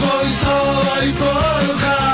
Tvoj all I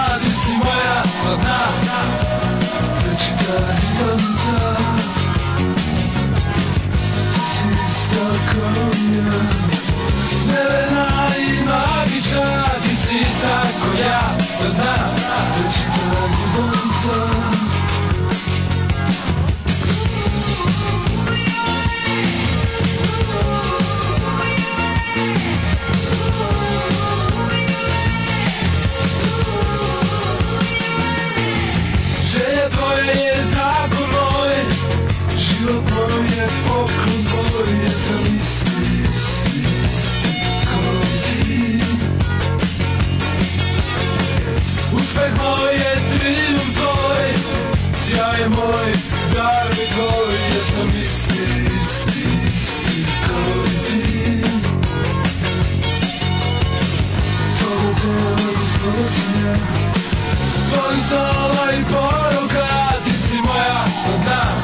Postala i poruka Ti si moja da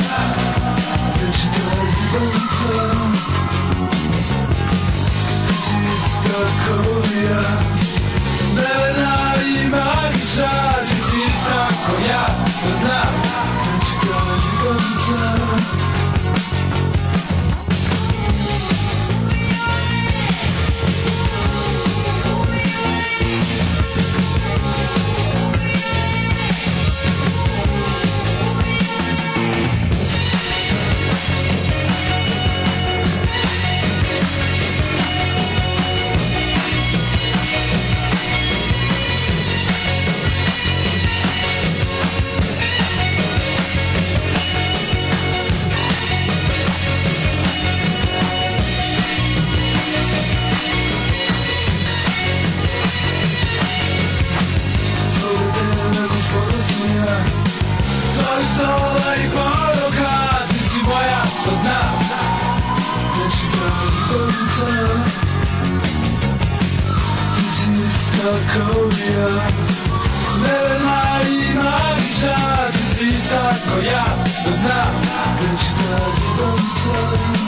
Večita ljubavica Čista kolija Nevena i magiča Ti si ista ko ja Od da. nas Pistola ovaj i poruka Ti si moja rodna Večita znači, konca Ti si ista kao ja Nevena i magiča Ti si ista kao ja Rodna Večita znači, konca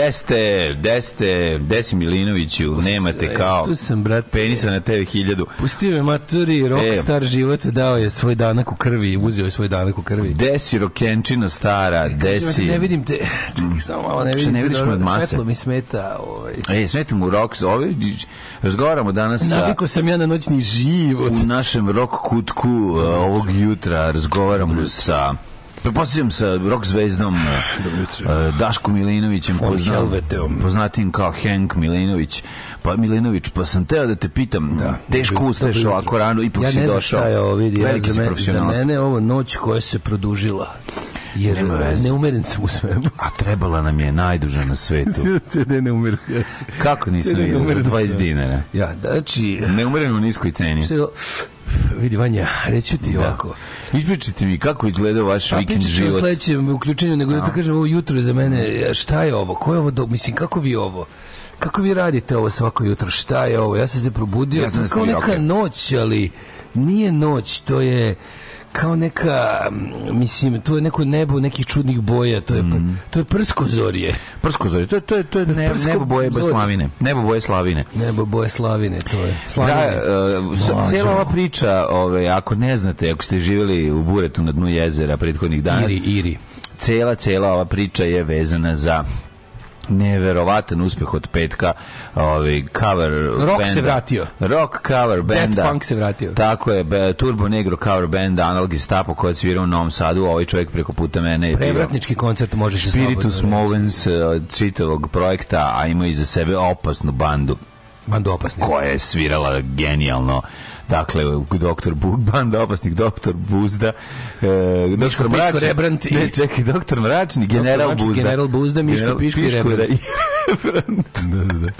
deste, deste, desi Milinoviću, nemate kao. Tu sam, brat. Penisa na TV hiljadu. Pustio me maturi, e. rockstar e. život dao je svoj danak u krvi, uzeo je svoj danak u krvi. Desi rokenčina stara, e, desi. Ne vidim te, čekaj samo malo, ne vidim. ne vidiš me od mase. Svetlo mi smeta. Ovaj. E, smeta mu rock, ovaj, razgovaramo danas sa... Naviko sam ja na noćni život. U našem rock kutku eh, ovog jutra razgovaramo sa prepostavljam sa rock zvezdom eh, eh, Daško Milinovićem, poznan, poznatim kao Hank Milinović. Pa Milinović, pa sam teo da te pitam, da. teško ustaješ ovako rano, ipak ja si došao. Ja ne znam vidi, ja za, me, za mene ovo noć koja se produžila jer Nema veze. neumeren sam u svemu. A trebala nam je najduža na svetu. CD ne umeru. Ja Kako nisam vidio? 20 dinara. Ja, znači... Neumereno u niskoj ceni. Sve, Vidi Vanja, reću ti da. ovako. Ispričajte mi kako izgleda vaš pa vikend život. Pa sledećem uključenju, nego da ti da. kažem ovo jutro za mene, šta je ovo, ko je ovo, do... mislim kako vi ovo, kako vi radite ovo svako jutro, šta je ovo, ja sam se probudio, ja kao neka okay. noć, ali nije noć, to je kao neka, mislim, to je neko nebo nekih čudnih boja, to je, mm. to je prsko zorije. Prsko zorije, to je, to je, to je ne, nebo boje zorije. slavine. Nebo boje slavine. Nebo boje slavine, to je. Slavine. Da, uh, e, cijela ova priča, ove, ako ne znate, ako ste živeli u Buretu na dnu jezera prethodnih dana. Iri, Iri. Cela, cela ova priča je vezana za neverovatan uspeh od petka ovaj cover rock benda. se vratio rock cover benda Dead punk se vratio tako je turbo negro cover benda analog stapo koji je svirao u Novom Sadu ovaj čovjek preko puta mene je prevratnički bio, koncert može se Spiritus Movens od eh, Cvitovog projekta a ima iza sebe opasnu bandu bandu opasnu koja je svirala genijalno dakle, doktor Bugban, opasnik doktor Buzda, e, doktor Miško Mračni, Rebrant i... ne, čekaj, doktor Mračni, general doktor Buzda. General Buzda, Miško general, Piško, Piško i Rebrant. da, da, da.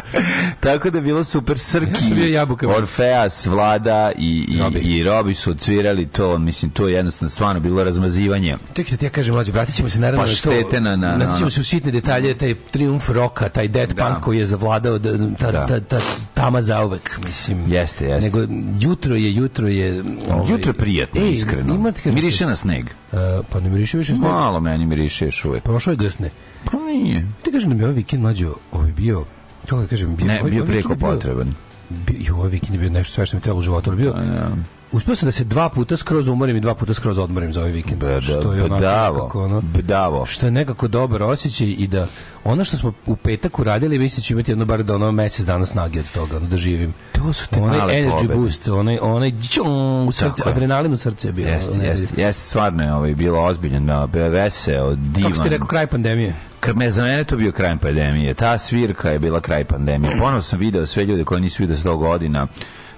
Tako da je bilo super Srki, ja Orfeas, Vlada i, i, Robi. i Robi su odsvirali to, mislim, to je jednostavno stvarno bilo razmazivanje. Čekajte, da ti ja kažem, mlađo, vratit ćemo se naravno pa na to. Na, na, vratit ćemo se u sitne detalje, taj triumf roka, taj dead da. punk koji je zavladao da- da- ta, ta, ta, ta, tama zauvek, mislim. Jeste, jeste. Nego, jutro je, jutro je... Ovaj... Jutro je prijatno, Ej, iskreno. Imate, miriše na sneg. Uh, pa ne miriše više sneg. Malo meni miriše još uvek. Pa Prošao je gasne. Pa nije. Ti kažem da mi ovaj vikend mlađo ovaj bio... Kako da kažem, bio, ne, ovaj, bio ovaj preko potreban. Bio, bio, ovaj vikend je bio nešto sve što mi trebalo u životu, bio... A, pa, ja da uspio sam da se dva puta skroz umorim i dva puta skroz odmorim za ovaj vikend. Bada, da, što je pa onako bedavo, nekako, ono, bedavo. Što je nekako dobar osjećaj i da ono što smo u petak uradili, mislim da ću imati jedno bar da ono mesec dana snage od toga, ono, da živim. To su te onaj male energy pobede. boost, onaj, onaj džung, srce, adrenalin u srce je bio. Jeste, jeste, jeste, stvarno je ovaj, bilo ozbiljno, da, veseo, divan. Kako ste rekao, kraj pandemije? me za mene to bio kraj pandemije. Ta svirka je bila kraj pandemije. Ponovo sam video sve ljude koji nisu video 100 godina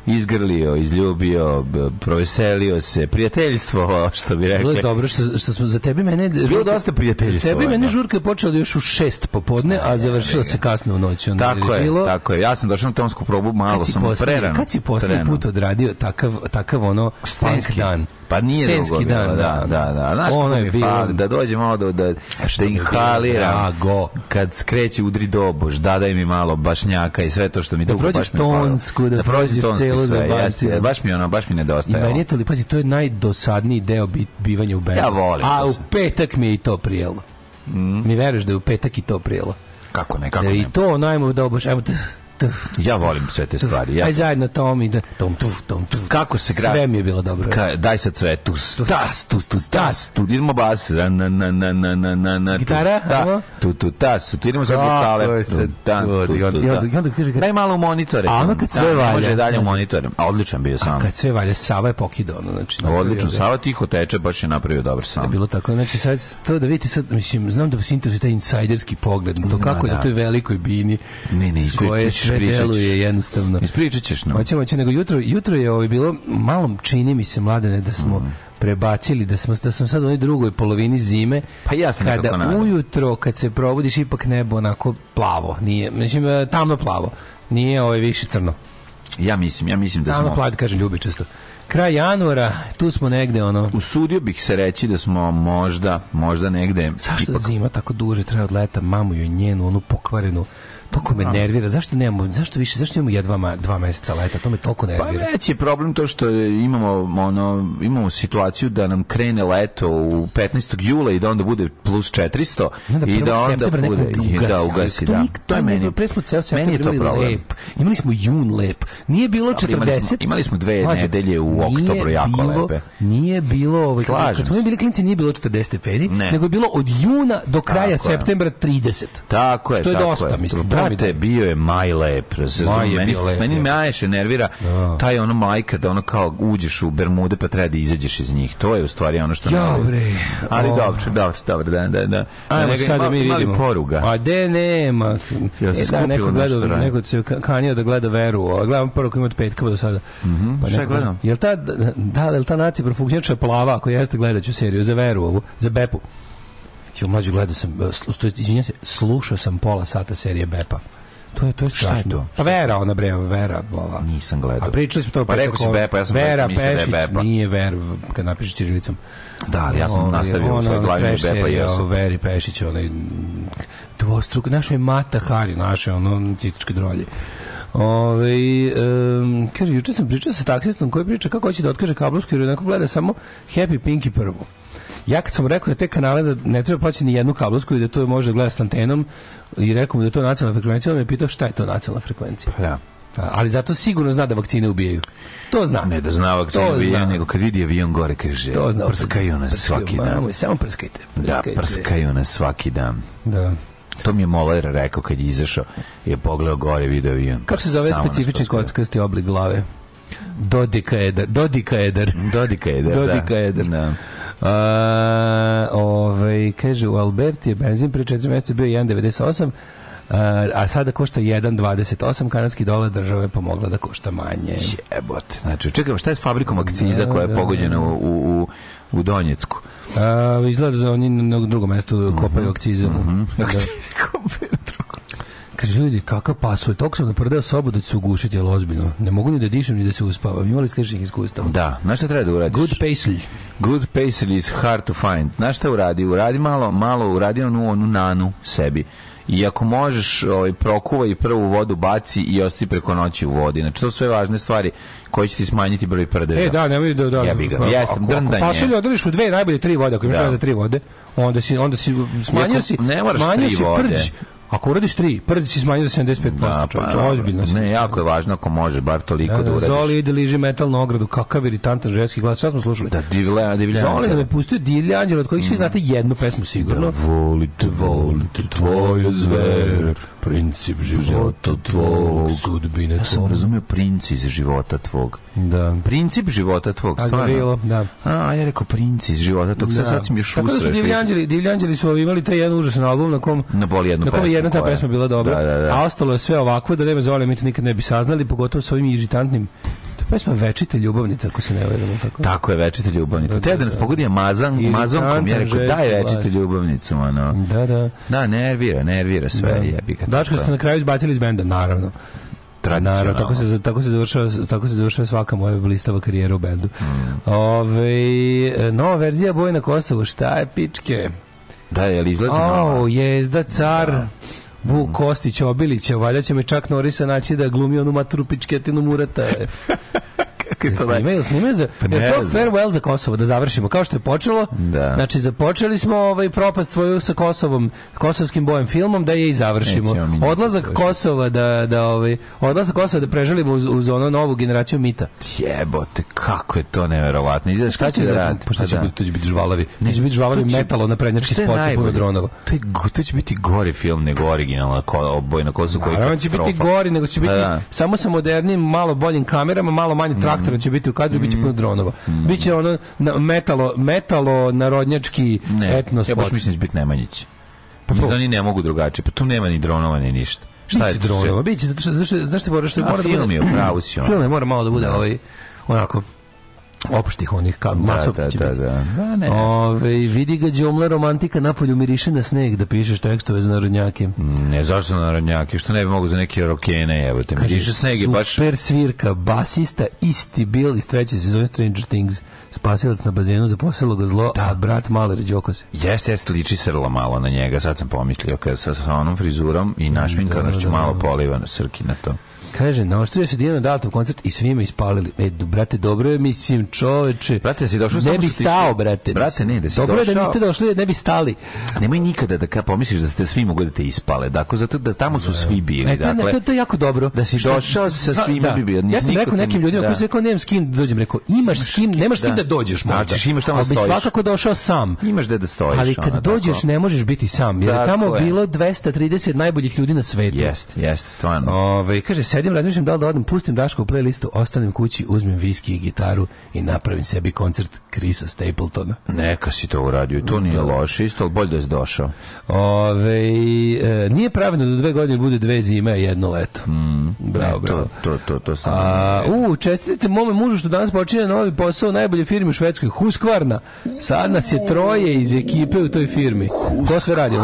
izgrlio, izljubio, proveselio se, prijateljstvo, što bi rekli. Bilo je dobro što, što smo za tebi mene... Bilo dosta prijateljstvo. Za tebi mene da. žurka je počela još u šest popodne, a završila se kasno u noći. Onda tako je, bilo... tako je. Ja sam došao na tonsku probu, malo sam posle, prerano. Kad si poslednji put odradio takav, takav ono Stenski. dan? Pa nije Senski dan, bilo, da, da, da. da. Znaš ono da da- je bilo... da dođe malo da, da, da inhaliram. Bilo, Kad skreće udri dobož, dadaj mi malo bašnjaka i sve to što mi da dugo baš tonsku, da, prođeš celu da baš, baš mi ono, baš mi nedostaje. I meni je to, pazi, to je najdosadniji deo bivanja u bendu. Ja volim. A u petak mi je i to prijelo. Mm. Mi veruješ da je u petak i to prijelo. Kako ne, kako ne. I to najmo da oboš, ajmo Ja volim sve te stvari. Ja. Aj zajedno tom i da tom tu, tom tu. Kako se gra? Sve mi je bilo dobro. Ka, daj sad sve tu. Tas, tu, tu, tas, tu. Idemo bas. Da, na, na, na, na, na, na, na, Gitara? Da, tu, tu, tas, tu. Idemo sa vokale. Da, tu, tu, I onda, i da. kaže... Daj malo u monitore. A ono kad sve valja. Može dalje u znači. A odličan bio sam. kad sve valja, Sava je pokido. znači, odlično, Sava tiho teče, baš je napravio dobar sam. Je bilo tako, znači sad to da vidite sad, mislim, znam da vas interesuje taj insajderski pogled, na to kako je na toj velikoj bini. Ne, ne, koje sve deluje jednostavno. Ispričat ćeš nam. Hoćemo, hoćemo, nego jutro, jutro je ovaj bilo, malom čini mi se, mladene, da smo mm. prebacili, da smo da sam sad u onoj drugoj polovini zime. Pa ja sam Kada ujutro, kad se probudiš, ipak nebo onako plavo, nije, mislim, e, tamno plavo, nije ovaj više crno. Ja mislim, ja mislim da tamno smo... Tamno plavo, kažem, ljubi često kraj januara, tu smo negde ono. Usudio bih se reći da smo možda, možda negde. Zašto ipak... zima tako duže traje od leta, mamu joj njenu, onu pokvarenu Toliko me da. nervira. Zašto nemamo, zašto više, zašto imamo jedva ma, dva meseca leta? To me toliko pa nervira. Pa veći je problem to što imamo ono imamo situaciju da nam krene leto u 15. jula i da onda bude plus 400 onda i da onda bude i da ugasi, da. To je meni. Pre smo ceo meni je to problem. Lep. Imali smo jun lep. Nije bilo 40. Imali smo, imali smo dve nedelje u oktobru jako bilo, lepe. Nije bilo, ovaj, Slažem kad smo bili klinci nije bilo 40 stepeni, ne. nego je bilo od juna do kraja tako septembra 30. Tako je, Što je dosta, mislim da, Brate, bio je maj lep, razumiješ? Meni, lep, meni najviše nervira da. taj ono majka da ono kao uđeš u Bermude pa treba da izađeš iz njih. To je u stvari ono što... Ja, bre. Ali dobro, dobro, dobro, da, da, da. Ajmo da, sad da mi vidimo. poruga. A de nema. Ja se da, neko gledao, neko se kanio da gleda veru. A gledam prvo koji ima od petka pa do sada. Mhm. Pa Šta gledam? Jel ta, da, da, jel da ta nacija profugnjača plava, ako jeste gledat ću seriju za veru ovu, za Bepu. Jo, mlađi gledao sam, e, izvinjam se, slušao sam pola sata serije Bepa. To je to je strašno. Šta je to? Pa Vera ona bre, Vera, ova. Nisam gledao. A pričali smo to pa rekao si Bepa, ja sam Vera Pešić, da je Bepa. nije Ver, kad napišeš ćirilicom. Da, ali ja sam ovaj, ona, nastavio ona, svoj glavni da Bepa i ja sam. Veri Pešić, onaj dvostruk, našoj Mata Hari, naše ono citičke drolje. Ove, ovaj, um, kaže, juče sam pričao sa taksistom koji priča kako hoće da otkaže kablovsku jer onako gleda samo Happy Pinky prvu. Ja kad sam rekao da te kanale da ne treba plaćati ni jednu kablovsku i da to može da gledati s antenom i rekao mu da je to nacionalna frekvencija, on me pitao šta je to nacionalna frekvencija. Pa ja. Da. Ali zato sigurno zna da vakcine ubijaju. To zna. Ne da zna vakcine ubijaju, nego kad vidi avion gore, kaže, to zna, prskaju nas prskaju, svaki dan. Mamo, samo prskajte, da, prskajte. Da, prskaju nas svaki dan. Da. To mi je Moller rekao kad je izašao, je pogledao gore video avion. Kako se pa zove specifični kockasti oblik glave? Dodika Eder. Dodika Eder. Dodika Eder, Dodika Eder. Da ovaj, kaže, u Alberti je benzin pre 4 mjeseca bio 1,98 Uh, a sada košta 1,28 kanadski dolar, država je pomogla da košta manje. Jebote, znači, čekaj, šta je s fabrikom akciza da, koja je da, pogođena da. u, u, u Donjecku? Uh, izgleda da oni na drugom mestu kopaju akcize. Mhm. Da. Uh -huh. Akcize kopaju drugom Kaže, ljudi, kakav pasulj, toliko sam naprdeo sobu da ću se ugušiti, ali ozbiljno. Ne mogu ni da dišem ni da se uspavam. Imali sličnih iskustava. Da, znaš šta treba da uradiš? Good paisley. Good paisley is hard to find. Znaš šta uradi? Uradi malo, malo uradi onu, onu nanu sebi. I ako možeš, ovaj, prokuvaj prvu vodu, baci i osti preko noći u vodi. Znači, to su sve važne stvari koje će ti smanjiti broj prdeža. E, da, nemoj da... da ja bih ga. Jeste, drndanje. Ako pasulje odrediš u dve najbolje tri vode, ako imaš da. za tri vode, onda si, onda si smanjio si, ne moraš smanjio si prđ. Ako uradiš tri, prvi si smanjio za 75%, da, pa, čovječ, ozbiljno si. Ne, isti. jako je važno ako može, bar toliko da, da, da uradiš. Zoli ide liži metalnu ogradu, kakav iritantan ženski glas, sad smo slušali. Da, divla, divla, Zoli da me pustio divlji anđel, od kojih svi mm. znate jednu pesmu sigurno. Da, volite, te, voli zver princip života tvog, sudbine tvog. Ja sam razumio princ iz života tvog. Da. Princip života tvog, stvarno. Bilo, da. A, ja rekao princip iz života tvog, sad, da. sad sam još Tako da su divljanđeli, divljanđeli su imali taj jedan užasan album na kom, na boli jednu na kom je jedna ta pesma bila dobra, da, da, da. a ostalo je sve ovako da nema zove, mi to nikad ne bi saznali, pogotovo sa ovim iritantnim Pesma Večita ljubavnica, ako se ne vedemo. Tako, tako je, Večita ljubavnica. Da, da, da. Te da, da. nas pogodio mazan, I mazonkom, ja rekao, daj Večita ljubavnicu, ono. Da, da. Da, nervira, nervira sve, da. jebi ga. Dačko ste na kraju izbacili iz benda, naravno. Naravno, tako se tako se završava tako se završava svaka moja blistava karijera u bendu. Mm. Ove, nova verzija Boj na Kosovu, šta je pičke? Da, je li izlazi nova? Oh, jezda car. Da. Vuk Kostić Obilić, valjda će me čak Norisa naći da glumi onu maturu pičketinu murata. Kako je to snimaju, da- snimaju za, pa je to farewell za Kosovo, da završimo. Kao što je počelo, da. znači započeli smo ovaj propast svoju sa Kosovom, kosovskim bojem filmom, da je i završimo. Odlazak Kosova da, da ovaj, odlazak Kosova da preželimo uz, uz ono novu generaciju mita. Jebote, kako je to neverovatno. Izgleda šta će da radi? Pa šta će da. biti, to će biti žvalavi. Ne, će biti žvalavi metalo na prednjački spot sa puno dronova. To, je, to će biti gori film nego originalna ko, boj na koji je će biti gori, nego će biti da, samo sa modernim, malo boljim kamerama, malo manje traktora sutra će biti u kadru, mm. biće puno dronova. Mm. Biće ono na, metalo, metalo narodnjački ne, etnos. Ja baš mislim da će biti Nemanjić. Pa to... Da oni ne mogu drugačije, pa tu nema ni dronova ni ništa. Šta biće je dronova? Biće, zato što, zašto, zašto, zašto mora što mora da bude... Film je, pravo si on. Film je, mora malo da bude ovaj, onako opštih onih kao masovnih da, da, će da, biti. Da, da. Ne, Ove, vidi ga džomla romantika napolju miriše na sneg da pišeš tekstove za narodnjake. Ne, zašto za narodnjake? Što ne bi mogu za neke rokene, evo te. Kaže, miriše sneg je baš... Super svirka, basista, isti bil iz treće sezone Stranger Things, spasilac na bazenu za ga zlo, da. a brat Maler Đokose. Jeste, jeste, liči srla malo na njega, sad sam pomislio, kad sa, sa onom frizurom i našminkanošću da, da, da, malo da. poliva na srki na to. Kaže, naoštrio se Dijana Dalton koncert i svima ispalili. E, brate, dobro je, mislim, čoveče. Brate, si došao Ne bi stao, brate. Brate, ne, da si dobro došao. Dobro je da niste došli, ne bi stali. Nemoj nikada da ka pomisliš da ste svi mogli da te ispale. Dakle, zato da tamo su svi bili. E, to, dakle, to, to, je jako dobro. Da si došao sa svima da. bi bio. Ja sam rekao nekim ljudima, da. koji su rekao, nemam s kim da dođem, rekao, imaš s kim, nemaš s kim da, da dođeš možda. Znači, imaš tamo da Ali svakako došao sam. Imaš da da stojiš. Ali kad dođeš, ne možeš biti sam, jer tamo bilo 230 najboljih ljudi na svetu. Jeste, jeste, stvarno. Ove, kaže, sedim, razmišljam da li da odem, pustim Daško u playlistu, ostanem kući, uzmem viski i gitaru i napravim sebi koncert Krisa Stapletona. Neka si to uradio, to nije da. loše, isto, ali bolje da si došao. Ove, e, nije pravilno da dve godine bude dve zime i jedno leto. Mm, bravo, e, bravo. To, to, to, to sam A, u, čestitite mome mužu što danas počinje novi posao u najbolje firmi u Švedskoj, Husqvarna. Sad nas je troje iz ekipe u toj firmi. Husqvarna. Ko sve radi?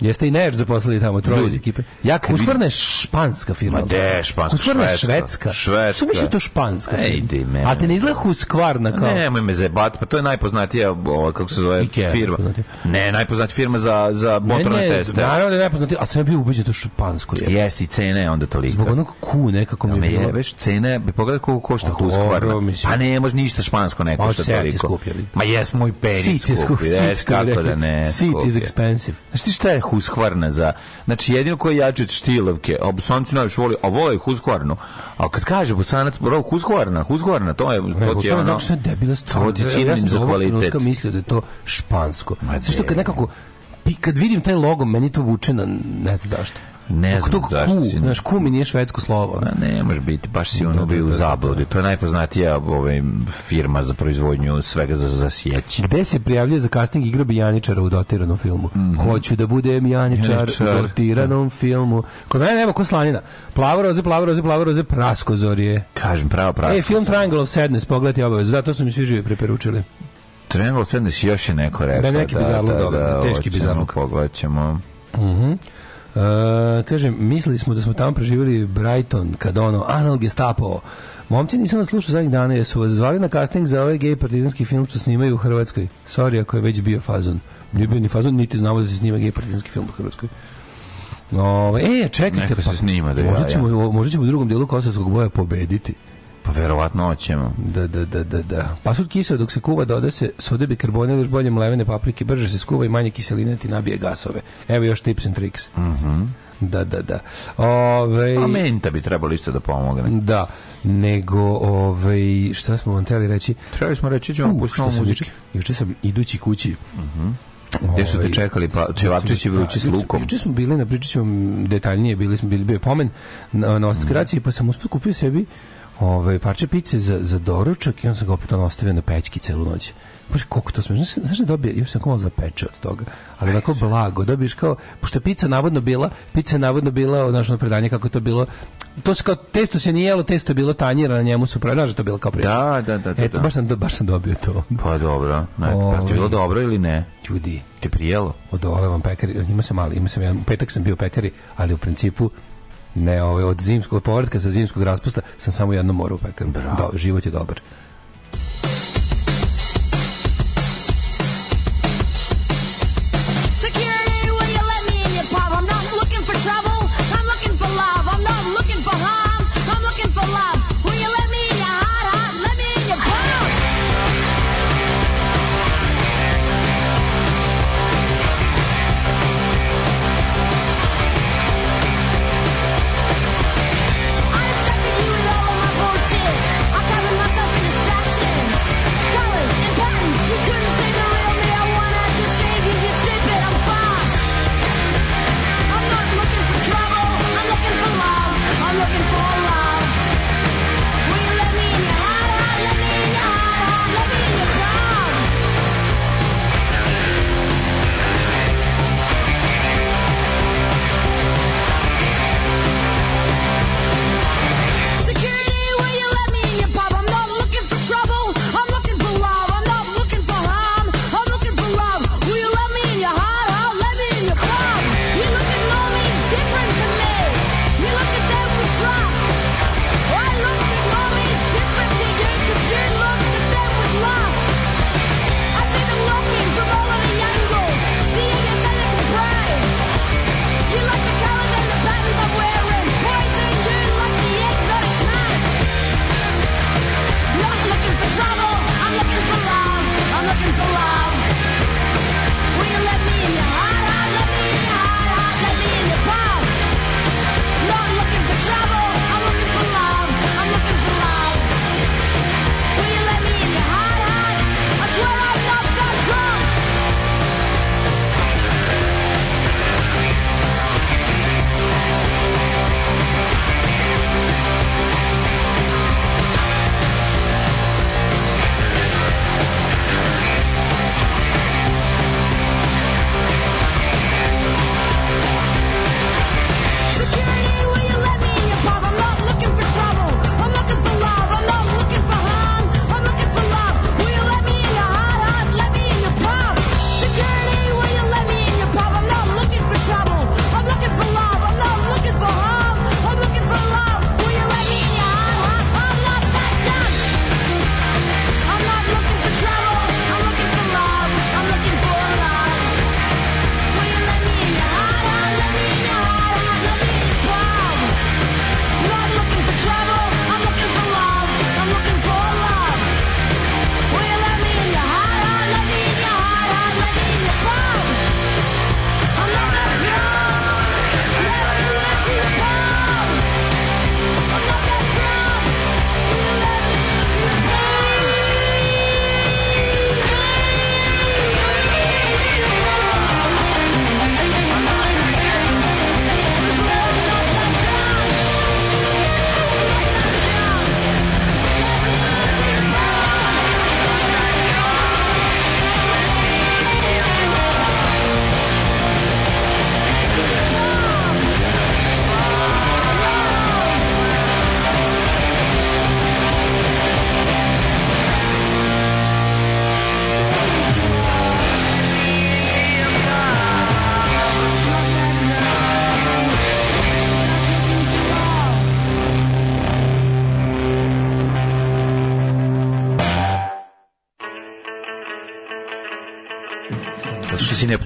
Jeste i Nejer zaposlili tamo, troje iz ekipe. Ja Husqvarna je španska firma. Ma, Je, španska, švedska. Švedska. Švedska. Što misli to španska? Ejdi, me. A te ne izgleda Husqvarna kao? Nemoj me zebat, pa to je najpoznatija, o, ovaj, kako se zove, Ikea, firma. Poznatija. Ne, najpoznatija firma za, za motorne ne, ne, teste. Naravno da je najpoznatija, ali sam ja bio ubeđen da to špansko je. Jeste, i cene je onda toliko. Zbog onog ku nekako mi je bilo. Jebeš, cene, bi pogledaj koliko košta pa Husqvarna. Pa ne, može ništa špansko ne košta toliko. Ma jes, moj penis skupi. Jes, kako da ne. Seat is expensive. Znaš ti šta je Husqvarna za? Znači, jedino koji jače od štilovke, a sam najviše voli a vole Husqvarnu. A kad kaže Bosanac, bro, Husqvarna, Husqvarna, to je... Ne, to je ono... Zato što je debila stvar. To ti je sinonim da za kvalitet. Ja sam da to špansko. Zato što kad nekako pi, kad vidim taj logo, meni to vuče na, ne znam zašto. Ne znam zašto. ku, znaš, ku mi nije švedsko slovo. A pa ne, može biti, baš si da, ono da, bio u da, zabludi. To je najpoznatija ovaj, firma za proizvodnju svega za, za sjeći. Gde se prijavljuje za casting igra bi Janičara u dotiranom filmu? Mm -hmm. Hoću da budem Janičar, Janičar. u dotiranom mm. filmu. Kod mene nema ko slanina. Plavo roze, plavo roze, plavo roze, praskozorje. Kažem, pravo praskozorje. E, film Triangle of Sadness, pogledajte obavezno. Da, to su mi svi živi preperučili. Trenalo sad nas još je neko rekao. Da, neki da, bizarluk, da, da, da, teški bizarluk. Pogledat ćemo. Uh mhm. -huh. E, uh, kaže, mislili smo da smo tamo preživjeli Brighton, kad ono, anal gestapo. Momci nisam vas slušao zadnjih dana, jesu vas zvali na casting za ovaj gej partizanski film što snimaju u Hrvatskoj. Sorry ako je već bio fazon. Nije bio ni fazon, niti znamo da se snima gej partizanski film u Hrvatskoj. Ove, e, čekajte, Neko se pa, snima da možda, ja, ja. ćemo, možda ćemo u drugom dijelu Kosovskog boja pobediti. Pa verovatno hoćemo. Da, da, da, da, da. Pasut kiseo dok se kuva doda se bikarbone bikarbonat, još bolje mlevene paprike, brže se skuva i manje kiseline ti nabije gasove. Evo još tips and tricks. Mhm. Mm da, da, da. Ove, A menta bi trebalo isto da pomogne. Da, nego, ove, šta smo vam teli reći? Trebali smo reći, ćemo uh, pustiti muzičke. Juče sam idući kući, uh mhm. -huh. Gde su te čekali pa ćevapčići da- vrući s lukom? Juče smo bili na pričiću detaljnije, bili smo bili bio pomen na, na ostraci, pa sam uspio kupio sebi Ove, parče pice za, za doručak i on se ga opet on ostavio na pećki celu noć. Bože, koliko to smiješ. Znaš, znaš da dobije, još sam malo zapeče od toga, ali onako blago, dobiješ kao, pošto je pica navodno bila, pizza je navodno bila, znaš, ono predanje kako je to bilo, to se kao, testo se nije jelo, testo je bilo tanjira, na njemu su pravi, znaš, da to bilo kao priča. Da, da, da. da Eto, da. baš sam, baš sam dobio to. Pa dobro, ne, pa ti ovaj. bilo dobro ili ne? Ljudi. Ti prijelo? Odole vam pekari, ima sam mali, ima sam jedan, petak sam bio pekari, ali u principu, Ne, ovaj, od, zimskog, povratka sa zimskog raspusta sam samo jedno morao u pekaru. Da, život je dobar.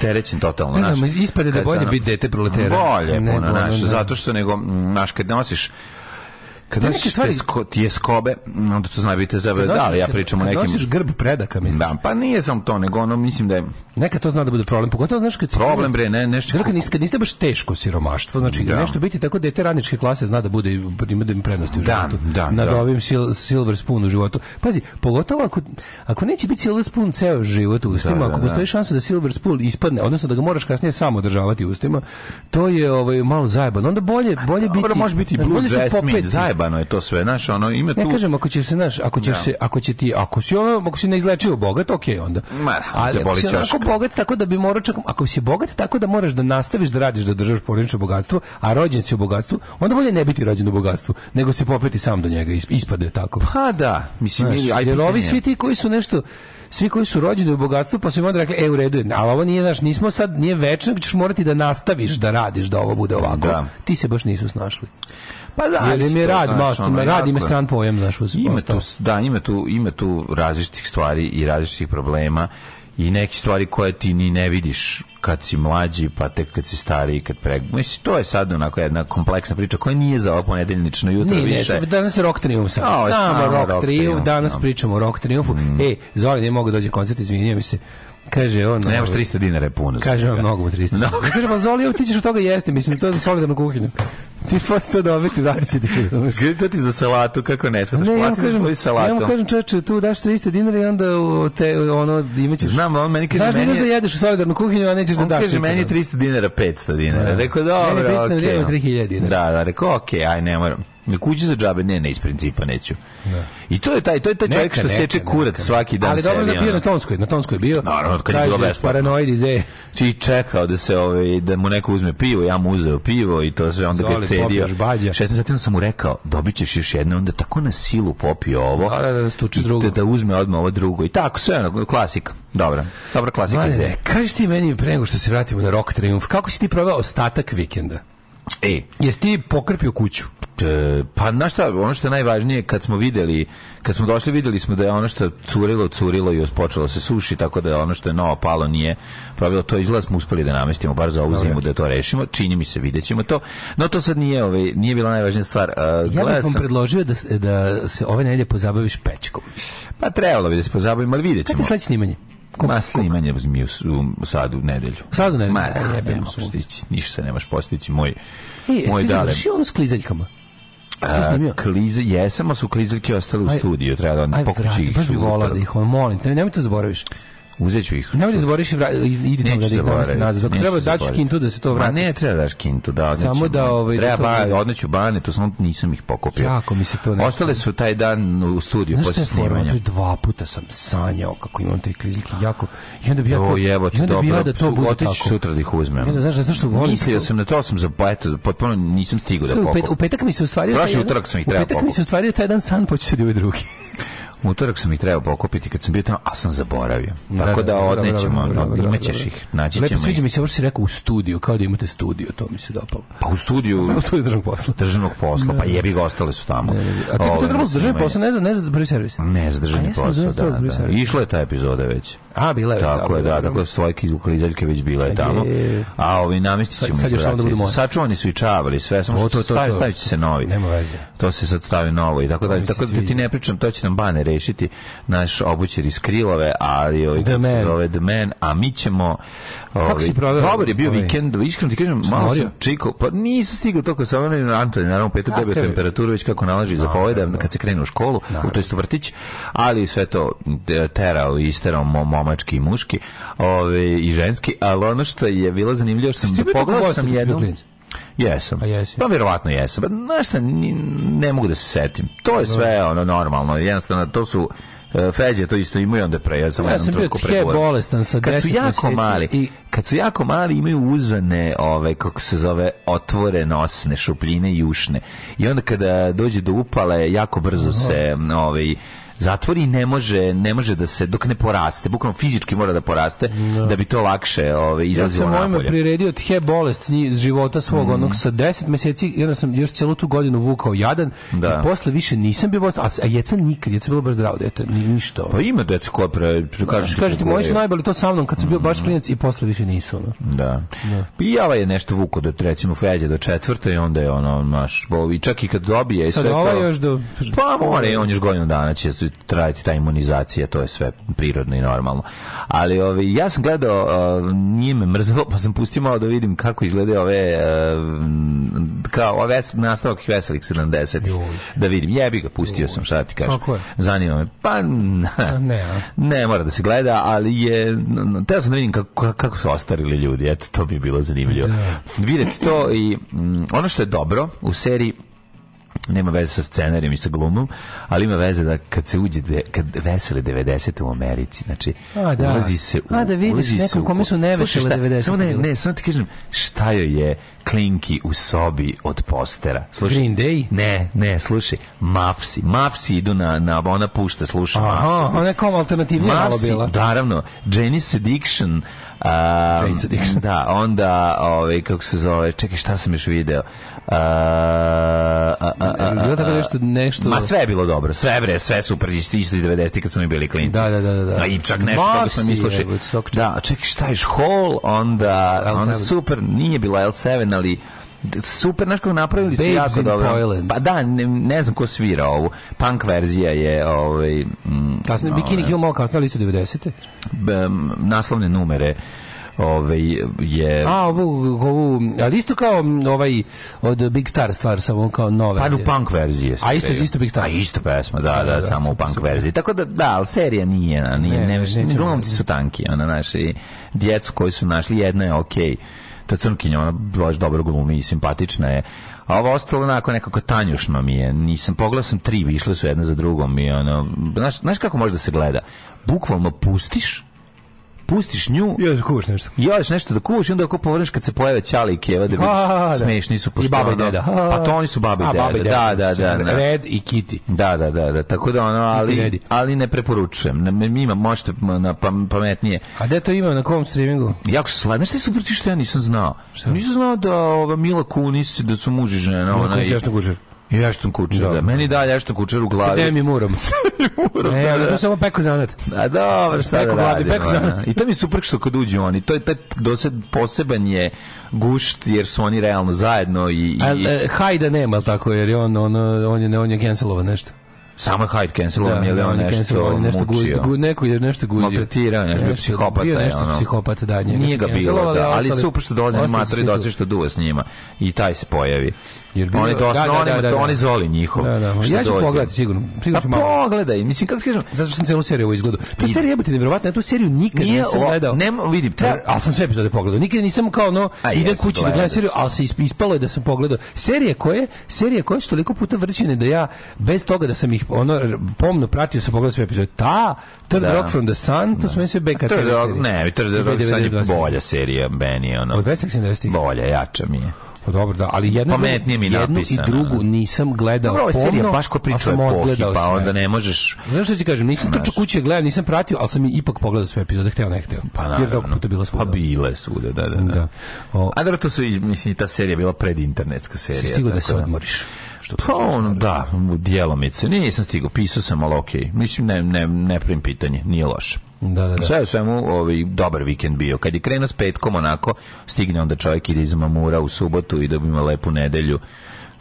preopterećen totalno. Ne znam, ispade da bolje biti dete proletera. Bolje, ne, puno, naš, da. zato što nego, naš, kad nosiš kad nosiš stvari... sko, tjeskobe, onda to zna biti za da, ja pričam o nekim... Kad nosiš grb predaka, mislim. Da, pa nije sam to, nego ono, mislim da je Neka to zna da bude problem, pogotovo znači kad problem bre, ne, nešto. Znači, kad niste, niste baš teško siromaštvo, znači da. nešto biti tako dete radničke klase zna da bude ima da im prednosti u da, životu. Da, da, da. ovim sil, silver spoon u životu. Pazi, pogotovo ako ako neće biti silver spoon ceo život u da, ustima, da, ako postoji šansa da silver spoon ispadne, odnosno da ga moraš kasnije samo održavati u ustima, to je ovaj malo zajebano. Onda bolje bolje biti. Dobro, može biti blue jasmin, zajebano je to sve, znaš, ono ima tu. Ne kažem ako ćeš se, znaš, ako ćeš se, ako će ti, ako si ono, ako si neizlečivo bogat, okej okay, onda. Ma, ali, bogat tako da bi morao čak, ako si bogat tako da moraš da nastaviš da radiš da držiš porodično bogatstvo, a rođen si u bogatstvu, onda bolje ne biti rođen u bogatstvu, nego se popeti sam do njega, ispade tako. Pa da, mislim, Znaš, ili, ajde, jer ovi svi ti koji su nešto, svi koji su rođeni u bogatstvu, pa su im onda rekli, e, u redu je, ali ovo nije, naš, nismo sad, nije večno, ćeš morati da nastaviš da radiš da ovo bude ovako. Da. Ti se baš nisu snašli. Pa da, ali mi je rad, znaš, ono, rad ima stran pojem, znaš, uz, ima tu, da, ima tu, ima tu različitih stvari i različitih problema i neke stvari koje ti ni ne vidiš kad si mlađi, pa tek kad si stariji, kad preg... Mislim, to je sad onako jedna kompleksna priča koja nije za ovo ponedeljnično jutro nije, više. Nije, danas je rock triumf sam. No, samo, samo rock, rock triumf, danas no. pričamo o rock triumfu. Mm. Ej, Zoran da ne mogu da dođe koncert, izvinjam mi se. Kaže on. Nemaš 300 ovaj, dinara puno. Kaže on mnogo 300. No. Kaže pa Zoli, ti ćeš od toga jesti, mislim to je za solidarnu kuhinju. Ti posle to dobiti, da će ti. Kaže to ti za salatu, kako ne smetaš ne, plati za svoju salatu. Ja kažem čoveče, tu daš 300 dinara i onda te ono imaćeš. Znam, on meni kaže meni. Znaš da, da jedeš u solidarnu kuhinju, a nećeš da daš. Kaže meni 300 dinara, 500 dinara. Da. Rekao dobro, okej. 3000 dinara. Da, da, rekao okej, aj ne moram. Ne kući za džabe, ne, ne, iz principa neću. Ne. Da. I to je taj, to je taj čovjek što neka, seče neka, kurac svaki dan. Ali dobro da bio na Tonskoj, na Tonskoj je bio. Naravno, kad je bilo besplatno. Paranoid iz e. Ti čekao da se ovaj da mu neko uzme pivo, ja mu uzeo pivo i to sve onda kad cedio. 16 sati sam mu rekao, dobićeš još jedno, onda tako na silu popio ovo. Da, da, da, da stuči drugo. Da, da uzme odmah ovo drugo. I tako sve, ono, klasika. Dobro. Dobra klasika. Mane, kaži ti meni pre nego što se vratimo na Rock Triumph, kako si ti proveo ostatak vikenda? E, jesi ti pokrpio kuću? E, pa na šta, ono što je najvažnije kad smo videli, kad smo došli videli smo da je ono što curilo, curilo i počelo se suši, tako da je ono što je novo palo nije pa bilo to izgleda da smo uspeli da namestimo bar za ovu zimu da to rešimo čini mi se, vidjet ćemo to, no to sad nije ovaj, nije bila najvažnija stvar uh, ja bih vam sam... predložio da, da se ove nedelje pozabaviš pečkom pa trebalo bi da se pozabavimo, ali vidjet ćemo kada je sledeće snimanje? Masli imanje zmiju u sadu u nedelju. u nedelju. Ma, da, ne možeš postići. Ništa se ne možeš postići. Moj, e, I, moj dale. I, ono s klizaljkama? A, kliz, jesam, su klizaljke ostale u aj, studiju. Treba da on pokući ih. Baš bi volao da ih, on, molim te, nemoj to da zaboraviš. Uzet ću ih. Ne da zaboriš, vra... idi tamo da ih namesti nazad. Ako treba daću kintu da se to vrati. Ma ne, treba da daš kintu, da odneću. Samo da... Ovaj, treba, da to... odneću bane, to samo nisam ih pokopio. Jako mi se to ne... Ostale su taj dan u studiju Znaš posle snimanja. Znaš dva puta sam sanjao kako imam te klizlike, jako... I onda bi ja to... Jebo, I onda bi ja da to bude tako. Otići sutra da ih uzmem. Onda, znaš, zato što volim... Mislio sam na to, sam za pa eto, potpuno nisam stigao da pokopio. U petak mi se ustvario... Prošli utorak sam ih treba pokopio. U petak mi se ustvario taj dan san, počeo pa se da drugi utorak sam ih trebao pokupiti kad sam bio tamo, a sam zaboravio. Da, tako da, da, da odnećemo, imaćeš ih, naći ćemo. Lepo sviđa mi se, ovo što si rekao u studiju, kao da imate studio, to mi se dopalo. Pa u studiju, u studiju državnog posla. Državnog posla, pa jebi ga ostale su tamo. A ti ovaj, to državnog državni posao, ne za, ne za prvi servis? Ne za državni posao, da, da. Išla je ta epizoda već. A, bila je. Tako je, da, tako da svojke iz već bila je tamo. A ovi namesti ćemo ih vratiti. Sačuvani su i čavali, sve, samo što stavit će se novi. Nema veze. To se sad stavi novo i tako da, tako da ti ne pričam, to će nam banere rešiti naš obućer iz Krilove, ali ovaj the, man. Zove, the man, a mi ćemo ovaj, Kako si Dobar je bio ovaj. vikend, iskreno ti kažem, malo sam čiko, pa nisam stigao to kad sam onaj Antoni, naravno petak dobio temperaturu već kako nalaži za poveda kad se krene u školu, u to vrtić, ali sve to terao i isterao momački i muški, ove, i ženski, ali ono što je bilo zanimljivo, što sam da pogledao sam jednu... Pa jesam. Pa jesi. Pa vjerovatno jesam. Znaš šta, ne mogu da se setim. To je sve ono normalno. Jednostavno, to su e, Feđe to isto imaju onda pre, ja sam ja sam bio tje bolestan sa kad su jako mali, i... kad su jako mali imaju uzane ove, kako se zove, otvore nosne, šupljine i ušne. I onda kada dođe do upale, jako brzo se ove, zatvori ne može, ne može da se, dok ne poraste, bukvalno fizički mora da poraste, no. Da. da bi to lakše ovaj izlazio napolje. Ja sam ovime priredio tje bolest iz života svog, mm. onog sa 10 meseci, ja sam još celu tu godinu vukao jadan, da. i posle više nisam bio bolest, a, a jeca nikad, jeca bilo baš zdravo dete, ništa. Pa ima deca koja pre, da, kažeš ti. ti moji su najbolji to sa mnom kad sam bio baš mhm. klinac i posle više nisu. Ono. Da. da. Pa I java je nešto vuko do recimo Feđa do četvrte i onda je ono naš i čak i kad dobije i sve. Sad ovo još do Pa more, on još godinu dana će trajati ta imunizacija, to je sve prirodno i normalno. Ali ovi, ovaj, ja sam gledao, uh, nije me mrzelo, pa sam pustio malo da vidim kako izgledaju ove, uh, kao ove nastavak veselih 70 Da vidim, Ja bih ga, pustio Joj. sam, šta ti kažeš. Zanima me. Pa, na, pa ne, ne mora da se gleda, ali je, teo sam da vidim kako, kako su ostarili ljudi, eto, to bi bilo zanimljivo. Da. Vidjeti to i mm, ono što je dobro u seriji nema veze sa scenarijem i sa glumom, ali ima veze da kad se uđe de, kad vesele 90 u Americi, znači a, da. ulazi se u a, da vidiš nekom kome su nevesele 90. Samo ne, da ne, samo ti kažem, šta joj je klinki u sobi od postera. Slušaj, Green Day? Ne, ne, slušaj, Mafsi. Mafsi idu na, na ona pušta, sluša Aha, Mafsi. ona je kao alternativna Mafsi, bila. naravno, Janis Addiction, um, Janis Addiction. da, onda, ovaj, kako se zove, čekaj, šta sam još video, bilo tako nešto nešto Ma sve je bilo dobro. Sve bre, sve super Iz isto 90 kad smo mi bili klinci. Da, da, da, da, da. A i čak nešto kako sam mislio Da, čekaj, šta je Hall onda on super, nije bila L7, ali super znaš kako napravili su jako dobro. Toilet. Pa da, ne, ne, znam ko svira ovu. Punk verzija je ovaj mm, Kasnije Bikini Kill ovaj. malo kasnije, ali 90. naslovne numere ovaj je A ovu ovu ali isto kao ovaj od Big Star stvar samo kao nove. Pa u punk verzije. A isto isto Big Star. A isto pesma, da, da, da, da samo u punk super. verziji. Tako da da, al serija nije, nije ne, ne, ne, glumci su tanki, ona naši djecu koji su našli jedno je okej. Okay. Ta crnkinja, ona baš dobro glumi i simpatična je. A ovo ostalo onako nekako tanjušno mi je. Nisam pogledao sam tri, išle su jedna za drugom i ono, znaš, znaš kako može da se gleda? Bukvalno pustiš pustiš nju i još da kuvaš nešto. I još nešto da kuvaš i onda ako povrneš kad se pojave ćale i keva da vidiš da. smešni su pošto. I baba i deda. pa to oni su baba i deda. Da, da, da, da. Red i Kitty. Da, da, da, da. Tako da ono, ali, ali ne preporučujem. Na, ima, pa, možete na pametnije. A gde to ima, na kom streamingu? Jako se sladno. Znaš ti su proti što ja nisam znao? Šta? Nisam znao da ova Mila Kunis, da su muži žene. žena. Mila Kunis je gužer. I Ashton Kutcher, da. da. Meni da Ashton Kutcher u glavi. Sa Demi Murom. Murom ne, da, da. tu samo peko zanat. A dobro, šta peko da glavi, peko zanat. Da. I to mi je super što kad uđu oni. To je taj dosed poseban je gušt jer su oni realno zajedno i... i... A, e, Hajda nema, tako, jer je on, on, on, je, on je cancelovan nešto. Samo Hyde cancelovan da, je li on, on nešto on nešto guzio. Guz, neko je nešto guzio. Maltretirao, nešto, nešto psihopata. Bio nešto ono. psihopata da njega. Nije ga bilo, da, ali, ali super što dolaze matri, dolaze da što duva s njima. I taj se pojavi. Jer bilo, oni dosno, da, da, da, da, da. oni zoli njihov. Da, da. da. ja ću dođe. pogledati sigurno. sigurno pa malo. pogledaj, mislim kako ti kažem, zato što sam celu seriju ovo izgledao. Tu seriju jebote neverovatno, ja tu seriju nikad Nije, nisam gledao. Nema, vidim, te, al sam sve epizode pogledao. Nikad nisam kao no A, idem kući da gledam seriju, al se ispalo je da sam pogledao. Serije koje, serije koje su toliko puta vrćene da ja bez toga da sam ih ono pomno pratio sam pogledao sve epizode. Ta Third da. Rock from the Sun, to smo sve BK. Ne, Third Rock, ne, Third Rock je bolja serija, Benny, ono. Od 20 Bolja, jača mi je. Pa dobro, da, ali jednu, Pametnije mi jednu i drugu da. nisam gledao Dobro, ovo je serija baš ko priča sam odgledao pa sve. onda ne možeš... Znaš što ti kažem, nisam to kuće gledao, nisam pratio, ali sam ipak pogledao sve epizode, hteo ne hteo. Pa naravno. Jer dok puta bila svuda. Pa bila je svuda, da, da. da. da. O, A da to su, mislim, ta serija bila predinternetska serija. Si stigo da se da. odmoriš što pa ono, da, djelomice. Nisam stigo, pisao sam, ali okej. Okay. Mislim, ne, ne, ne prim pitanje, nije loše. Da, da, da. Sve u svemu ovaj, dobar vikend bio. Kad je krenuo s petkom onako, stigne onda čovjek ide iz Mamura u subotu i da dobimo lepu nedelju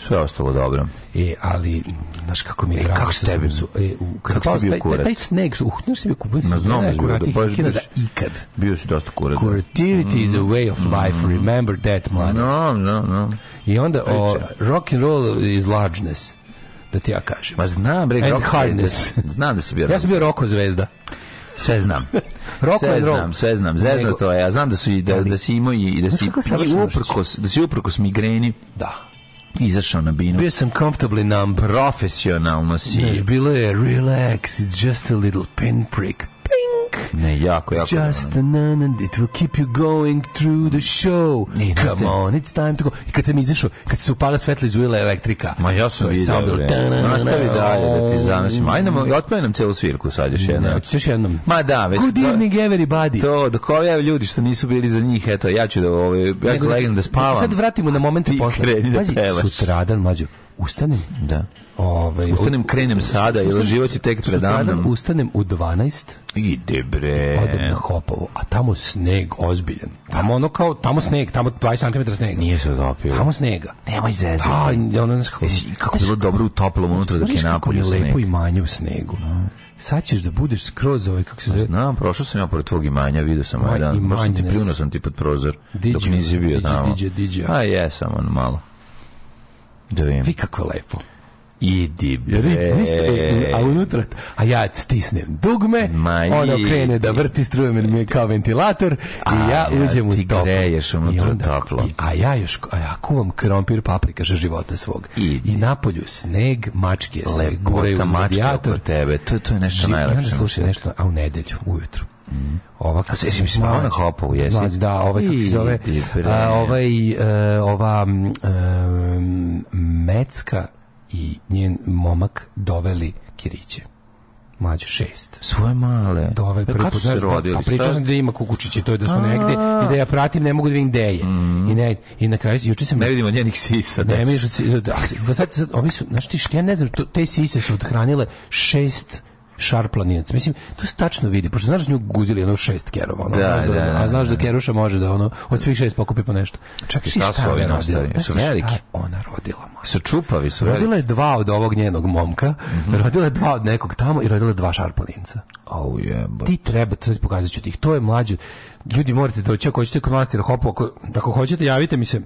sve ostalo dobro. E, ali, znaš kako mi je e, drago. E, kako ste su, e, u, kako, kako ste uh, bio kurac? Taj, taj sneg, uh, znaš se bio kurac? Na pa znam, bio da, baš bio ikad. Bio si dosta kurac. Da. Creativity mm. is a way of life, mm. remember that, mlade. No, no, no. I onda, o, rock and roll is largeness da ti ja kažem. Ma znam, bre, And rock hardness. Zvezda. Znam da si bio. ja sam bio roko zvezda. Sve znam. Rock sve znam, sve znam. Zezno to je. Ja znam da su i da, da si imao i da si i uprkos, da si uprkos migreni. Da izašao na binu. Bio sam comfortably numb. Profesionalno si. Znaš, bilo je relax, it's just a little pinprick uvek. Ne, jako, jako. Just a nun it will keep you going through the show. Ne, da Come on, it's time to go. I kad sam izašao, kad su upala svetla iz ujela elektrika. Ma ja sam vidio, bre. Da, Nastavi da, da ti zanosim. Ajde, otpoj nam celu svirku sad još jednom. Ne, još jednom. Ma da, već. Good da- evening, everybody. To, dok ovi ljudi što nisu bili za njih, eto, ja ću da, ovaj, ja ću legnem da spavam. Sad vratimo na momente posle. Pazi, sutradan, mlađo, ustanem. Da Ovaj, ustanem, krenem sada, jer život je tek predamnom. Ustanem u 12. Ide bre. Odem na Hopovo, a tamo sneg ozbiljan. Tamo ono kao, tamo sneg, tamo 20 cm snega. Nije se odopio. Tamo snega. Nemoj zezati. Da, ono znaš kako... Jesi, kako bilo dobro u toplom unutra dok je napolju sneg. lepo manje u snegu. No. Da. Sad ćeš da budeš skroz ovaj, kako se pa zove... Znam, prošao sam ja pored tvog imanja, vidio sam ovaj dan. Možda ti pljuno sam ti pod prozor, dok nisi bio tamo. Diđe, diđe, diđe. A jesam, on malo. Da vidim. Vi kako lepo idi bre. E, a unutra, a ja stisnem dugme, Manji. ono krene da vrti strujem mi je kao ventilator a, i ja, ja uđem u toplo. greješ unutra onda, toplo. I, a ja još, a ja kuvam krompir paprika za života svog. Idi. I napolju sneg, mačke se guraju uz radijator. tebe, to, to je nešto Živ, najlepše. I onda slušaj nešto, a u nedelju, ujutru. Mm. Ova kako se mislim ona hopa u jesi. Mlađi, da, ovaj kako se zove. a, ovaj e, ova um, mecka i njen momak doveli Kiriće mlađe šest. Svoje male. Dove, e, prvi put, se da, da, da, rodili? A pričao sam da ima kukučiće, to je da su negde i da ja pratim, ne mogu da vidim gde je. Mm. I, ne, I na kraju, juče sam... Ne vidimo njenih sisa. Ne, ne vidiš, da, sad, sad, ovi su, znaš ti, ja ne znam, to, te sise su odhranile šest šarplaninac. Mislim, to se tačno vidi, pošto znaš da nju guzili ono šest kerova. Ono, da, znaš da, da, a znaš da, da, da. keruša može da ono, od svih šest pokupi po nešto. Čekaj, šta, šta su ovi nastali? Su veliki. Ona rodila moj. Su čupavi, su veliki. Rodila je dva od ovog njenog momka, mm -hmm. rodila je dva od nekog tamo i rodila je dva šarplaninca. Oh, yeah, Ti treba, to pokazat ću tih. To je mlađe. Ljudi, morate doći, ako hoćete kod manastira hopu, ako, ako hoćete, javite mi se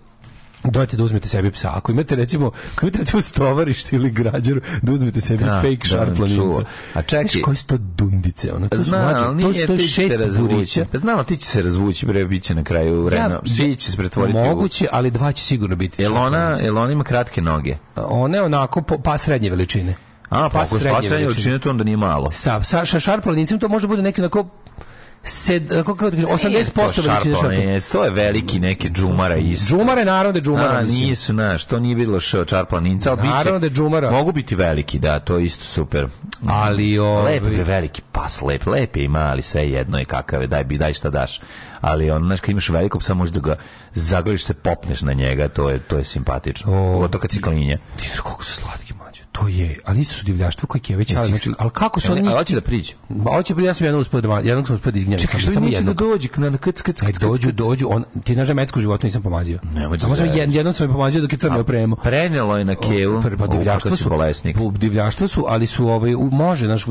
Dajte da uzmete sebi psa. Ako imate recimo, ako imate recimo stovarište ili građaru, da uzmete sebi da, fake sharp da, planinca. A čekaj, Znaš koji su to dundice? Ono, to Zna, mlađe, ali to nije, to ti se razvući. Pa znam, ali ti će se razvući, bre, bit će na kraju vremena. Ja, Svi će se pretvoriti. Moguće, u... ali dva će sigurno biti. Jel ona, jel ona ima kratke noge? Ona je onako po, pa srednje veličine. A, pa, pa ako srednje veličine, to onda nije malo. Sa, sa, sa šarp to može da bude neki onako sed, e, kako kako kažem, 80% veličine šarplana. to je veliki neki džumara isto. Džumare narode da džumara. A, nisu, na što nije bilo šo čarplanica, ali naravno da džumara. Mogu biti veliki, da, to je isto super. Ali o... Lep je ovaj- veliki pas, lep, lepi mali, sve jedno je kakave, daj, bi daj šta daš ali on, znaš, kad imaš velikog psa, možeš da ga zagliš se, popneš na njega, to je, to je simpatično. Pogotovo kad si klinje. Ti znaš koliko su slatki mlađe. To je, ali nisu su divljaštvo koje je već, ali, znači, ali kako su oni... hoće da priđe. Ma hoće, da ja sam jednog uspio da, da, da, jednog sam uspio da izgnjavim. samo što vi neće da dođe, na kc, kc, e, kc, dođu, dođu, on, ti znaš da metsku životu nisam pomazio. Samo sam jed, jednom sam je pomazio dok je crno opremo. Prenelo je na kevu, pa, pa divljaštvo su, bolesnik. Divljaštvo su, ali su, ovaj, može, znaš,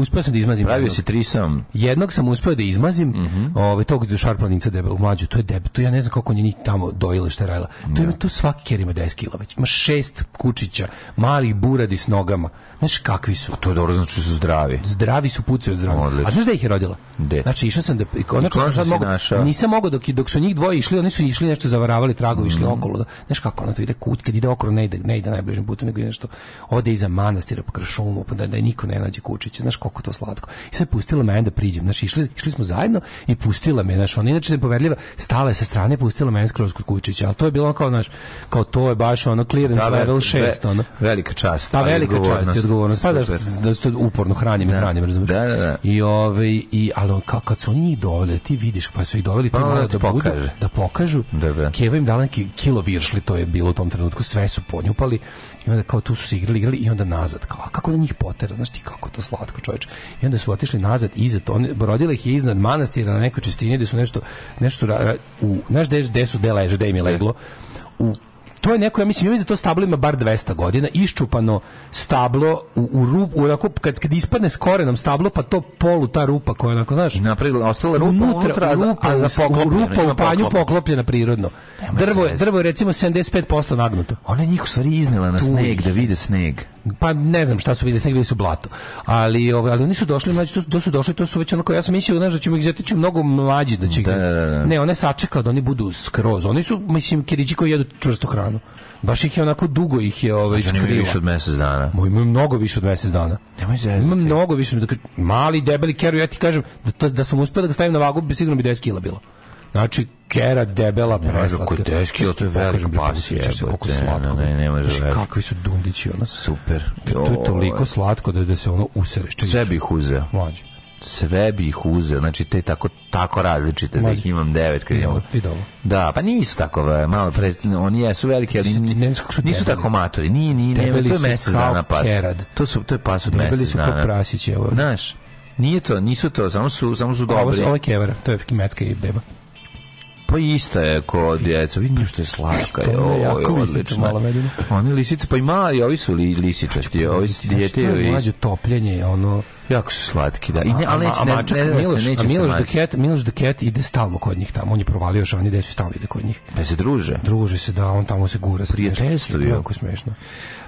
uspeo sam da izmazim. Pravio se tri sam. Jednog sam uspeo da izmazim, mhm. ovaj, tog šarplanica debel, mlađu, to je debel, to ja ne znam koliko njih tamo dojile šta radila. To ima to svaki ker ima 10 kila već. Ima šest kučića, malih buradi s nogama. Znaš kakvi su? A pa to je dobro, znači su zdravi. Zdravi su pucaju zdravi. Odlično. A znaš da ih je rodila? De. Znači išao sam da konačno sam sad mogu, nisam mogao dok dok su njih dvoje išli, oni su išli nešto zavaravali tragovi, mm. išli mhm. okolo. Da, znaš kako ona to ide kut, kad ide okolo ne ide, ne ide najbližim putem, nego nešto ode iza manastira po pa kršumu, pa da, da niko ne nađe kučiće. Znaš koliko to slatko. I sve pustila me da priđem. Znači išli, išli smo zajedno i pustila me, znači ona inače nepoverljiva, stala je sa strane, pustila mene skroz kod Kučića, ali to je bilo kao, naš, kao to je baš ono clearance da, da level 6, ono. Velika čast. Pa velika čast i odgovornost. Pa da, da se to uporno hranim i da. hranim, razumiješ? Da, da, da. I, ove, ovaj, i, ali kao, kad su oni njih doveli, ti vidiš, pa su ih doveli, pa, da, da, budu, da pokažu, da, da. Keva im dala neki kilo viršli, to je bilo u tom trenutku, sve su ponjupali i onda kao tu su se igrali, igrali i onda nazad, kao, a kako da njih potera, znaš ti kako to slatko čoveče. I onda su otišli nazad, to on, brodila ih je iznad manastira na nekoj čistini gde su nešto, nešto su, u, znaš gde, su, gde leže, gde im je leglo, u to je neko, ja mislim, ja za da to stablo ima bar 200 godina, iščupano stablo u, u rupu, onako, kad, kad ispadne s korenom stablo, pa to polu, ta rupa koja, onako, znaš, Napravila, ostala rupa unutra, unutra rupa, a za poklopljena, rupa u panju poklopljena prirodno. Drvo je, drvo je, recimo, 75% nagnuto. Ona je njih u stvari iznela na sneg, da vide sneg. Pa ne znam šta su vide sneg, vidjeli su blato. Ali, ove, ovaj, ali oni su došli, mlađi, to, to su došli, to su već onako, ja sam mislio, znaš, da ćemo ih zetići mnogo mlađi, da će da, da, da, da. Ne, one sačekao da oni budu skroz. Oni su, mislim, kiriđi koji jedu čvrstu hranu hranu. Baš ih je onako dugo ih je ovaj znači, više od mjesec dana. Moj imaju mnogo više od mjesec dana. Nemoj zezati. Ima mnogo više, dakle, mali debeli keru, ja ti kažem da to, da sam uspeo da ga stavim na vagu, bi sigurno bi 10 kg bilo. Znači, kera debela preslatka. Ne, koji 10 kilo, to je velika pasija. Češ se koliko slatko. Ne, ne, ne, znači, kakvi su dundići, ono. Super. To, to je toliko slatko da, da se ono usereš. Sve bih uzeo. Mlađe sve bi ih uzeo, znači te tako tako različite da ih imam devet kad imam. Da, pa nisu tako e, malo pre, oni jesu veliki, ali nisu, nisu tako matori. Ni ni ne, to je mesec dana pas. To su to je pas od mesec dana. Bili su kao prasići, evo. Znaš, nije to, nisu to, samo su samo su dobri. Ovo su ovo kevara, to je kimetska i beba. Pa isto je ko djeca, vidim što je slatka, je, ovo je odlično. Oni lisice, pa i mali, ovi su li, lisičasti, ovi djete. Znači, je mlađe topljenje, ono Jako su slatki, da. I ne, ali neće, ne, ne, Miloš, neće Miloš the Cat, Miloš the Cat ide stalno kod njih tamo. On je provalio još, oni desu stalno ide kod njih. Pa se druže. Druže se, da, on tamo se gura. Prijateljstvo je. Jako smešno.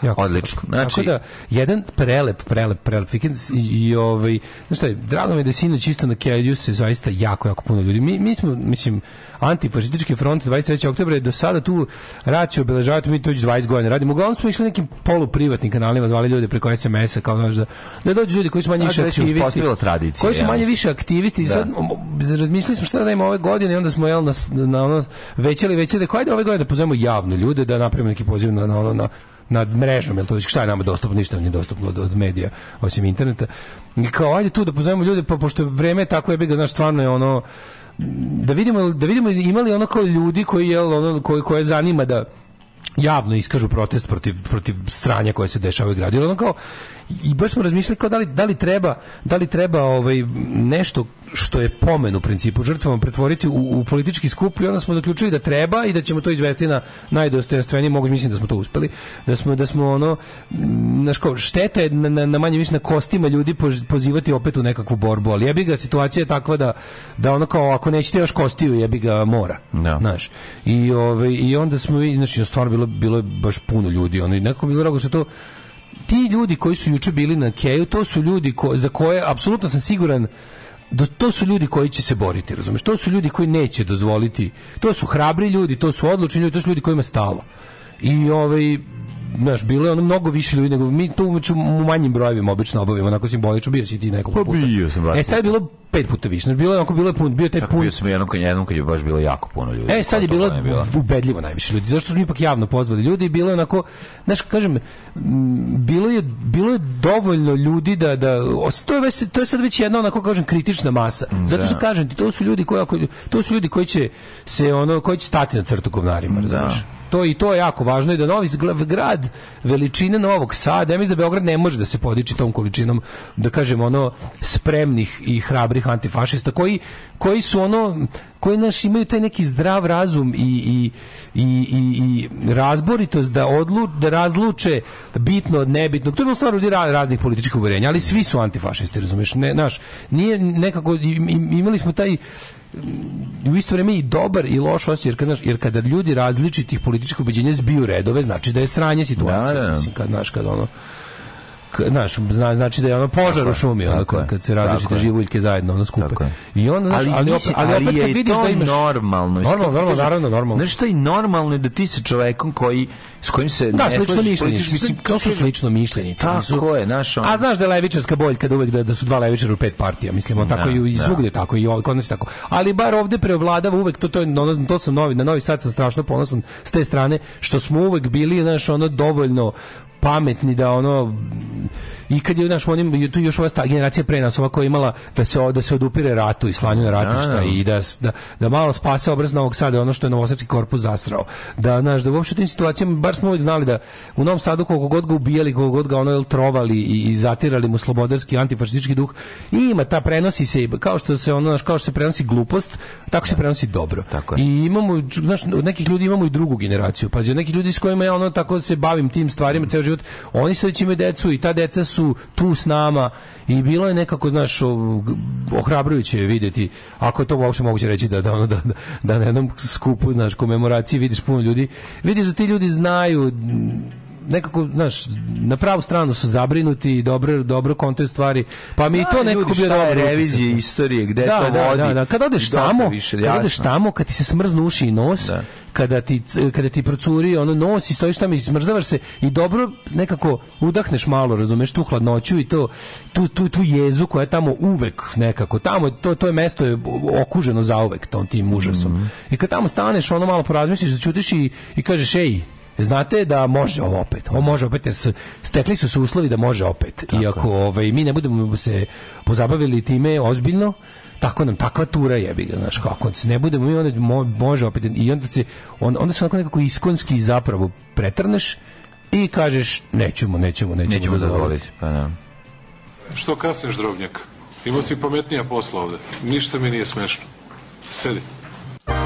Jako Odlično. Znači... Tako da, jedan prelep, prelep, prelep vikend i ovaj, znaš šta je, drago mi je da sino čisto na Kelju se zaista jako, jako puno ljudi. Mi, mi smo, mislim, antifašistički front 23. oktobra je do sada tu rad će obeležavati, mi to 20 godina radimo. Uglavnom smo išli nekim poluprivatnim kanalima, zvali ljude preko SMS-a, kao znaš da, da dođu ljudi koji su manje više da, aktivisti. Znači, Tradicije, koji su manje više aktivisti. Da. Sad razmislili smo šta da dajemo ove godine i onda smo jel, na, na ono većali veće da ajde ove godine da pozovemo javno ljude da napravimo neki poziv na, na, na nad mrežom, jel to već šta je nama dostupno, ništa nam nije dostupno od, od medija, osim interneta. I kao, ajde tu da pozovemo ljude, pa pošto vreme je tako, jebi znaš, stvarno je ono, da vidimo, da vidimo imali ono kao ljudi koji, jel, ono, koji, koje zanima da javno iskažu protest protiv, protiv sranja koje se dešava u gradu. Jer ono kao, i baš smo razmišljali kao da li, da li treba, da li treba ovaj, nešto što je pomen u principu žrtvama pretvoriti u, u, politički skup i onda smo zaključili da treba i da ćemo to izvesti na najdostojanstveniji mogu mislim da smo to uspeli da smo da smo ono na ško, šteta na, na, na, manje više na kostima ljudi pož, pozivati opet u nekakvu borbu ali jebi ga situacija je takva da da ono kao ako nećete još kostiju jebi ga mora no. Da. znaš i ovaj i onda smo znači stvarno bilo bilo je baš puno ljudi oni i nekako bilo drago što to ti ljudi koji su juče bili na Keju, to su ljudi ko, za koje apsolutno sam siguran do, da to su ljudi koji će se boriti, razumiješ? To su ljudi koji neće dozvoliti. To su hrabri ljudi, to su odlučni ljudi, to su ljudi kojima stalo. I ovaj znaš, bilo je ono mnogo više ljudi nego mi to tu u manjim brojevima obično obavimo, onako simbolično bio si ti nekoliko pa puta. Pa bio sam E sad je bilo pet puta više. Znači, bilo je onako bilo je pun, bio je taj pun. Bio sam jednom kad jednom kad je baš bilo jako puno ljudi. E sad je bilo ubedljivo najviše ljudi. Zašto smo ipak javno pozvali ljudi? Bilo je onako, znaš, kažem, bilo je bilo je dovoljno ljudi da da to je, to je sad već jedna onako kažem kritična masa. Da. Zato što kažem ti to su ljudi koji to su ljudi koji će se ono koji će stati na crtu govnarima, razumiješ? Da. To i to je jako važno i da Novi grad veličine Novog Sada, ja mislim da Beograd ne može da se podiči tom količinom da kažem ono spremnih i hrabrih antifašista koji koji su ono koji naš imaju taj neki zdrav razum i, i, i, i, i razboritost da, odlu, da razluče bitno od nebitnog. To je bilo stvar ljudi raznih političkih uverenja, ali svi su antifašisti, razumiješ? Ne, naš, nije nekako, imali smo taj u isto vrijeme i dobar i loš osjećaj jer kada jer kada ljudi različitih političkih ubeđenja zbiju redove znači da je sranje situacija da, da. mislim kad znaš kad ono znaš, znači da je ono požar u šumi, ono kad, kad se različite živuljke zajedno ono skupe. Tako I onda, znaš, ali, ali, opet, ali, opet kad vidiš da imaš... normalno. Normalno, normalno, naravno, normalno. Znaš što je normalno da ti sa čovekom koji, s kojim se... Da, slično mišljenici. To su slično mišljenici. Tako je, znaš ono. A znaš da je levičarska boljka da uvek da, da su dva levičara u pet partija, mislimo, on da, da. tako i svugde tako i kod nas tako. Ali bar ovde preovladava uvek to to je to sam novi, na Novi Sad sam strašno ponosan s te strane što smo uvek bili, znaš, ono dovoljno pametni da ono I kad je naš onim tu još ova sta, generacija pre nas ova koja je imala da se da se odupire ratu i slanju na ratišta da, da. i da, da, da malo spase obraz Novog Sada, ono što je Novosadski korpus zasrao. Da znaš da uopšte u tim situacijama bar smo uvijek znali da u Novom Sadu koliko god ga ubijali, koliko god ga ono jel, trovali i, i zatirali mu slobodarski antifašistički duh, i ima ta prenosi se kao što se ono kao što se prenosi glupost, tako se da. prenosi dobro. Tako je. I imamo znaš, od nekih ljudi imamo i drugu generaciju. Pazi, od nekih ljudi s kojima ja ono tako se bavim tim stvarima ceo život, oni se već imaju decu i ta deca su su tu s nama i bilo je nekako, znaš, ohrabrujuće videti ako je to uopšte moguće reći da, da, da, da na jednom skupu, znaš, komemoraciji vidiš puno ljudi, vidiš da ti ljudi znaju nekako, znaš, na pravu stranu su zabrinuti i dobro, dobro kontaju stvari. Pa mi to nekako bi dobro. revizije istorije, gde da, to da, vodi. Da, da. Kad odeš tamo, više, kad odeš tamo, kad ti se smrznu uši i nos, da. kada ti, kada ti procuri ono nos i stojiš tamo i smrzavaš se i dobro nekako udahneš malo, razumeš, tu hladnoću i to, tu, tu, tu jezu koja je tamo uvek nekako, tamo to, to je mesto je okuženo zauvek tom tim užasom. Mm -hmm. I kad tamo staneš, ono malo porazmisliš, začutiš i, i kažeš, ej, znate da može ovo opet. Ovo može opet jer stekli su se uslovi da može opet. Tako. I ovaj, mi ne budemo se pozabavili time ozbiljno, tako nam takva tura jebi ga znaš kako se ne budemo mi onda može opet i onda se on, onda se onako nekako iskonski zapravo pretrneš i kažeš nećemo nećemo nećemo, nećemo zadovoljiti pa da. što kasniš drobnjak imao si pametnija posla ovde ništa mi nije smešno sedi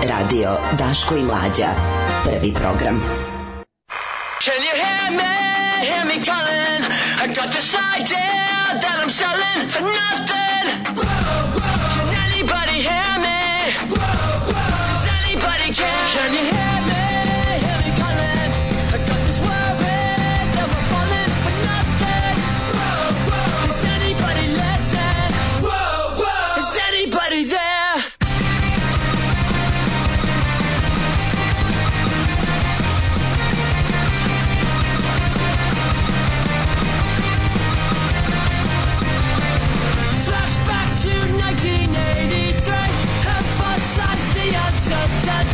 Radio Daško i Mlađa prvi program Can you hear me? Hear me calling. I got this idea that I'm selling for nothing. Whoa, whoa. Can anybody hear me? Whoa, whoa. Does anybody care? Can you hear me?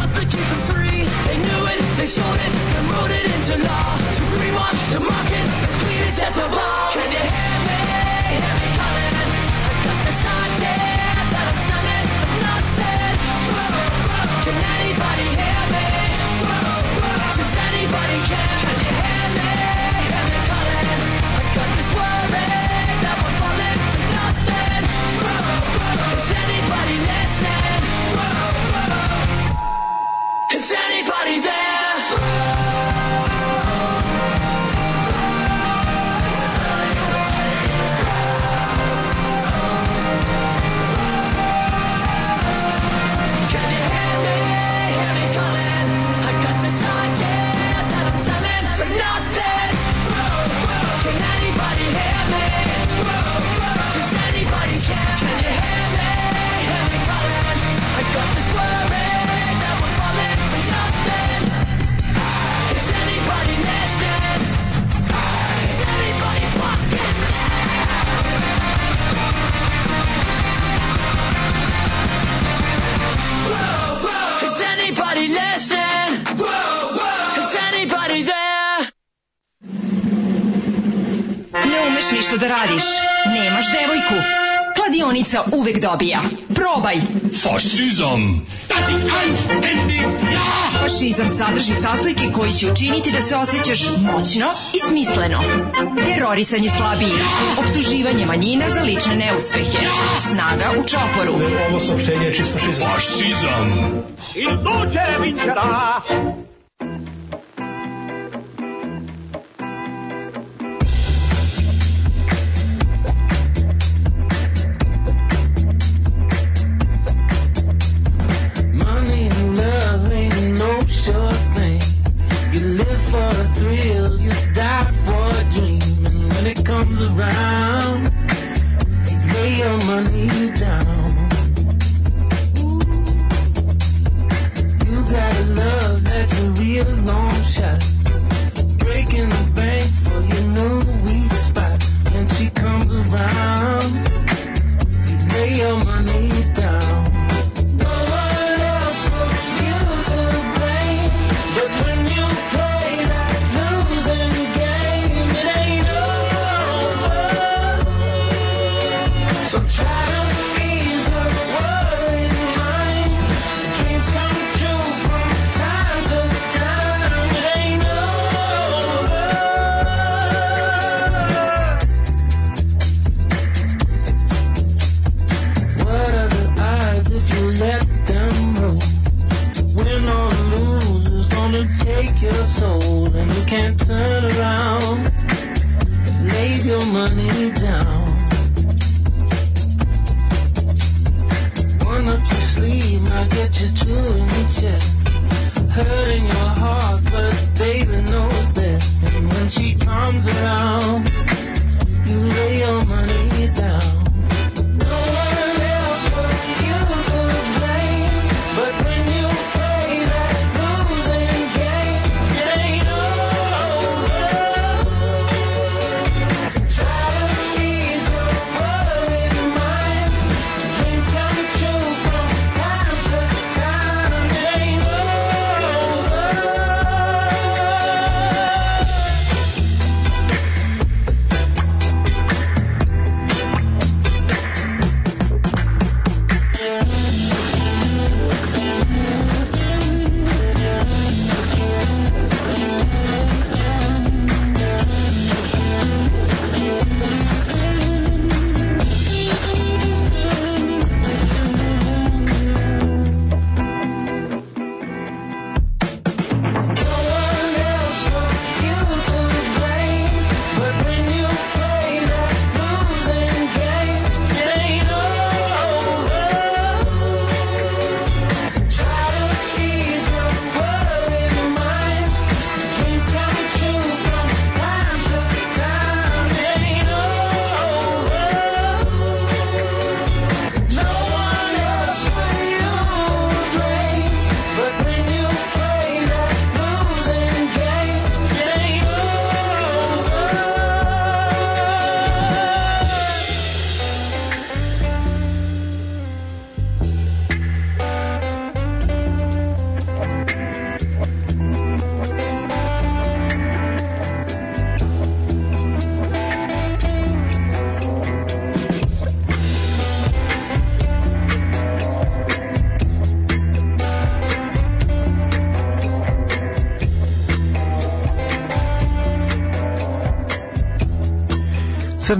wants to keep them free. They knew it, they showed it, and wrote it into law. To greenwash, to market, the cleanest as of all. anybody there? da radiš? Nemaš devojku? Kladionica uvek dobija. Probaj! Fašizam! Das ist anständig, ja! Fašizam sadrži sastojke koji će učiniti da se osjećaš moćno i smisleno. Terorisanje slabijih, optuživanje manjina za lične neuspehe, snaga u čoporu. Ovo saopštenje je čisto fašizam. Fašizam! Il duce vincerà!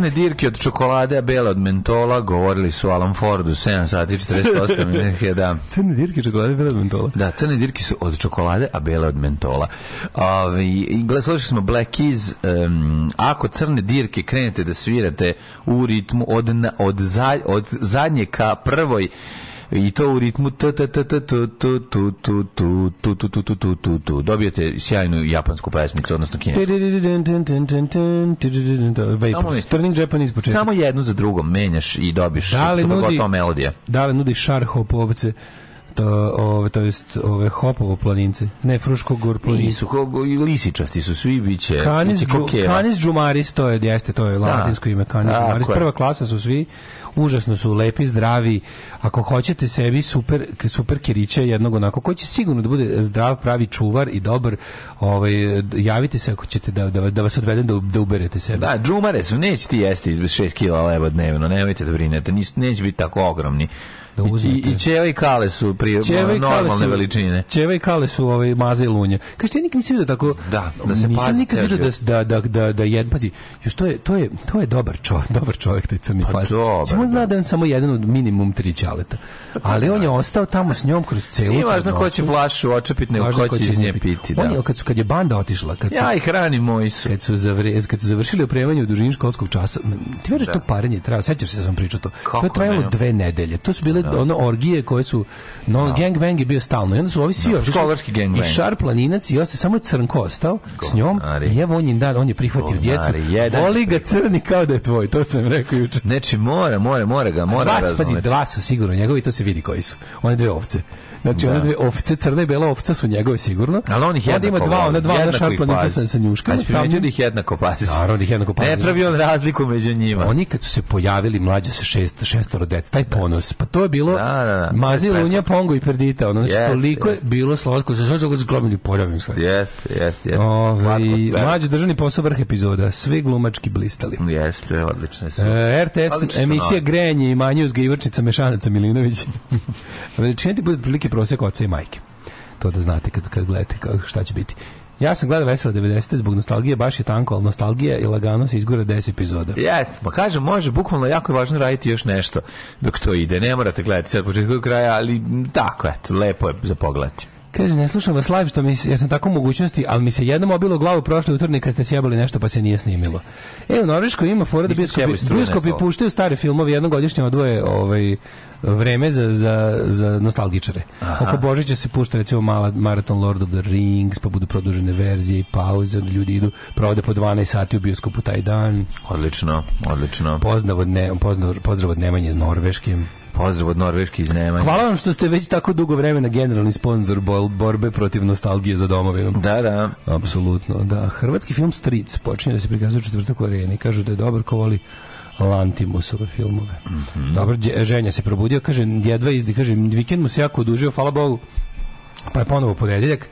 crne dirke od čokolade, a bele od mentola, govorili su Alan Fordu, 7 sati 48 minuta, da. Crne dirke od čokolade, bele od mentola. Da, crne dirke su od čokolade, a bele od mentola. Ove, slušali smo Black Keys, um, ako crne dirke krenete da svirate u ritmu od, na, od, za, od zadnje ka prvoj i to u ritmu t t t t tu tu tu tu tu tu tu dobijete sjajnu japansku pesmicu odnosno kinesku Turning samo jednu za drugom menjaš i dobiš da li nudi melodija da li nudi šarhopovce to, ove, to jest ove Hopovo planince, ne Fruškogor planince. Nisu, i lisičasti su svi biće. Kanis, biće džu, Kanis Džumaris, to je, jeste, to je da. latinsko ime Kanis da, Džumaris. Prva klasa su svi, užasno su lepi, zdravi. Ako hoćete sebi super, super kiriće jednog onako, koji će sigurno da bude zdrav, pravi čuvar i dobar, ovaj, javite se ako ćete da, da, da vas odvedem da, da uberete sebe. Da, džumare su, neće ti jesti 6 kila leba dnevno, nemojte da brinete, nis, neće biti tako ogromni da uzmete. I, i Čeva i Kale su pri, čeva normalne su, veličine. Čeva i Kale su ovaj, maze i lunje. Kažete, ja nikad nisam vidio tako... Da, da se nisam pazi nikad vidio da, da, da, da, da jed, pazi, još to je, to je, to je dobar čovjek, dobar čovjek, taj crni pa, pas. Dobar, Samo zna da. da je on samo jedan od minimum tri ćaleta. Ali on je da. ostao tamo s njom kroz celu... Nije važno ko će flašu očepiti, nego ko će iz nje piti. Da. On je, kad, su, kad je banda otišla... Kad su, ja ih hranim, moji su. Kad su, zavre, kad su završili opremanje u dužini školskog časa, ti veriš da. to paranje, treba, sećaš se da sam pričao to. Kako to je trajalo dve nedelje. To su bile one, da. ono orgije koje su no, da. gangbang je bio stalno i onda su ovi svi da, školarski gangbang i šar planinac i ostaje samo je kostao ostao s njom i evo on je dan on je prihvatio djecu voli ga crni kao da je tvoj to sam rekao juče znači mora mora mora ga mora vas, da pazi, dva su sigurno njegovi to se vidi koji su one dve ovce Znači, da. one dve ovce, crna i bela ovca su njegove sigurno. Ali on ih jednako Onda ima dva, ona dva, ona šarplanica sa, sa njuškama. Ali primetio da ih jednako pazi. Naravno, da ih jednako pazi. Ne pravi on razliku među njima. Oni kad su se pojavili, mlađe se šest, šestoro dec, taj da. ponos. Pa to je bilo da, da, da. mazi lunja, pongo i perdita. Ono, znači, yes, toliko yes. je bilo slatko. Znači, znači, znači, glomili pojavim sve. Jeste, jeste, jeste. Ovaj, da. Mlađe državni posao vrh epizoda. Svi glumački blistali. Jeste, odlično. je E, RTS, emisija Grenje i manje uzgajivačnica Mešanaca Milinović. Znači, ti bude prilike prosjek oca i majke. To da znate kad, kad gledate šta će biti. Ja sam gledao Vesela 90. zbog nostalgije, baš je tanko, ali nostalgija i lagano se izgura 10 epizoda. Jeste, pa kažem, može, bukvalno jako je važno raditi još nešto dok to ide. Ne morate gledati sve od početka do kraja, ali tako, eto, lepo je za pogledati. Kaže, ne slušam vas live, što mi, ja sam tako u mogućnosti, ali mi se jednom obilo glavu prošle utornik kad ste sjebali nešto pa se nije snimilo. E, u Norveškoj ima fora da bioskopi puštaju stare filmove jednogodišnje odvoje ovaj, vreme za, za, za nostalgičare. Aha. Oko Božića se pušta recimo mala, Marathon Lord of the Rings, pa budu produžene verzije i pauze, ljudi idu provode po 12 sati u bioskopu taj dan. Odlično, odlično. Pozdrav od, ne, pozdrav, pozdrav od Nemanje iz Norveške. Pozdrav od Norveške iz Nemanja. Hvala vam što ste već tako dugo vremena generalni sponsor borbe protiv nostalgije za domovinom. Da, da. Apsolutno, da. Hrvatski film Stric počinje da se prikazuje četvrtak u areni. Kažu da je dobar ko voli Lantimusove filmove. Mm -hmm. Dobro, ženja se probudio, kaže, jedva izdi, kaže, vikend mu se jako odužio, hvala Bogu, pa je ponovo ponedeljak.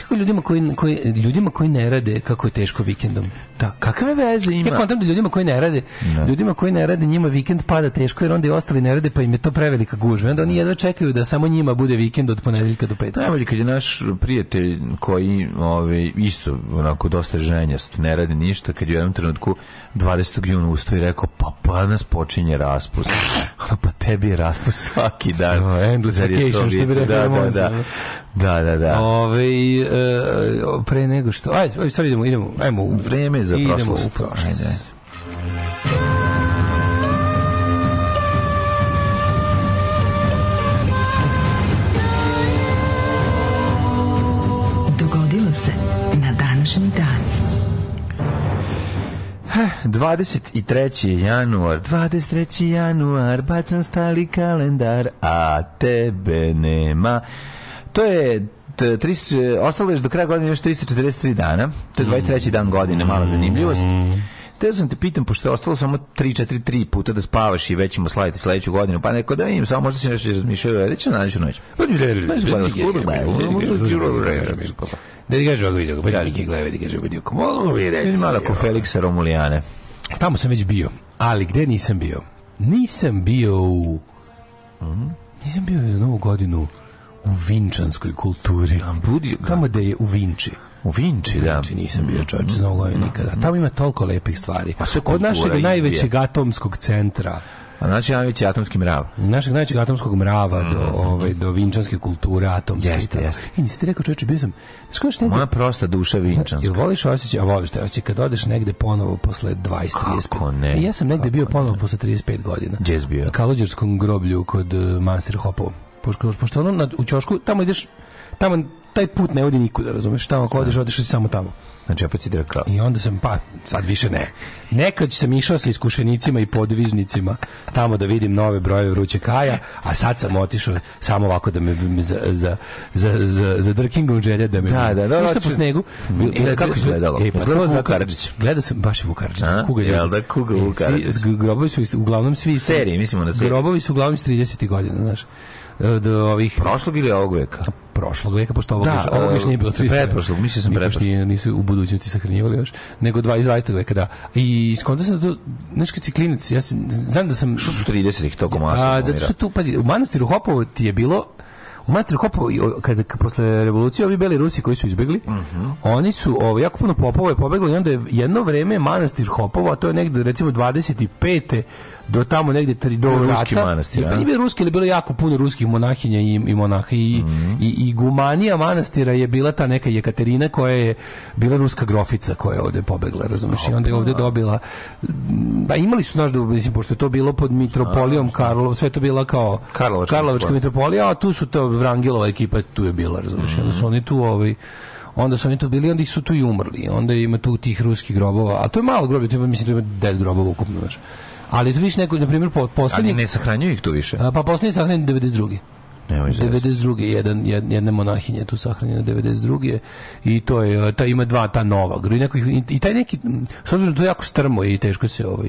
Kako ljudima koji, koji, ljudima koji ne rade, kako je teško vikendom. Da, kakve veze ima? Ja kontam da ljudima koji ne rade, ne. ljudima koji ne rade njima vikend pada teško jer onda i ostali ne rade pa im je to prevelika gužva. Onda oni jedva čekaju da samo njima bude vikend od ponedeljka do petka. Najbolje kad je naš prijatelj koji ovaj isto onako dosta ženjast, ne radi ništa, kad je u jednom trenutku 20. juna ustao i rekao pa pa nas počinje raspust. pa tebi je raspust svaki dan. No, endless vacation što bi rekao da, da, da, da, da. Ove, e, pre nego što, ajde, ajde, sad idemo, idemo, ajmo. Vreme za I prošlost. Idemo u prošlost. Ajde. Dogodilo se na današnji dan. 23. Eh, januar, 23. januar, bacam stali kalendar, a tebe nema. To je 30, e, e, ostalo još do kraja godine još 343 dana. To je 23. Mm. dan godine, mala mm. zanimljivost. Te sam da te pitam, pošto je ostalo samo 3, 4, 3 puta da spavaš i već ćemo slaviti sledeću godinu, pa neko da im samo možda si nešto razmišljaju, e, reći će na nađu noć. Pa ti gledali, da pa ti gledali, da ti kažu ovako vidio, pa ti Miki da ti kažu vidio, malo mi reći. Ili malo ko Feliksa Romulijane. Tamo sam već bio, ali gde nisam bio? Nisam bio u... Mhm. Nisam bio u novu godinu u vinčanskoj kulturi. Budi, Tamo da je u Vinči. U Vinči, da. Vinči nisam bio čovječ, mm. znao nikada. Mm. Tamo ima toliko lepih stvari. A sve Od našeg najvećeg atomskog centra. A znači najveći atomski mrav. Našeg najvećeg atomskog mrava mm. do ovaj do vinčanske kulture atomske. Jeste, jeste. I e, nisi ti rekao čoveče bio sam. Skoro što Moja prosta duša vinčanska. Jel voliš osjećaj, a voliš taj osjećaj kad odeš negde ponovo posle 20 30. ne? I e, ja sam negde bio ponovo ne. posle 35 godina. Gdje bio? Na Kalođerskom groblju kod uh, eh, Manster Hopovom pošto, pošto ono na, u ćošku, tamo ideš, tamo taj put ne vodi nikuda, razumeš? Tamo ako odeš, odeš samo tamo. Znači, opet si drkao. I onda sam, pa, sad više ne. Nekad sam išao sa iskušenicima i podvižnicima tamo da vidim nove brojeve vruće kaja, a sad sam otišao samo ovako da me za, za, za, za, za drkingom želje da me... Da, da, da. Išao po snegu. E, kako izgledalo? E, pa, gledao sam Vukarđić. Gledao sam baš Vukarđić. Kuga je. Jel da, Kuga Vukarđić. Grobovi su uglavnom svi... Serije, mislimo na serije. Grobovi su uglavnom iz 30. godina, znaš od ovih prošlog ili ovog veka prošlog veka pošto ovog, da, još, ovog još nije bilo 300 e, pretprošlog mislio sam pretprošlog nisu u budućnosti sahranjivali još nego dva iz 20. veka da i skonto sam da to znaš kad ja se znam da sam što su 30 ih tokom a zato što tu pazi u manastiru Hopovo ti je bilo u Manastiru Hopovo, kada posle revolucije ovi beli Rusi koji su izbegli, mm -hmm. oni su ovo, jako puno popova je pobeglo i onda je jedno vreme Manastir Hopovo, a to je negde recimo 25 do tamo negdje tri do ruski manastir. Ja, da. nije ruski, ali bilo jako puno ruskih monahinja i, i monaha i, mm. i, i, gumanija manastira je bila ta neka Jekaterina koja je bila ruska grofica koja je ovde pobegla, razumeš, i onda je ovde dobila ba pa imali su naš da, mislim pošto je to bilo pod mitropolijom da. Karlov, sve to bila kao Karlovačka, Karlovačka mitropolija, a tu su to Vrangelova ekipa tu je bila, razumeš, mm. onda su mhm. oni tu ovaj onda su oni tu bili, onda su tu i umrli. Onda ima tu tih ruskih grobova, a to je malo grobova, mislim da ima 10 grobova ukupno, znači. Ali tu više neko, na primjer, po, poslednji... Ali ne sahranjuju ih tu više. A, pa poslednji sahranjen 92. Nemoj 92. Jedan, jedna monahinja monahinje tu sahranjena 92. I to je, ta ima dva ta nova. I, neko, i taj neki, s obzirom da to je jako strmo i teško se, ovaj,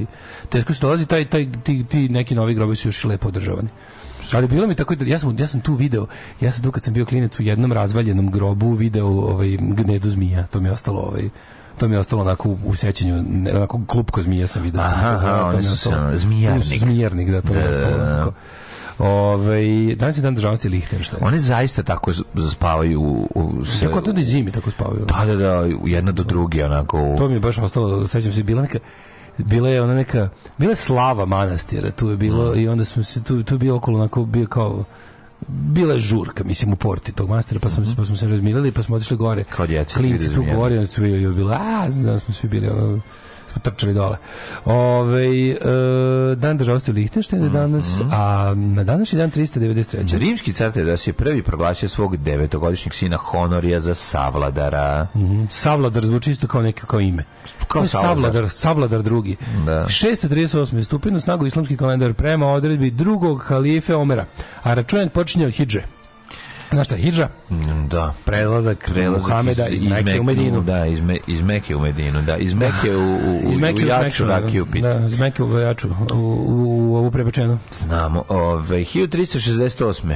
teško se dolazi, taj, taj, ti, ti neki novi grobi su još lepo održavani. Ali bilo mi tako da, ja sam ja sam tu video, ja sam tu kad sam bio klinac u jednom razvaljenom grobu video ovaj gnezdo zmija, to mi je ostalo ovaj to mi je ostalo onako u sećanju, onako klupko zmija sam vidio. Aha, aha, oni su zmijarnik. Zmijarnik, da, to je da, ostalo da, da. onako. Ove, danas je dan državnosti Lihtenštajna. One zaista tako spavaju u... u se... Kako to da zimi tako spavaju? Da, da, da, jedna do druge, onako... To mi je baš ostalo, sećam se, bila neka bila je ona neka bila je slava manastira tu je bilo mm. i onda smo se tu tu je bio okolo onako bio kao bila je žurka, mislim, u porti tog mastera, pa, smo, mm pa smo se razmilili, pa smo otišli gore. Kao djeca. Klinci tu gore, su bili, bilo, a, znam, smo svi bili, ono, trčali dole. Ove, e, dan državnosti u Lihtenštenu je danas, mm a na današnji dan 393. Rimski car da se prvi proglasio svog devetogodišnjeg sina Honorija za Savladara. Mm -hmm. Savladar zvuči isto kao neko kao ime. Kao Savladar. Savladar, Savladar drugi. Da. 638. stupi na snagu islamski kalendar prema odredbi drugog halife Omera, a računat počinje od Hidže. Znaš šta, hijđa? Mm, da. Prelazak, Prelazak Muhameda iz, iz Meke u Medinu. Da, iz, me, iz Meke u Medinu, da. Iz Mekke u, u, iz Meke u Jaču, Rakiju pitu. Da, iz Mekke u Jaču, u, u, u ovu prebačenu. Znamo. Ove, 1368.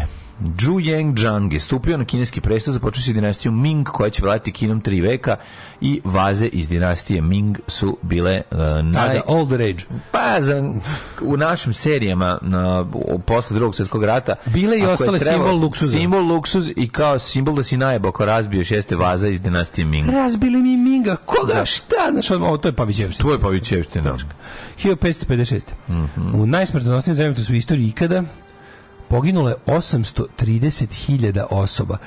Zhu Yang Zhang je stupio na kineski presto započeo se dinastiju Ming koja će vladati Kinom tri veka i vaze iz dinastije Ming su bile uh, naj... old rage. Pa za, u našim serijama na, posle drugog svjetskog rata bile i ostale trebalo, simbol luksuza. Simbol luksuz i kao simbol da si najebo ako razbiješ jeste vaza iz dinastije Ming. Razbili mi Minga. Koga? Da. Šta? Znaš, ovo, to je pavićevština. To je pavićevština. 1556. Mm -hmm. U najsmrtonosnijem zemljotresu istoriji ikada poginulo je 830.000 osoba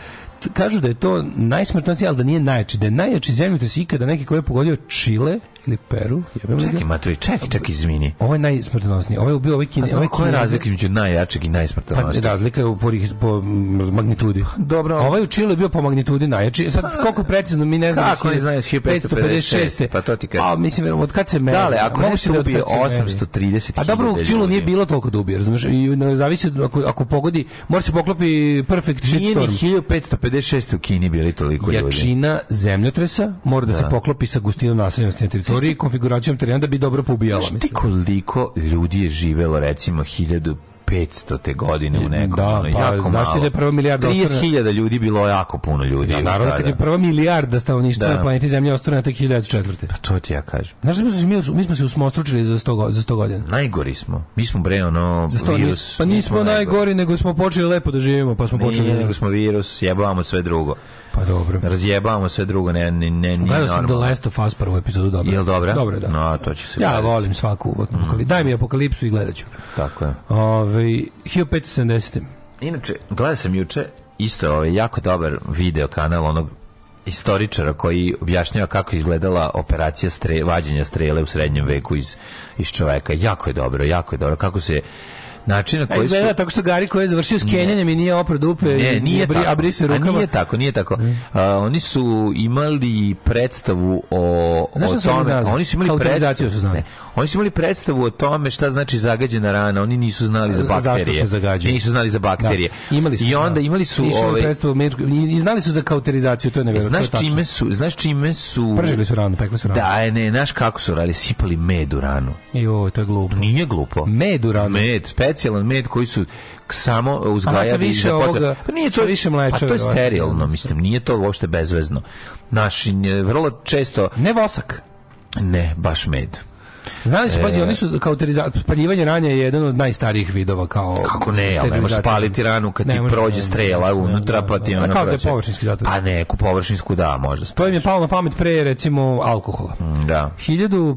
kažu da je to najsmrtnosti, ali da nije najjači. Da je najjači zemljotres ikada neki koji je pogodio Čile, ne peru. Jebem čekaj, maturi, čekaj, čekaj, izmini. Ovo je najsmrtonosniji. Ovo je ubio ovaj kine. Ovo koja je razlika između najjačeg i pa, najsmrtonosnijeg? Pa, razlika je po, po magnitudi. Pa, dobro. Ovaj u Čilu je bio po magnitudi najjači. Sad, pa, koliko precizno, mi ne znam. Kako ne znaju, 556. Pa to ti kažem. A, mislim, od kad se meri. Dale, ako nešto da ubije 830 A dobro, u Čilu nije bilo toliko da ubije, razumiješ? I zavisi, ako, ako pogodi, mora se poklopi perfect shitstorm. Nije ni 1556 u Kini bili toliko ljudi. Jačina zemljotresa mora da, se da. poklopi sa gustinom naseljenosti na teritoriji prostoriji konfiguracijom terena da bi dobro pobijala. Znaš ti koliko ljudi je živelo recimo 1500. te godine u nekom, da, ono, pa, jako znaš malo. da je prva milijarda 30.000 ljudi bilo jako puno ljudi. Da, naravno, kad je prva milijarda stanovništva da. na planeti Zemlja ostvarena tek 1904. Pa to ti ja kažem. Znaš, mi smo, mi, mi smo se usmostručili za 100, za 100 godina. Najgori smo. Mi smo bre, ono, za 100, virus. Pa nismo najgori, najgori, nego smo počeli lepo da živimo, pa smo počeli... Nije, nego da. smo virus, jebavamo sve drugo. Pa dobro. Razjebavamo sve drugo, ne, ne, ne, nije Gledao sam The Last of Us prvu epizodu, dobro. Jel dobra? Dobro, da. No, to će se Ja gledati. volim svaku mm. Daj mi apokalipsu i gledat ću. Tako je. Ove, ovaj, 1570. Inače, gledao sam juče isto ovaj jako dobar video kanal onog istoričara koji objašnjava kako izgledala operacija stre, vađenja strele u srednjem veku iz, iz čoveka. Jako je dobro, jako je dobro. Kako se način na koji su... Izgleda tako što Gari koji je završio s kenjanjem i nije opro dupe, ne, nije i a brise rukama. A nije tako, nije tako. A, oni su imali predstavu o, Znaš o tome... Znali? Oni su imali predstavu... su znali. Ne, oni su imali predstavu o tome šta znači zagađena rana. Oni nisu znali za bakterije. Zašto se zagađuju? Nisu znali za da. bakterije. Da. Imali su, I onda da. imali su... Nisu ove... predstavu, i znali su za kauterizaciju, to je nevjerojatno. Znaš čime su... Znaš čime su... Pržili su ranu, pekli su ranu. Da, e, ne, znaš kako su radili, sipali med u ranu. Jo, to je glupo. Nije glupo. Med u ranu. Med, pet specijalan med koji su samo uzgajali više za ovoga, pa nije to više mleča. Pa to je sterilno, mislim, nije to uopšte bezvezno. Naši vrlo često ne vosak. Ne, baš med. Znali su, pazi, e. oni su kao spaljivanje ranja je jedan od najstarijih vidova kao Kako ne, ali ne možeš spaliti ranu kad ne, ti prođe strela unutra, pa ti ona kao da je površinski zatvor. Pa ne, ku površinsku da, možda. To im je palo na pamet pre, recimo, alkohola. Da. 1000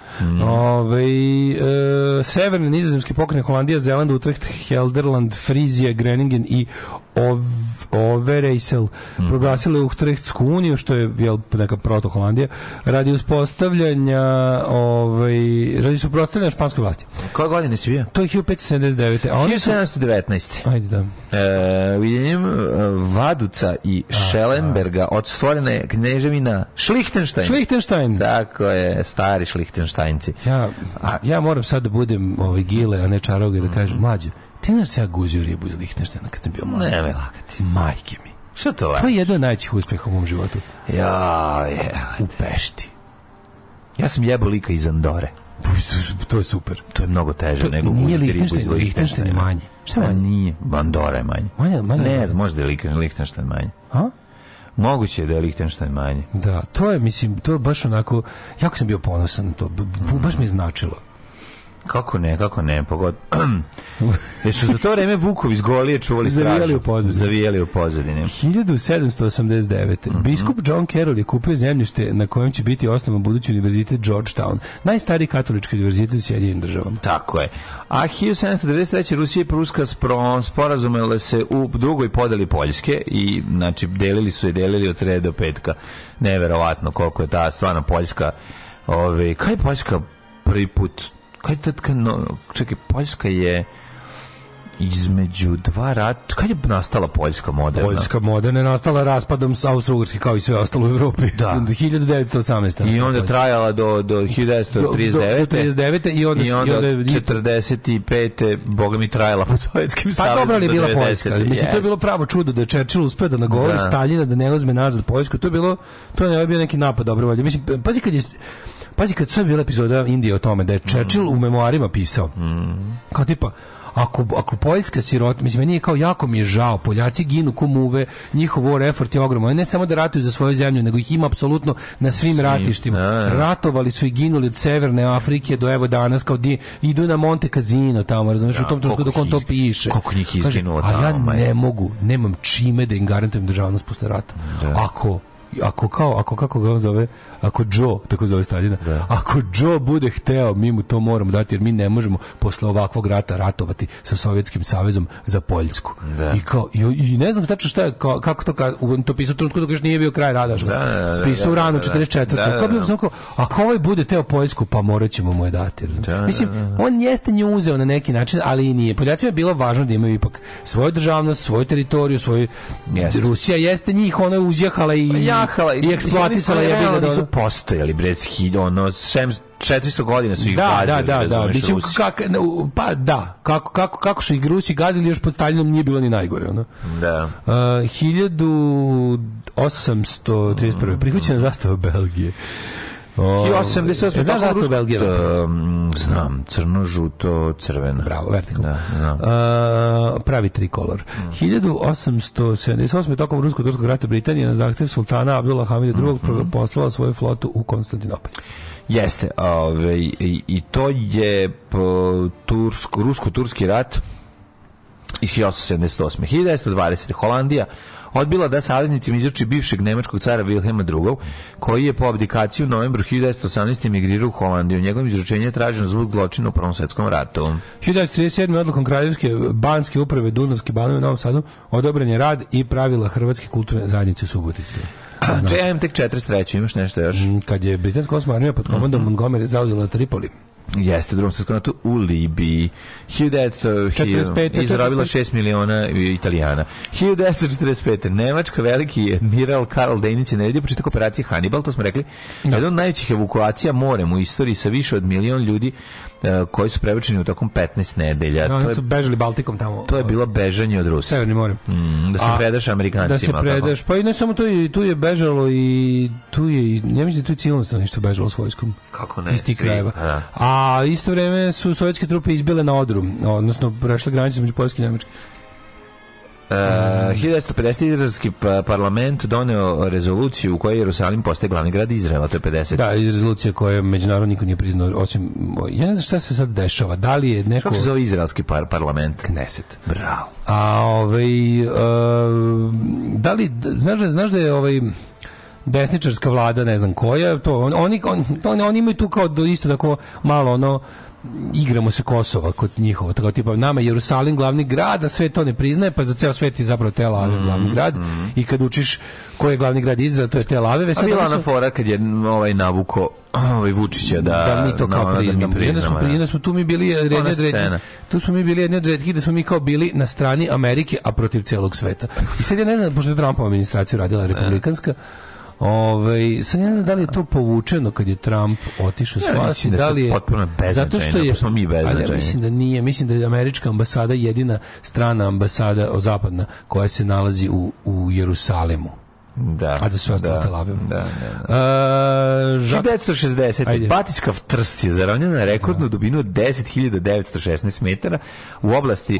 Mm. Ove, e, severne nizozemske pokrajine Holandija, Zelanda, Utrecht, Helderland, Frizija, Greningen i Ov Overijssel mm. proglasila Uhtrehtsku uniju, što je jel, neka proto Holandija, radi uspostavljanja ovaj, radi suprotstavljanja španske vlasti. Koje godine si bio? To je 1579. A oni 1719. Su... Ajde da. E, uh, Ujedinjem e, Vaduca i a, Schellenberga od stvorene je knježevina Šlihtenštajn. Šlihtenštajn. Tako je, stari Šlihtenštajnci. Ja, a, ja moram sad da budem ovaj, gile, a ne čaroge, da kažem, mhm. mlađe Ti znaš da se ja guzio ribu iz Lihtenštena kad sam bio mlad. Ne, me lagati. Majke mi. Što to je? To je jedno od uspeha u mom životu. Ja, je. U Pešti. Ja sam jebo lika iz Andore. Pa, to je super. To je mnogo teže to nego nije Lihtenštajn, Lihtenštajn je manje. Šta je manje? Nije, Andora je manje. Manje, manje. Ne znam, možda je Lihtenštajn manje. A? Moguće je da je Lihtenštajn manje. Da, to je, mislim, to je baš onako, jako sam bio ponosan na to, baš mi je značilo. Kako ne, kako ne, pogod... Jer su za to vreme Vukovi iz Golije čuvali stražu. Zavijali u pozadini. Zavijali u pozadini. 1789. Mm -hmm. Biskup John Carroll je kupio zemljište na kojem će biti osnovan budući univerzitet Georgetown, najstariji katolički univerzitet u Sjedinim državama. Tako je. A 1793. Rusija i Pruska sporazumele se u drugoj podeli Poljske i znači delili su je delili od sreda do petka. Neverovatno koliko je ta stvarno Poljska Ove, ovaj, kaj je Poljska prvi put Kaj je tad, no, čekaj, Poljska je između dva rata. Kad je nastala Poljska moderna? Poljska moderna je nastala raspadom sa ugrske kao i sve ostalo u Evropi. Da. 1918. I onda trajala do, do 1939. Do, do, do 39. I onda, I onda, i onda 45. Boga mi trajala pod Sovjetskim pa, savezom Pa dobro je bila 90. Poljska. Mislim, to je bilo pravo čudo da je Čečil uspio da nagovori da. Staljina da ne uzme nazad Poljsku. To je bilo, to je bio neki napad dobro volje. Mislim, pazi kad je Pazi, kad sve bila epizoda Indije o tome, da je Churchill u memoarima pisao, kao tipa, ako, ako poljska sirot, mislim, meni je kao jako mi je žao, Poljaci ginu ko muve, njihov war effort je ogroman, ne samo da ratuju za svoju zemlju, nego ih ima apsolutno na svim ratištima. Da, da. Ratovali su i ginuli od Severne Afrike do evo danas, kao di, idu na Monte Casino tamo, razumiješ, u da, tom trenutku dok on to piše. Koliko njih izginuo tamo, A ja ne mogu, nemam čime da im garantujem državnost posle rata. Ako ako kao, ako kako ga on zove, ako Joe, tako zove Staljina, da. ako Joe bude hteo, mi mu to moramo dati, jer mi ne možemo posle ovakvog rata ratovati sa Sovjetskim savezom za Poljsku. Da. I, kao, i, i ne znam tačno šta je, kao, kako to, ka, on to pisao trenutku, dok još nije bio kraj rada, da, da, da, da pisao u da, ranu 44. Da, da, da, da. Kao, ako ovaj bude teo Poljsku, pa moraćemo mu je dati. Da, Mislim, on jeste nju uzeo na neki način, ali i nije. Poljacima je bilo važno da imaju ipak svoju državnost, svoju teritoriju, svoju... Jeste. Rusija jeste njih, ona je uzjahala i... Pa ja mahala i, i eksploatisala je bilo da su postojali bre ono 400 godina su ih da, da gazili. Da, da, da, mislim kak, pa da, kako, kako, kako su ih Rusi gazili još pod Stalinom nije bilo ni najgore, ono. Da. Uh, 1831. Mm. Prihvaćena zastava Belgije. 1088. E, znaš zastavu Belgije? Da, mm, znam, crno, žuto, crveno. Bravo, vertikalno. Da, znam. Da. Uh, e, pravi trikolor. Mm. 1878. tokom Rusko-Turskog rata Britanija na zahtev sultana Abdullah Hamida II. Mm -hmm. poslala svoju flotu u Konstantinopolj. Jeste, ove, ovaj, i, i to je tursko, rusko-turski rat iz 1878. 1920. Holandija odbila da saveznicima izruči bivšeg nemačkog cara Wilhelma II, koji je po abdikaciji u novembru 1918. emigrirao u Holandiju. Njegovom izručenje je traženo zbog zločina u Prvom svetskom ratu. 1937. odlukom Kraljevske banske uprave Dunovske banove u Novom Sadu odobren je rad i pravila Hrvatske kulturne zajednice u Suboticu. Znači, tek 43. imaš nešto još? Mm, kad je Britanska osma armija pod komandom mm -hmm. Montgomery zauzela Tripoli, Jeste, u drugom svjetskom ratu u Libiji. 1945. Izrobila 6 miliona e, Italijana. 1945. Nemačka veliki admiral Karl Denic je naredio početak operacije Hannibal, to smo rekli. Da. Jedan od najvećih evakuacija morem u istoriji sa više od milion ljudi E, koji su prebačeni u tokom 15 nedelja. No, oni su je, bežali Baltikom tamo. To je bilo bežanje od Rusa. Severnim morem. Mm, da se A, predaš Amerikancima. Da se predaš. Pa i ne samo to, i, tu je bežalo i tu je, ja mislim da tu je civilno stanovništvo bežalo s vojskom. Kako ne? Iz tih krajeva. Da. A isto vreme su sovjetske trupe izbile na Odru, odnosno prešle granice među Poljske i Njemačke. Uh, eh, 1950. izraelski pa, parlament doneo rezoluciju u kojoj Jerusalim postaje glavni grad Izraela, to je 50. Da, rezolucija koju međunarodno niko nije priznao, osim, ja ne znam šta se sad dešava, da li je neko... Kako se zove izraelski par parlament? Kneset. Bravo. A ovaj, uh, da li, znaš, da znaš da je ovaj desničarska vlada, ne znam koja, to, oni, on, to, oni imaju tu kao isto tako malo ono igramo se Kosova kod njihova, tako tipa nama je Jerusalim glavni grad, a sve to ne priznaje, pa za ceo svet je zapravo Tel Aviv mm, glavni grad mm. i kad učiš koji je glavni grad Izrael, to je Tel Aviv. E, a bila ona fora kad je ovaj navuko ovaj Vučića da da mi to kao no, da priznamo. Da priznamo smo, ja. Da. smo tu mi bili redne redne. Tu smo mi bili jedni od redkih da smo mi kao bili na strani Amerike, a protiv celog sveta. I sad ja ne znam, pošto je Trumpova administracija radila republikanska, ne Ovaj sad ne znam da li je to povučeno kad je Trump otišao ja, s vlasti, da, da li je potpuno zato što je smo mi beznačajni. Ali ja mislim da nije, mislim da je američka ambasada jedina strana ambasada o zapadna koja se nalazi u u Jerusalimu. Da. A da su da, ostale Tel Aviv. Da, da, da. Uh, žak... 1960. Batiskav trst je zaravnjen na rekordnu da. dubinu od 10.916 metara u oblasti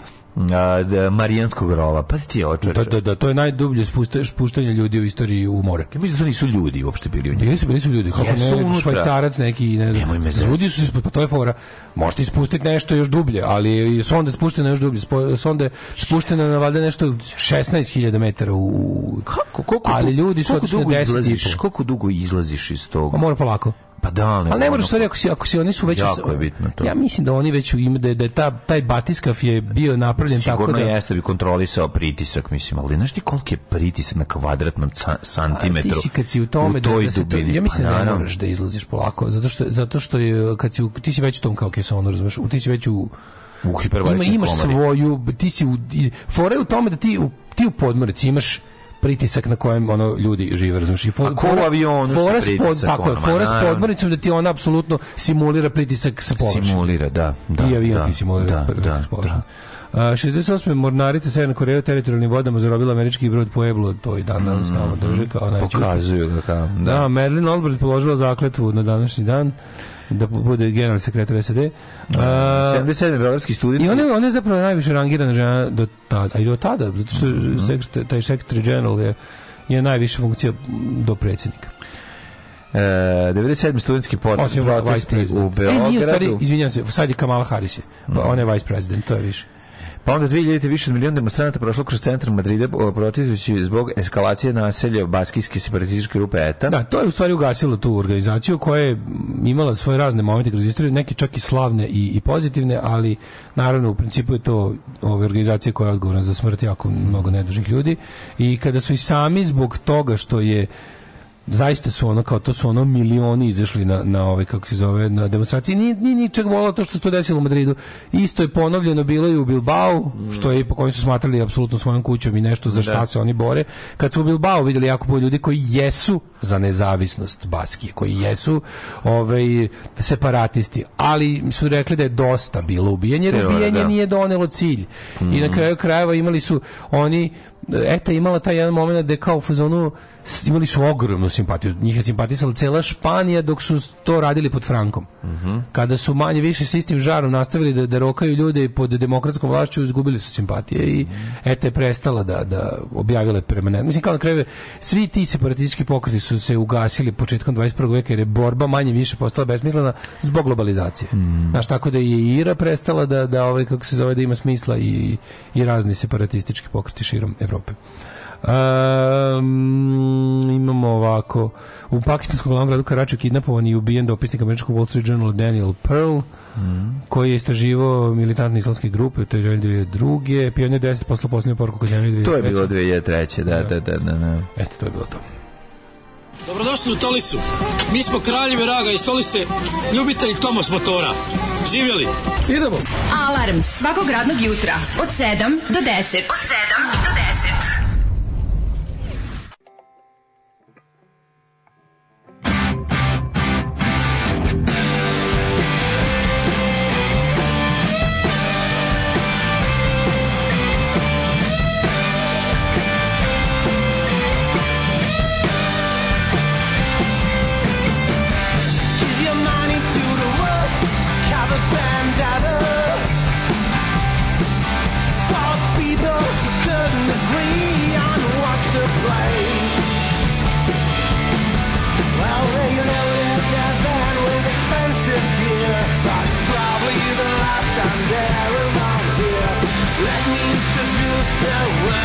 Marijanskog rova. Pa si ti očeš. Da, da, da, to je najdublje spuštanje ljudi u istoriji u more. Ja mislim da nisu ljudi uopšte bili u njemu. Jesu, nisu ljudi. Kako Jesu ne, unutra. švajcarac neki, ne znam. Me ljudi su ispod, pa to je fora. Možete ispustiti nešto još dublje, ali sonde spuštene još dublje. Sonde spuštene na valjda nešto 16.000 metara u... Kako? Koliko, ali ljudi su koliko dugo izlaziš? Koliko dugo izlaziš iz toga? Pa A Mora polako. Pa da, ali, ali ne moraš stvari ako si, ako si oni su već... Jako je bitno to. Ja mislim da oni već ima da, da je ta, taj batiskaf je bio napravljen Sigurno tako da... Sigurno jeste bi kontrolisao pritisak, mislim, ali znaš ti koliki je pritisak na kvadratnom santimetru? ti si kad si u tome u toj da, da se... To, ja mislim pa, da ne moraš da izlaziš polako, zato što, zato što je, kad si, u, ti si već u tom kao kesonu, razumeš, ti si već u u hiperbaričnoj Ima, imaš komari. svoju, ti si u, fore u tome da ti u, ti u podmoreci imaš pritisak na kojem ono ljudi žive, razumiješ? I for, A ko u avionu fora pod, tako je, fora s podmornicom da ti ona apsolutno simulira pritisak sa površine. Simulira, da. da I avion da, ti simulira da, da, da. Uh, 68. mornarica Severna Koreja teritorijalnim vodama zarobila američki brod Pueblo, to i dan danas mm, stalno drže kao najčešće. Pokazuju ga kao, da. Da, Madeleine Albright položila zakletvu na današnji dan da bude generalni sekretar SAD. Uh, 77. Beogradski studij. I ona je, je zapravo najviše rangirana žena do tada, i do tada, zato što mm -hmm. sekretar, taj sekretar general je, je najviša funkcija do predsjednika. E, 97. studentski protesti u Beogradu. E, nije, stvari, izvinjam se, sad je Kamala Harris je, pa mm -hmm. ona je vice president, to je više. Pa onda 2000 više od milion demonstranata prošlo kroz centar Madrida protivujući zbog eskalacije naselja baskijske separatističke grupe ETA. Da, to je u stvari ugasilo tu organizaciju koja je imala svoje razne momente kroz istoriju, neke čak i slavne i, i pozitivne, ali naravno u principu je to ove organizacije koja je odgovorna za smrt jako mnogo nedužnih ljudi i kada su i sami zbog toga što je zaista su ono kao to su ono milioni izašli na na ove kako se zove na demonstracije ni ni ničeg vola to što se to desilo u Madridu isto je ponovljeno bilo i u Bilbao što je i po kojem su smatrali apsolutno svojom kućom i nešto za da. šta da. se oni bore kad su u Bilbao videli jako puno ljudi koji jesu za nezavisnost Baskije koji jesu ovaj separatisti ali su rekli da je dosta bilo ubijanje jer da. ubijanje nije donelo cilj mm. i na mm. kraju krajeva imali su oni Eta imala taj jedan moment da je kao u fazonu imali su ogromnu simpatiju. Njih je simpatisala cela Španija dok su to radili pod Frankom. Uh mhm. -huh. Kada su manje više s istim žarom nastavili da, da rokaju ljude i pod demokratskom vlašću, izgubili su simpatije i ETA je prestala da, da objavila permanentno. Mislim, kao na kraju, svi ti separatistički pokreti su se ugasili početkom 21. veka jer je borba manje više postala besmislena zbog globalizacije. Mm. -hmm. Znaš, tako da je Ira prestala da, da ovaj, kako se zove, da ima smisla i, i razni separatistički pokreti širom Evrope. Um, imamo ovako. U pakistanskom glavnom gradu Karaču kidnapovan i ubijen dopisnik američkog Wall Street Journal Daniel Pearl, mm. koji je istraživao militantne islamske grupe, to je želje dvije druge, pionir 10 posla posljednju poruku kod zemlje dvije To je bilo 2003. Da, da, da, da, da. Eto, to je bilo to. Dobrodošli u Tolisu. Mi smo kraljevi Raga iz Tolise, ljubitelji Tomos motora. Živjeli! Idemo! Alarm svakog radnog jutra od 7 do 10. Od 7 do 10.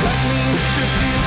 Let me introduce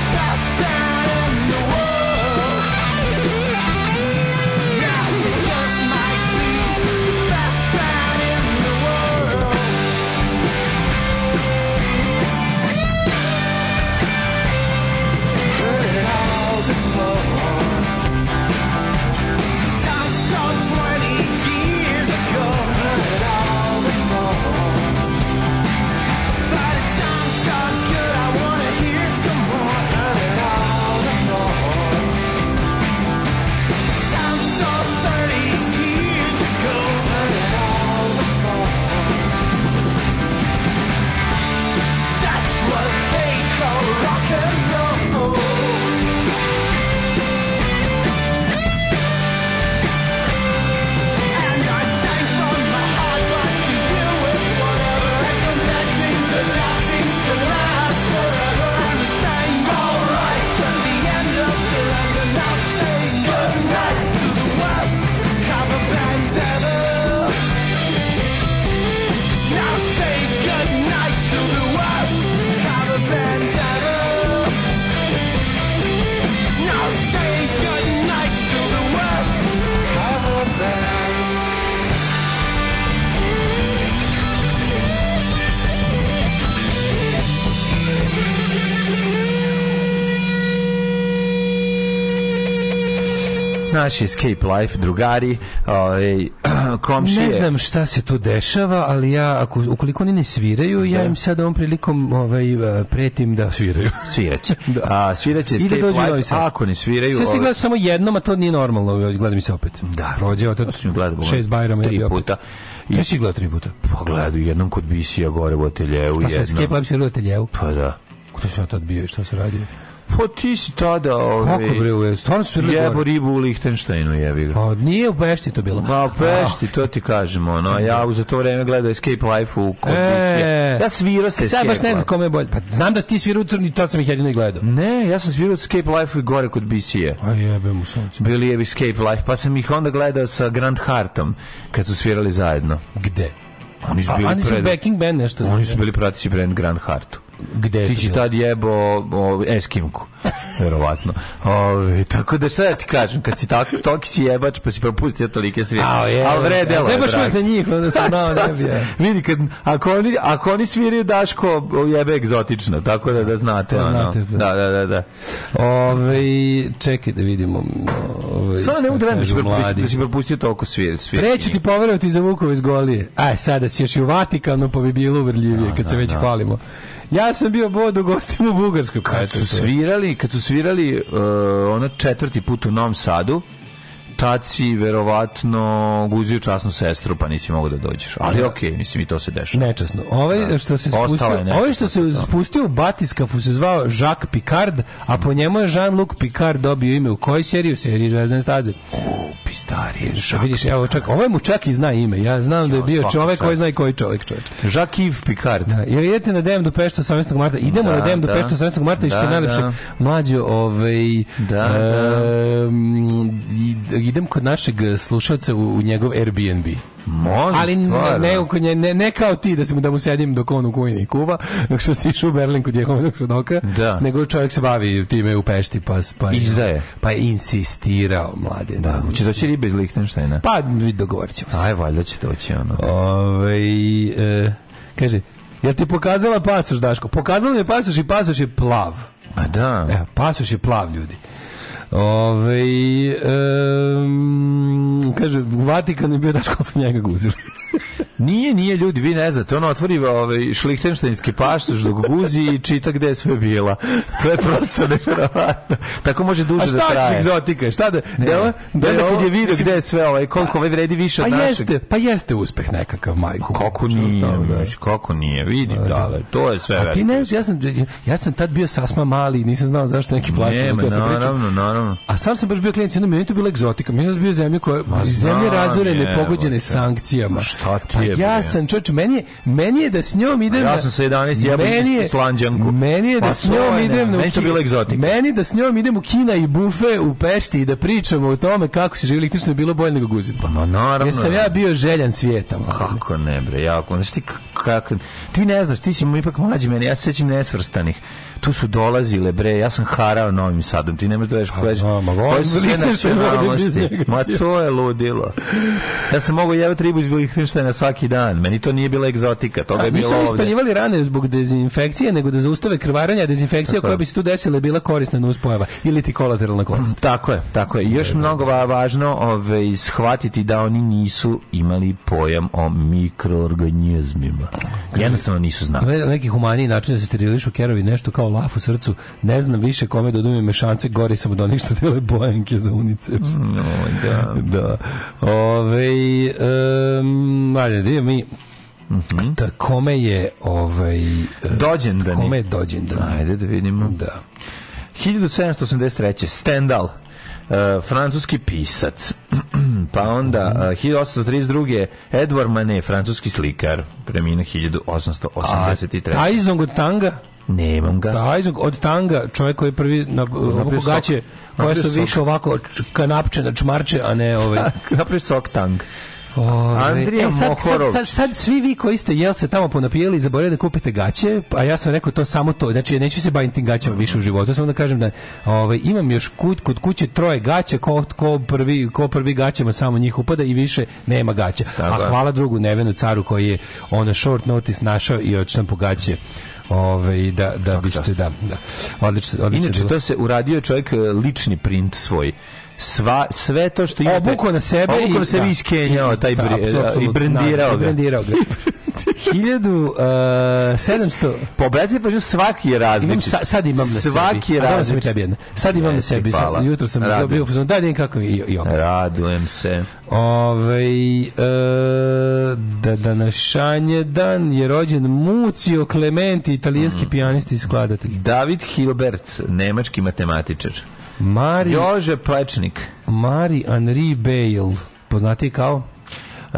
the best band. naš escape life, drugari, ovaj, komšije. Ne znam šta se tu dešava, ali ja, ako, ukoliko oni ne sviraju, ja da. im sad ovom prilikom ovaj, eh, pretim da sviraju. Sviraće. da. A, sviraće escape life, ako ne sviraju... Sve se ovaj. gleda samo jednom, a to nije normalno, ovaj, gledam se opet. Da. Prođe, otak, šest bajrama. Tri puta. I... Ti si gledao tri puta? Pogledao pa jednom kod Bisija gore u ateljevu. Šta se escape life svirao u ateljevu? Pa da. Kto se ja tad bio i šta se radio? Pa ti si tada... Ovaj, Kako bre, uvijek, stvarno su svirali Jebo ribu u Lichtensteinu jebi ga. Pa nije u Pešti to bilo. Ma da, u Pešti, ah. to ti kažem, ono, ja u za to vreme gledao Escape Life u kod e, Ja svirao se Sad baš ne znam kome je bolje. Pa znam da si ti svirao u Crni, to sam ih jedino i gledao. Ne, ja sam svirao Escape Life i gore kod BC-e. A jebe mu sunce. Bili je Escape Life, pa sam ih onda gledao sa Grand Hartom, kad su svirali zajedno. Gde? Oni su bili, A, oni su backing band nešto. Oni su bili pratići brand Grand Hartu. Gde ti si tad jebo o, eskimku verovatno. Ove, tako da šta ja da ti kažem, kad si tako toki si jebač, pa si propustio tolike sve. Al vredelo. Ne baš uvek na njih, onda sam dao ne Vidi kad ako oni ako oni sviraju Daško jebe egzotično, tako da da znate, da, ono. Znate, da, da, da, da. da. Ove, čekaj da vidimo. Ove, Stvarno ne mogu da verujem da si da propustio toliko svir, svir. Reći ti poverovati za Vukova iz Golije. Aj e, sada si još i u Vatikanu pa bi bilo uvrljivije kad se već hvalimo. Ja sam bio bod u gostima u Bugarskoj. Kad su svirali, kad su svirali uh, ono četvrti put u Novom Sadu, reputaciji verovatno guzio časnu sestru, pa nisi mogao da dođeš. Ali da. okej, okay, mislim i to se dešava. Nečasno. Ovaj da. što se spustio, ovaj što se spustio u Batiskafu se zvao Jacques Picard, a po njemu je Jean-Luc Picard dobio ime u kojoj seriji? U seriji Zvezdane staze. O, pistari je Jacques Vidiš, evo čak, ovaj mu čak i zna ime. Ja znam da je bio čovek koji zna i koji čovek čovek. Jacques Yves Picard. Da, jer idete na DM do Pešta 18. marta. Da, Idemo da, na DM do da, Pešta 18. marta i što je najlepše. Mlađo, ovaj... Da, e, da idem kod našeg e, slušalca u, u njegov Airbnb. Može, ali ne, ne, ne, ne, kao ti da se mu da mu sedim dok on u kujni kuva, dok što stiš u Berlin kod Jehovenog svedoka, da. nego čovjek se bavi time u Pešti pa pa izdaje. Pa je insistirao mlade. Da, da će doći ribe iz Lichtensteina. Pa dogovorit ćemo se. Aj, valjda će doći ono. Ove, ovaj, e, kaže, jel ti pokazala pasoš, Daško? Pokazala mi je pasoš i pasoš je plav. Ma da. E, pasoš je plav, ljudi. Ove, um, kaže, Vatikan je bio daš kada su njega guzili. Nije, nije ljudi, vi ne znate, ona otvori ovaj, šlichtenštajnski paštoš dok guzi i čita gde je sve bila. To je prosto neverovatno. Tako može duže da traje. A šta je egzotika? Šta da, ne, da, da, da, kad je vidio gde je sve ovaj, koliko ovaj vredi više od pa Jeste, pa jeste uspeh nekakav, majku. Kako nije, da, kako nije, vidi, da, da, to je sve A ti ne, ja sam, ja sam tad bio sasma mali i nisam znao zašto neki plaću. Nema, da naravno, naravno. A sam sam baš bio klijent, jedno mi je to bila egzotika. Mi sam bio zemlja koja, zemlje razvorene, pogođene sankcijama. Šta ti pa jebe. Ja sam čoč, meni je, meni je da s njom idem... A ja sam sa 11 jebam s lanđanku. Meni je da pa s njom ne, idem... meni to bilo egzotika. Meni da s njom idem u kina i bufe u Pešti i da pričamo o tome kako se živjeli, je bilo bolje nego guzit. Pa no, naravno. Jer sam ja bio željan svijeta. Kako ne bre, jako. Znaš ti, kako, ti ne znaš, ti si mu ipak mlađi mene, ja se sećam nesvrstanih tu su dolazile bre ja sam harao Novim Sadom ti ne možeš pa, da veš koje su sve nacionalnosti ma to je ludilo ja sam mogao jevati ribu iz Lichtensteina svaki dan meni to nije bila egzotika toga je bilo ovde nisu ispaljivali rane zbog dezinfekcije nego da zaustave krvarenja dezinfekcija koja bi se tu desila je bila korisna nuspojava ili ti kolateralna korist mm, tako je tako je još mnogo važno ove, ovaj, shvatiti da oni nisu imali pojam o mikroorganizmima jednostavno nisu znali neki humaniji način da se sterilišu kerovi nešto kao kao laf u srcu, ne znam više kome da odumim mešance, gori sam od onih što dele bojanke za unice. No, mm, da. da. Ove, um, ajde, da mi... Mhm. -hmm. Ta da, kome je ovaj dođendan? Kome je da. Ajde da vidimo. Da. 1783. Stendhal, uh, francuski pisac. pa onda uh, eh, 1832. Edward Manet, francuski slikar, preminuo 1883. A Taizong Tanga? Nemam ga. Tajzog da, od Tanga, čovjek koji je prvi na gaće, koje su više ovako kanapče kanapčena čmarče, a ne Ovaj. Napravio sok Tang. O, ovaj. Andrija e, sad, sad, sad, sad, svi vi koji ste jel se tamo ponapijeli i zaboravili da kupite gaće, a ja sam rekao to samo to, znači ja neću se baviti tim gaćama više u životu, samo da kažem da ovaj, imam još kut, kod kuće troje gaće, ko, ko, prvi, ko prvi gaćama samo njih upada i više nema gaća. Tako. A hvala drugu Nevenu Caru koji je ono short notice našao i odštampo gaće Ove, i da, da biste, da, da. Odlično, odlično. Inače, to se uradio čovjek e, lični print svoj sva, sve to što ima... Obuko na sebe obuko i... na sebe da. iskenjao da, taj da, bri, i da, brendirao ga. Brendirao ga. 1700 e, Pobratite pa svaki je različit. sa, sad imam na svaki sebi. Svaki sam i tebi Sad imam ne, na sebi. Sad, jutro sam Radujem bio fuzon. Da, vidim kako i, i opet. Radujem se. ovaj e, da, današanje dan je rođen Mucio Clementi, italijanski mm. pijanist i skladatelj. David Hilbert, nemački matematičar. Mari... Jože Plečnik. Mari Henri Bale, poznati kao Uh,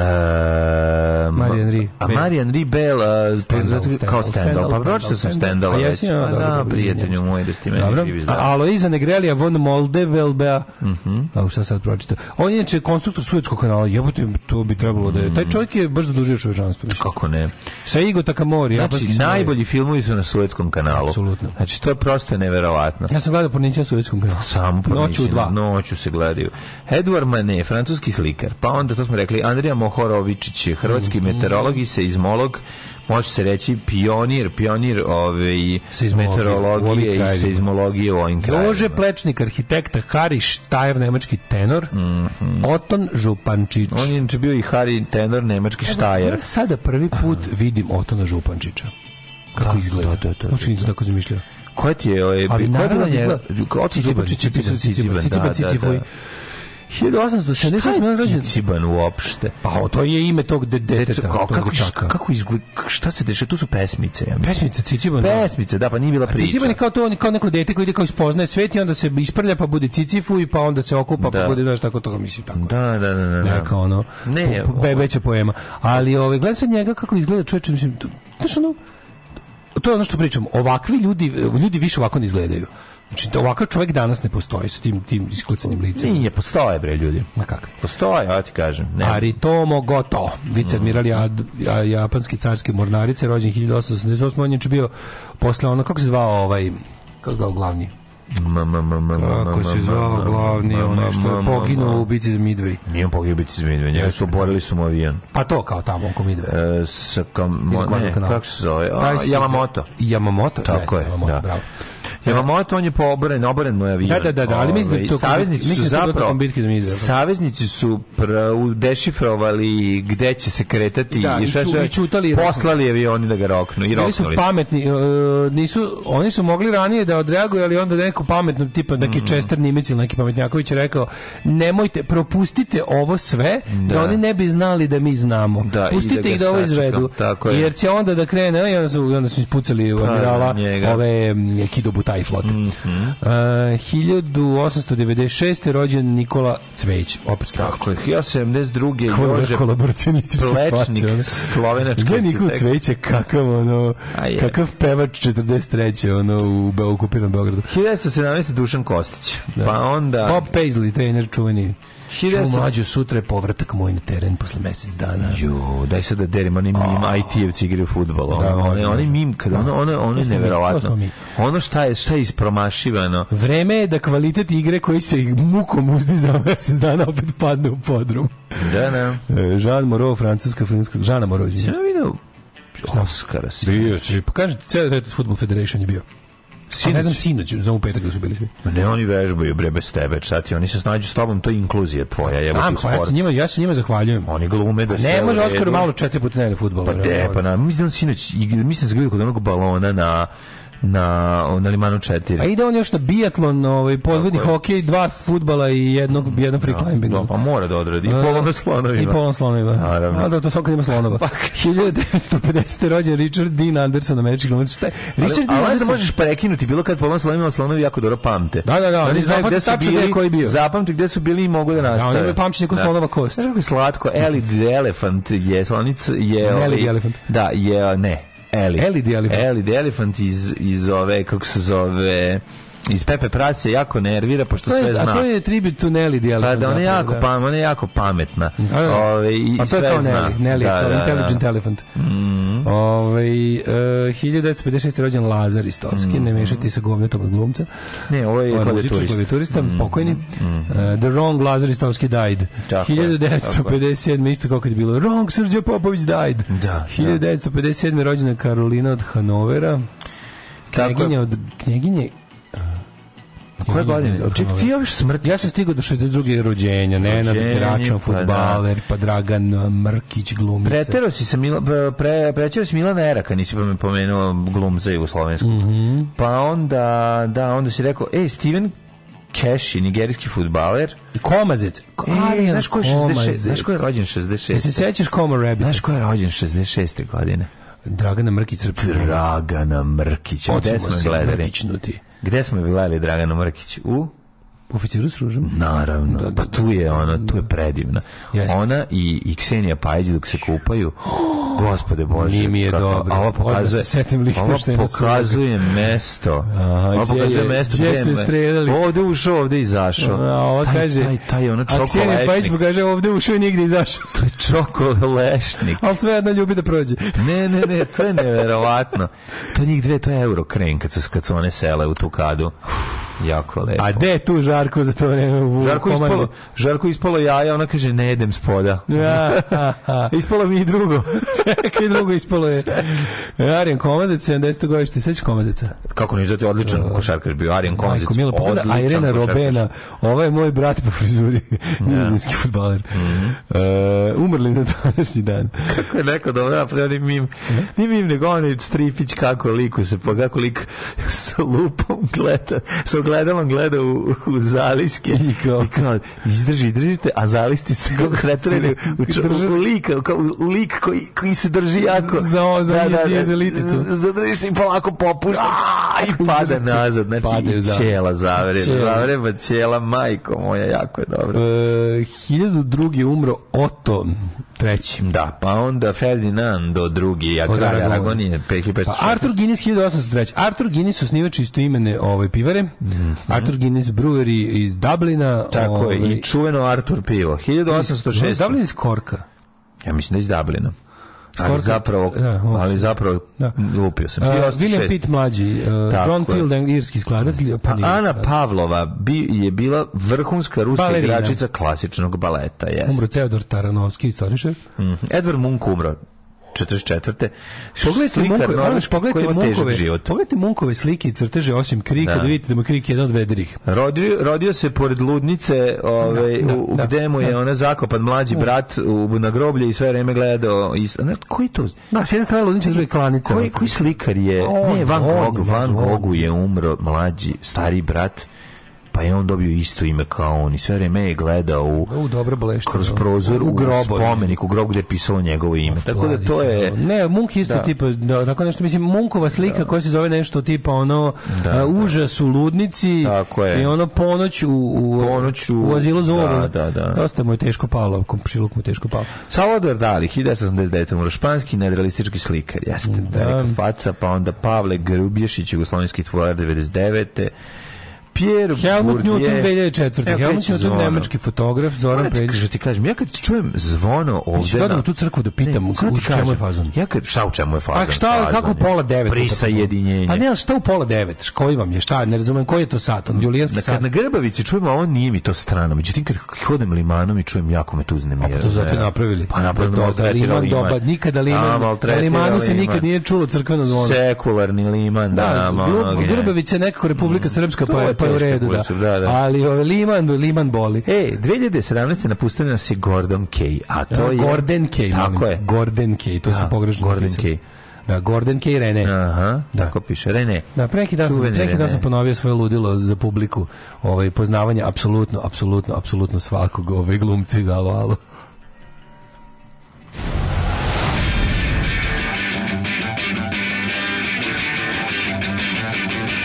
Marijan Ri. A Marijan Ri Bell uh, stand kao stand Pa pročito sam pa stand-up već. Ja, pa da, prijatelju moj da ste meni živi zdrav. Aloiza Negrelija von Moldevelbea. Mhm. A šta sad pročito? On je inače konstruktor Suetskog kanala. Jebote, to bi trebalo da je. Mhm. Taj čovjek je baš zadužio čovečanstvo. Kako ne? Sa Igo Takamori. Znači, da najbolji filmovi su na Suetskom kanalu. Apsolutno. Znači, to je prosto neverovatno. Ja sam gledao Pornića na Suetskom kanalu. Pa samo Pornića. Noću u dva. Noću se gledaju. Edward Manet, francuski slikar. Pa onda, to smo rekli, Andrija Mohorovičić, hrvatski mm -hmm. meteorolog i seizmolog, može se reći pionir, pionir ove ovaj, meteorologije i seizmologije u ovim krajima. Jože Plečnik, arhitekta, Hari Štajer, nemački tenor, mm -hmm. Oton Župančić. On je inače bio i Hari tenor, nemački Evo, Štajer. Ja sada prvi put vidim Otona Župančića. Kako da, izgleda? Da, da, da, da. Učinicu tako zamišljao. Koja ti je... Ovaj, Ali naravno da je... Oci Župančić je pisao Ciciban. Ciciban, Ciciban, 1870 Šta je rođen? Ciciban uopšte? Pa o, to je ime tog de deteta. Kako, kako, kako izgleda? Šta se dešava? Tu su pesmice. Ja pesmice, Ciciban. Da. Pesmice, da, pa nije bila priča. Ciciban je kao, to, kao neko dete koji ide kao ispoznaje svet i onda se isprlja pa bude Cicifu i pa onda se okupa pa da. pa bude, znaš, tako toga mislim. Tako. Da, da, da. da, da. Neka ono, ne, po, bebeća poema. Ali ovaj, gleda sad njega kako izgleda čovječ, mislim, znaš ono, to je ono što pričam, ovakvi ljudi, ljudi više ovako ne izgledaju. Znači, da ovakav čovjek danas ne postoji sa tim, tim isklicanim licem. Nije, postoje, bre, ljudi. Ma kako? Postoje, ja ti kažem. Ne. Aritomo Goto, viceadmiral mm. japanski carski mornarice, rođen 1888. On je bio posle ono, kako se zvao ovaj, kako se zvao glavni? Kako se zvao glavni, onaj što je poginuo u bici za Midway. Nije on poginuo u bici za Midway, njega su oborili su mu avijan. Pa to kao tamo oko Midway. E, sa kom, ne, kako se zove? Yamamoto. Yamamoto? Tako je, da. Bravo. Prema moje on je po oboren, oboren moj avion. Da, da, da, da ali ovaj, mislim da to saveznici su da zapravo saveznici su udešifrovali gde će se kretati da, i, šta su i čutali poslali avioni da ga roknu i roknuli. su pametni, uh, nisu oni su mogli ranije da odreaguju, ali onda da neko pametno tipa neki mm. Čester Nimec ili neki pametnjaković je rekao nemojte propustite ovo sve da, da oni ne bi znali da mi znamo. Da, da Pustite da ih da ovo izvedu. Jer će onda da krene, e, i onda su, onda su ispucali amirala pa, ove neki kidobuta Sky flote. Mm -hmm. uh, 1896. rođen Nikola Cvejić, operski skratka. Tako je, 1972. Jože Plečnik, slovenački. Gdje Nikola Cvejića, kakav, ono, kakav pevač 43. ono, u okupiran Beogradu. 1917. Dušan Kostić. Da. Pa onda... Bob Paisley, trener čuveni Što mlađo sutra je povratak moj na teren posle mesec dana. Jo, daj sad da derimo onim oh. IT-evci igraju u Da, oni, oni mim, kada ono, ono, ono je neverovatno. Ono šta je, šta je ispromašivano. Vreme je da kvalitet igre koji se mukom uzdi za mesec dana opet padne u podrum. Da, da. E, Jean Moreau, francuska, francuska, Žana Moreau, izvinjamo. Ja vidio Oskara si. Bio si, pa kažete, Red Football Federation je bio. Sinoć. Ne znam sinoć, znam u petak da su bili svi. Ma ne, oni vežbaju bre bez tebe, čati, oni se snađu s tobom, to je inkluzija tvoja, je Znam, pa ja se njima, ja se njima zahvaljujem. Oni glume da se. Ne može Oskar malo četiri puta na fudbal. Pa de, pa na, mislim da sinoć, mislim da se kod onog balona na na, na Limanu 4. A ide on još na biatlon, ovaj, podvodni hokej, dva fudbala i jednog, jedno free da, climbing. No, da, pa mora da odradi. I da, polom slonovima. I polom slonovima. Naravno. A da to svakad ima slonova. 1950. Pa, rođen Richard Dean Anderson, američki glumac. Šta Richard Dean Anderson. možeš prekinuti, bilo kad polom slonovima, slonovi jako dobro pamte. Da, da, da. Oni znaju gde su bili, koji bio. zapamte gde su bili i mogu da nastave. Da, oni imaju pamćenje kod slonova kost. Znaš kako je slatko, Elid Elephant je slonic, je... Elid ovaj- Elephant. Da, je, ne, Ellie Eli the Elephant. Ellie the Elephant iz, iz ove, kako se zove, iz Pepe Prać se jako nervira pošto je, sve zna. A to je tribut to Nelly djela. Pa da, ona je jako, da. pa, ona je jako pametna. A, da, da, Ove, i a pa to je kao zna. Nelly, Nelly da, kao da, intelligent da. elephant. Mm -hmm. Ove, e, 1956. rođen Lazar Istovski, mm -hmm. ne mhm. mešati sa govnetom od glumca. Ne, ovo je klavijaturista. turista, mm -hmm. pokojni. Mm -hmm. uh, the wrong Lazar Istovski died. Tako 1957. isto kako je bilo. Wrong Srđe Popović died. Da, 1957. Da. rođena Karolina od Hanovera. Kneginja, od, kneginja Pa koje godine? Ček, ti još smrt. Ja sam stigao do 62. rođenja, Nenad Račan, pa da. futbaler, pa Dragan e, Mrkić, glumica. Pretero si sa Mila, e, pre, prećeo si Milana Eraka, nisi pa me pomenuo glumca jugoslovenskog. Mm -hmm. Pa onda, da, onda si rekao, ej, Steven Keshi, nigerijski futbaler. Komazec. E, znaš ko 66, znaš ko je rođen 66. Se sećaš Koma Rabbit? Znaš ko je rođen 66. godine? Dragana Mrkić. Dragana Mrkić. Gde smo gledali? Mrkićnuti. Gde smo gledali Dragana Mrkić? U Po oficiru s ružom? Naravno. Da, da, pa da. tu je ona, tu je da. predivna. Jeste. Ona i, i Ksenija Pajić dok se kupaju. Oh, gospode Bože. Nije mi je kako, dobro. Ovo pokazuje, ovo pokazuje mesto. Aha, ovo pokazuje mesto. Gdje su streljali? Ovde ušao, ovde izašao. A, ovo taj, kaže, taj, taj, ona čokolešnik. A Ksenija Pajić pokaže ovde ušao i nigde izašao. to je čokolešnik. Ali sve jedna ljubi da prođe. ne, ne, ne, to je neverovatno. To njih dve, to je euro kren kad su, kad su one sele u tu kadu. Jako lepo. A gde tu Žarko za to vreme? U Žarko, komandu? ispalo, Žarko ispalo jaja, ona kaže ne jedem spoda. Ja, ha, ispalo mi i drugo. Čekaj, drugo ispalo je. Arijan Komazac, 70. godište, sveći Komazaca. Kako ne izvati, odličan uh, košarkaš bio. Arijan Komazac, Milo, pa odličan A Irena Robena, ovo ovaj je moj brat po frizuri, da. nizozemski futbaler. Mm -hmm. E, uh, umrli na današnji dan. Kako je neko dobro da napravio, mim, ni mim nego onaj stripić kako liku se, pa kako lik sa lupom gleda, sa ogledalom gleda u, u zaliske i kao, izdrži, držite, a zalisti se kako tretiraju u, u, u, lika, u, u lik koji, koji se drži jako. Za, za, da, da, da, za liticu. Zadržiš se i polako popušta a, i pada nazad. Znači, Pade, i da. ćela zavreba. Ćela. Zavreba ćela, majko moja, jako je dobro. E, 1002. umro Oto trećim. Da, pa onda Ferdinando drugi, a kralj Aragonije, 1506. Pa Artur Guinness 1803. Artur Guinness osnivač imene ove ovaj, pivare. Mm -hmm. Arthur Guinness Brewery iz Dublina. Tako ove, je, i ovaj- čuveno Arthur pivo. 1806. Dublin iz Korka. Ja mislim da iz Dublina. Skorka, ali zapravo, da, ali zapravo da. lupio sam. Uh, William Pitt mlađi, uh, John Field, irski skladatelj. Pa, pa Ana da. Pavlova bi, je bila vrhunska ruska Balerina. igračica klasičnog baleta. Jest. Umro Teodor Taranovski, istoričar. Mm -hmm. Edward Munch umro 44. Pogledajte munkove, moraš pogledajte munkove, život. Pogledajte munkove slike i crteže osim krika, da, da vidite da mu krik je jedan od vedrih. Rodio, rodio se pored ludnice, ovaj da, da, u, da, gde mu je da. ona zakopan mlađi brat u, na groblje i sve vreme gledao i ne, koji to? Da, s jedne strane ludnice, s druge klanice. Koji koji slikar je? On, ne, Van Gogh, Van Gogh je umro mlađi, stari brat pa je on dobio isto ime kao on i sve vreme je gledao u, u dobro blešta, kroz da. prozor u, u, grobu, u spomenik, u grob gde je pisalo njegovo ime. Tako Vladi, da to je... Ne, Munk isto da. tipa, da, tako nešto, mislim, Munkova slika da. koja se zove nešto tipa ono da, uh, užas u ludnici tako je. i ono ponoć u, u, ponoć u, u azilu za Da, da, da. Dosta mu je teško palo, komšiluk mu je teško palo. Salvador Dali, 1989. umro španski nadrealistički slikar, jeste, da. faca, pa onda Pavle Grubješić, jugoslovenski tvojar 99. Pierre Helmut Bourdieu. Newton 2004. Evo, Helmut Newton, zvono. nemački fotograf, Zoran Predić. Što ti kažem, ja kad čujem zvono ovde... Mi ću na... tu crkvu da pitam ne, u čemu je fazon. Ja kad, šta u čemu je fazon? Pa šta, fazon, kako u pola devet? Prisa jedinjenje. Pa ne, šta u pola devet? Koji vam je, šta, ne razumem, koji je to sat? On, julijanski sat. Kad na Grbavici čujem, a on nije mi to strano. Međutim, kad hodem limanom i čujem, jako me tu uznemira. Pa to zato da. napravili. Pa napravili. Dobar, liman, dobar, nikada liman. Limanu se nikad nije čulo crkveno zvono. Sekularni liman, da. da Grbavica je nekako Republika mm. Srpska, pa je pa je u redu, da. da, da. Ali ove, ovaj, Liman, Liman boli. E, 2017. napustio nas je Gordon Kay, a to je... Gordon Kay, tako je. Gordon Kay, to da, su pogrešno Gordon Kay. Da, Gordon K. Rene. Aha, da. tako piše, Rene. Da, preki da dan, preki da sam ponovio svoje ludilo za publiku, ovaj, poznavanje, apsolutno, apsolutno, apsolutno svakog ovaj, glumca iz Alo Alo.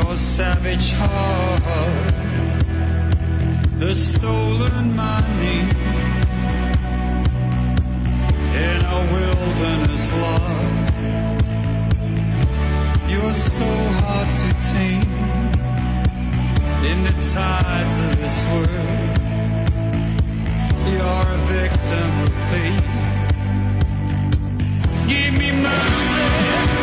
your savage heart the stolen money in a wilderness love you're so hard to tame in the tides of this world you're a victim of fate give me mercy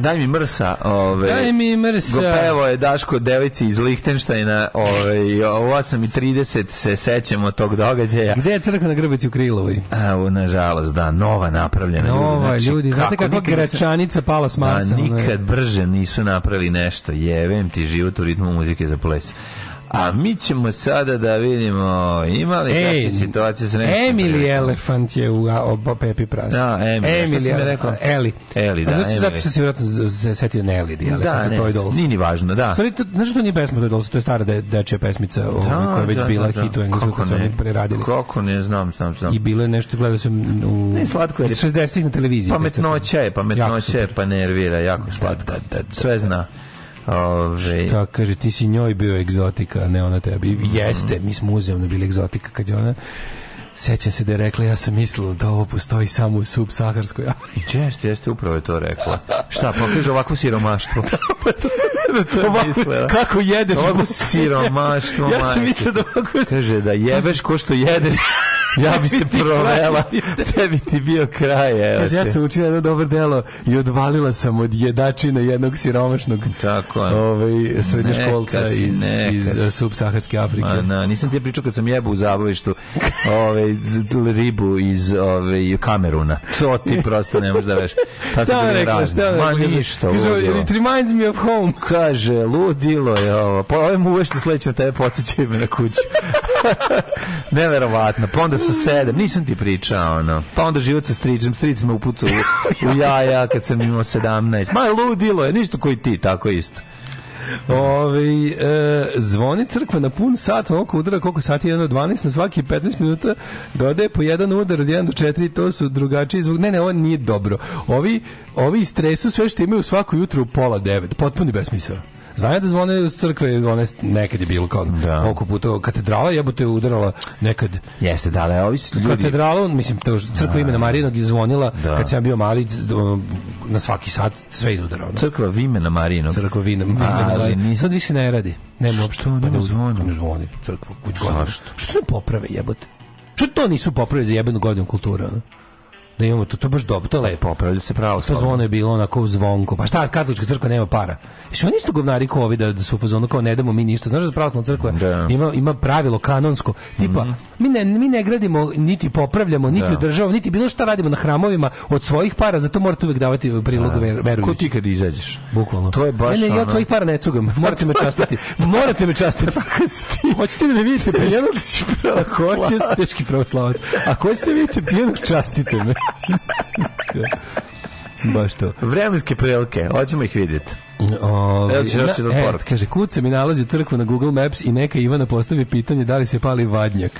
daj mi mrsa. Ove, daj mi mrsa. Gopevo je Daško devici iz Lihtenštajna. Ove, o 8.30 se sećamo tog događaja. Gde je crkva na Grbici u Krilovoj? A, u, nažalost, da. Nova napravljena. Nova, ljudi. Znači, ljudi znate kako da, je gračanica pala s Marsa. Da, nikad brže nisu napravili nešto. Jevem ti život u ritmu muzike za ples. A mi ćemo sada da vidimo ima li kakve situacije sa nešto. Emily Elefant je u oba Pepi Pras. Da, Emily. Emily sam rekao? Eli. Eli, da. A znači, zato što se vjerojatno setio na Eli, ali da, ne, to je dolce. Nije ni važno, da. Stvari, to, znaš što nije pesma, to je dolce, to je stara de, dečja pesmica da, koja je već da, bila da, da. hit u Engleskoj kad su oni preradili. Kako ne, znam, znam, znam. I bilo je nešto, gledao sam u ne, slatko je, 60-ih na televiziji. Pametnoća je, pametnoća je, pa, pa nervira, jako da, slatka. Da, Sve zna. Ove... Šta kaže, ti si njoj bio egzotika, a ne ona tebi. Jeste, mi smo uzemno bili egzotika kad je ona sećam se da je rekla, ja sam mislila da ovo postoji samo u subsaharskoj Africi. jeste, jeste, upravo je to rekla. Šta, pokaže pa da, da, ovako siromaštvo? to, ovako, kako jedeš? Ovako siromaštvo, Ja sam mislila da ovako... Kaže, da jebeš ko što jedeš. ja bi se provela, tebi ti bio kraj. Evo Kaže, ja sam učila jedno dobro delo i odvalila sam od jedačina jednog siromašnog Tako, ovaj, srednjoškolca si, iz, iz subsaharske Afrike. Ma, na, nisam ti je pričao kad sam jebu u zabavištu ovaj, ribu iz ovaj, Kameruna. To ti prosto ne možeš da veš. šta je rekla, šta je rekla? Ma ništa. it reminds me of home. Kaže, ludilo je ovo. Pa ovaj mu uveš da sledećem tebe podsjećaju me na kuću. Neverovatno. Pa onda sa sedam, nisam ti pričao, ono. Pa onda život sa stricom, stric me upucao u, u jaja kad sam imao sedamnaest. Ma je ludilo je, ništa koji ti, tako isto. Ove, e, zvoni crkva na pun sat, oko udara, koliko sati, 1 do 12, na svaki 15 minuta dodaje po jedan udar od 1 do 4, to su drugačiji zvuk. Ne, ne, ovo nije dobro. Ovi, ovi stresu sve što imaju svako jutro u pola 9, potpuni besmisao. Znaju da zvone iz crkve, one nekad je bilo kao da. oko puta katedrala, jebote je udarala nekad. Jeste, da, ali da, ovi ljudi... Katedrala, mislim, to crkva da. imena Marijinog je zvonila da. kad sam bio mali na svaki sat sve je izudarao. Crkva Vimena Marijinog. Crkva Vimena Marijinog. Sad više ne radi. Nema uopšte. Što pa pa ne zvoni? Ne zvoni. Crkva. Zašto? Što ne poprave, jebote? Što to nisu popravili za jebenu godinu kulture? Ono? da imamo to, to baš dobro, to je lepo. Popravlja se pravo. To zvono je bilo onako zvonko. Pa šta, katolička crkva nema para. I su oni isto govnari kao ovi da, da su u fazonu kao ne damo mi ništa. Znaš da pravoslavna crkva da. ima, ima pravilo kanonsko, tipa mm -hmm. mi, ne, mi ne gradimo, niti popravljamo, niti da. održavamo, niti bilo šta radimo na hramovima od svojih para, zato morate uvek davati prilog da. verujući. Ko ti kad izađeš? Bukvalno. To je baš ne, ne, ja od svojih para ne cugam. Morate me častiti. Morate me častiti. Hoćete da me vidite pijenog? Ako hoćete, teški pravoslavac. Ako hoćete vidite pijenog, častite me. Baš to. Vremenske prilike, hoćemo ih vidjeti. Ovi, Evo će još jedan e, Kaže, kuca mi nalazi crkvu na Google Maps i neka Ivana postavi pitanje da li se pali vadnjak.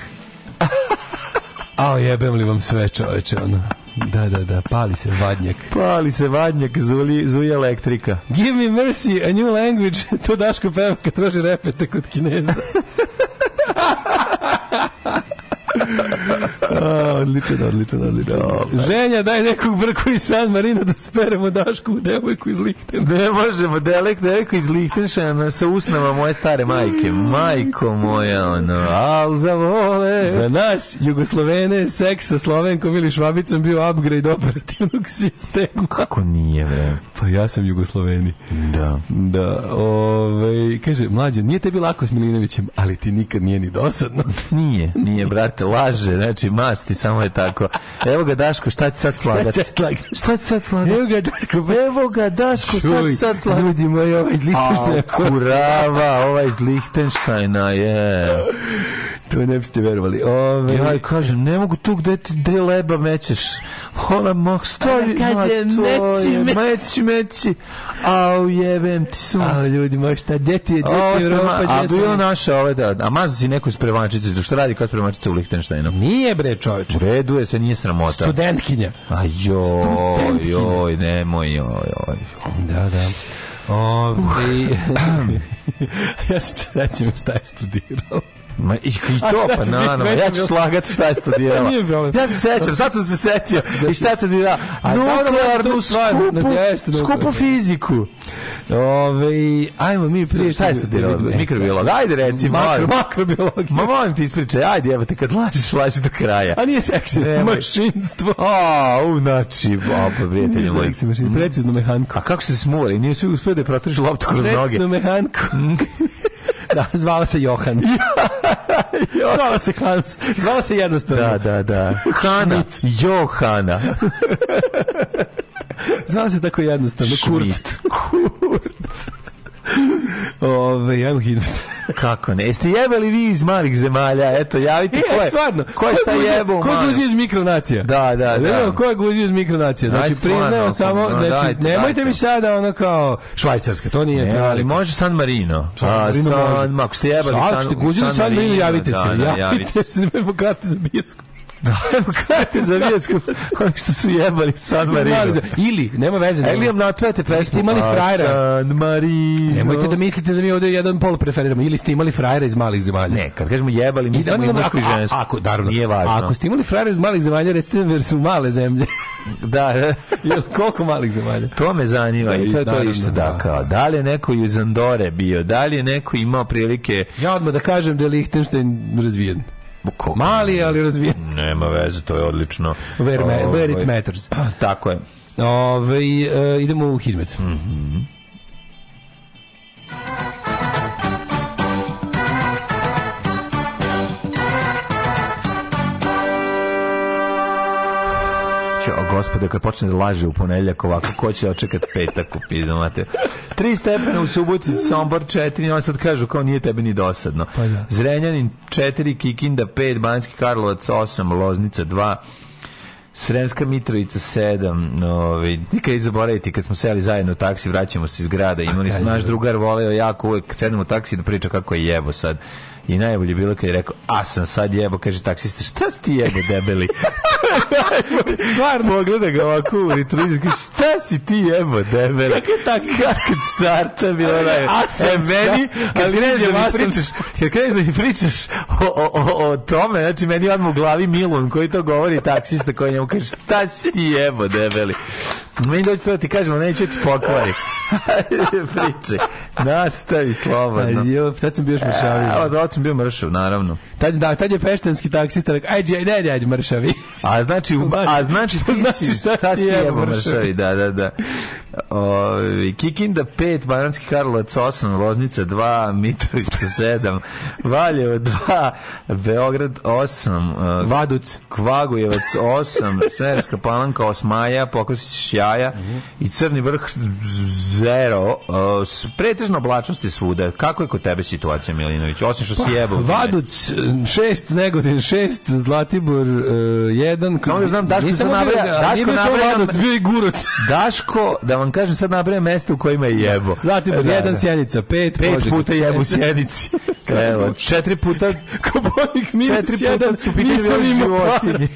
A jebem li vam sve čoveče, ono. Da, da, da, pali se vadnjak. Pali se vadnjak, zuli, zuji elektrika. Give me mercy, a new language. to Daško peva kad troši repete kod Kineza odlično, odlično, odlično. Ženja, daj nekog brku iz San Marina da speremo Dašku u devojku iz Lihtena. Ne možemo, delek devojku iz Lihtena sa usnama moje stare majke. Majko moja, ono, al za vole. Za nas, Jugoslovene, seks sa Slovenkom ili Švabicom bio upgrade operativnog sistema. Kako nije, bre? Pa ja sam Jugosloveni. Da. Da, ove, ovaj, kaže, mlađe, nije tebi lako s Milinovićem, ali ti nikad nije ni dosadno. Nije, nije, brate, laže, znači, ma masti, samo je tako. Evo ga Daško, šta će sad slagat? Šta će sad slagat? Evo ga Daško, pa... evo ga Daško, šta će sad slagat? Ljudi moji, ovaj iz Lihtenštajna. Kurava, ovaj iz Lihtenštajna je to ne biste verovali. Ove... Ja kažem, ne mogu tu gde ti gde leba mećeš. Ona mok stoji. Ona kaže, meći, meći. Meći, meći. Au, jebem ti sunce. Au, ljudi moj, šta, gde ti je, gde ti je Evropa? A bilo naša, ove, ovaj da, a maza si neku sprevačicu, što radi kao sprevačica u Lichtensteinu? Nije bre, čoveče. Redu je se, nije sramota. Studentkinja. A joj, Studentkinja. joj, nemoj, joj, joj. Da, da. Ove... Ovaj, ja se sećam šta je studirao. Ma, i, i to, pa na, na, ja ću slagat šta je studirala. ja se sećam, sad sam se setio. I šta je studirala? Da, da, da, Nuklearnu skupu, skupu fiziku. Ove, ajmo mi prije, šta je studirala? E, Mikrobiolog, ajde reci, Makro, makrobiologija. Ma molim ti ispričaj, ajde, evo te kad lažiš, laži do kraja. A nije seksi, mašinstvo. A, u, znači, a, pa prijatelj moj. Mm. Precizno mehanko. A kako se smori, nije sve uspio da je protriš loptu kroz noge. Precizno mehanko. Mm. Da, zvala se Johan. zvala se Hans. Zvala se jednostavno. Da, da, da. Hana. Johana. zvala se tako jednostavno. Schmidt. Kurt. Kurt. Ove, ja imam hinut. Kako ne? Jeste jebali vi iz malih zemalja? Eto, javite e, ko je. stvarno. Ko je šta jebao? Da, da, da. Ko je guzio iz mikronacija? Da, da, da. Evo, Ko je guzio iz mikronacija? Znači, priznao pa, samo, znači, dajte, nemojte dajte. mi sada ono kao švajcarska, to nije ne, ali može San Marino. San Marino A, San, može. Ako ste jebali San, San Marino. San Marino, javite da, se. Da, javite se, ne me bogate za bioskop. Da, kada za vijetsku, oni što su jebali San Marino. Ili, nema veze. Ili nam natvete pesmu. Ste imali pa frajera. San Marino. Nemojte da mislite da mi ovde jedan pol preferiramo. Ili ste imali frajera iz malih zemalja. Ne, kad kažemo jebali, mislimo da i muško i žensko. Ako, daravno, Nije važno. Ako ste imali frajera iz malih zemalja, recite nam jer su male zemlje. da, da. Jel, koliko malih zemalja? To me zanima. Da, to je to isto da, da, kao. Da li je neko iz Andore bio? Da li je neko imao prilike... Ja odmah da kažem da je Lichtenstein razvijen. Ko? Mali, ali razvijen. Nema veze, to je odlično. Where, ma, where it ovaj, matters. Pa, tako je. Ove, ovaj, idemo u Hidmet. Mhm. Mm gospode, kad počne da laže u ponedeljak ovako, ko će očekat petak u pizdu, mate. Tri stepena u subotu, Sombor četiri, oni sad kažu kao nije tebi ni dosadno. Pa da. Zrenjanin četiri, Kikinda pet, Banski Karlovac osam, Loznica dva, Sremska Mitrovica 7, ovaj nikad iz zaboraviti kad smo seli zajedno u taksi, vraćamo se iz grada, imali smo naš drugar voleo jako uvek kad sednemo u taksi da priča kako je jebo sad. I najbolje bilo kad je rekao, a sam sad jebo, kaže taksista, šta si ti jebo debeli? Stvarno. Pogleda ga ovako u ritruđu, kaže, šta si ti jebo debeli? Kako je taksista? Kako carta bila onaj. A sam e, meni, kad kreneš da mi da pričaš, kad kreneš da mi pričaš o, o, o, o tome, znači meni odmah u glavi Milon koji to govori taksista koji njemu kaže, šta si ti jebo debeli? Mi doći to da ti kažemo, neće ti pokvari. Priče. Nastavi slobodno. Jo, tad sam bio još mršavi. E, a, tad sam bio mršav, naravno. Tad, da, tad je peštanski taksista rekao, ajde, ne, ne, ajde, mršavi. A znači, znači a znači, to znači šta, šta si jebo mršavi, da, da, da. O, Kikinda 5, Bananski Karlovac 8, Loznica 2, Mitrovica 7, Valjevo 2, Beograd 8, e, Vaduc, Kvagujevac 8, Smerska Palanka 8, Maja, Pokosić ja Himalaja mm -hmm. i Crni vrh zero. Uh, pretežno oblačnosti svuda. Kako je kod tebe situacija, Milinović? Osim što pa, si jebao. Vaduc 6, Negotin 6, Zlatibor 1. Uh, Samo da znam, Daško se da nabraja. Da- Daško nabraja. Vaduc, bio i Guruc. Daško, da vam kažem, sad nabraja mesta u kojima je jebo. Zlatibor 1, da, da. Sjenica 5. 5 puta jebu Sjenici. Evo, četiri puta Koponik minus četiri puta jedan, su bile životinje.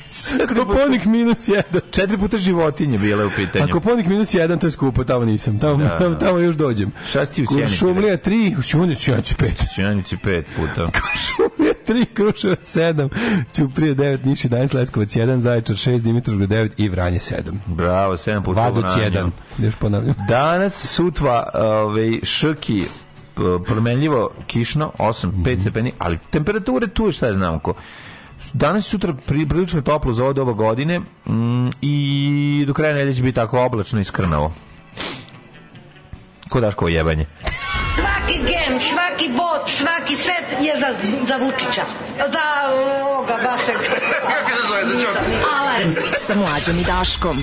Koponik minus jedan. Četiri puta životinje bile u pitanju pitanju. A Koponik minus 1, to je skupo, tamo nisam. Tamo, da. tamo, da. tamo još dođem. Šta si ti u Sjenici? Šumlija 3, u Sjenici 5. Sjenici 5 puta. Šumlija 3, Kruševac 7, Ćuprije 9, Niš 11, Leskovac 1, Zaječar 6, Dimitrovgrad 9 i Vranje 7. Bravo, 7 puta Vagoć 1, još ponavljam. Danas, sutva, ovaj, Šrki, promenljivo kišno, 8, 5 stepeni, ali temperature tu šta je znam ko. Danas i sutra prilično toplo za ovo godine mm, i do kraja nedelje će biti tako oblačno i skrnavo. Ko daš ko jebanje? Svaki gem, svaki bot, svaki set je za, za Vučića. Za ovoga vašeg. Kako se zove? za Alarm sa mlađom i Daškom.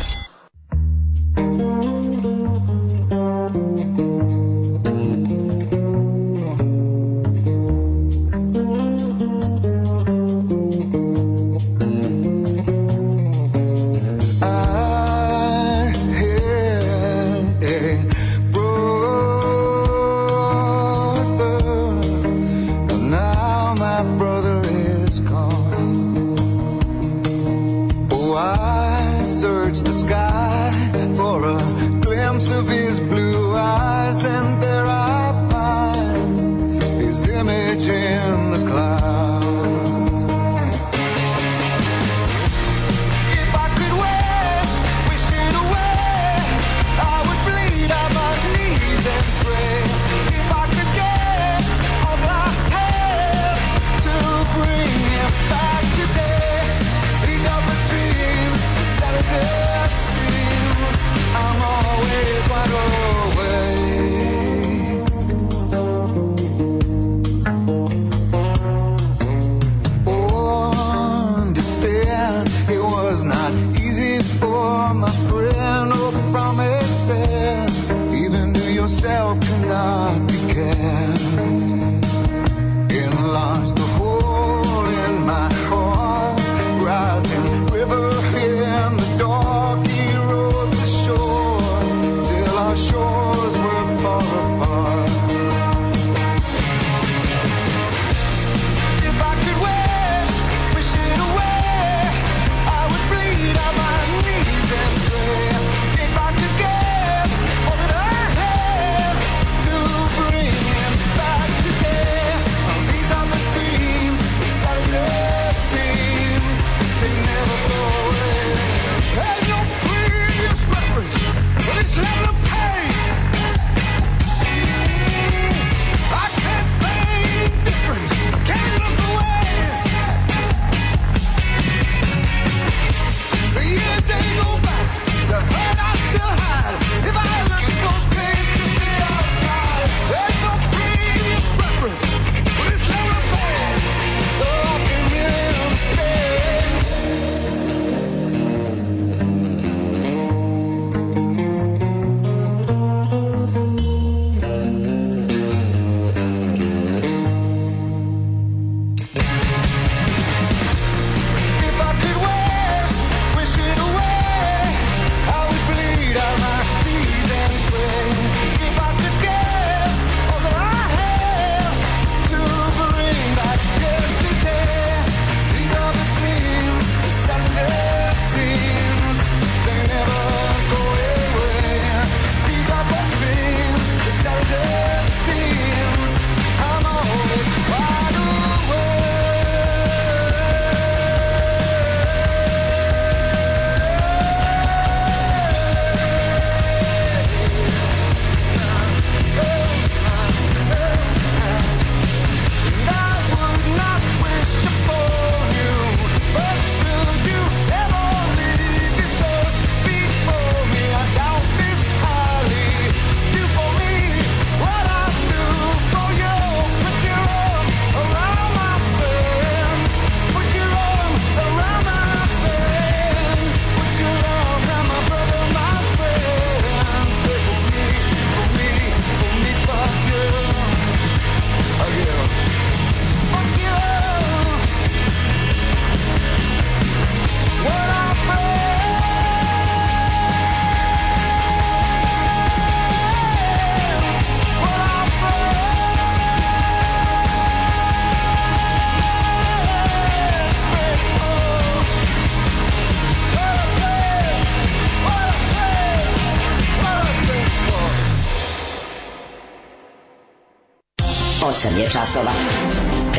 8 je časova.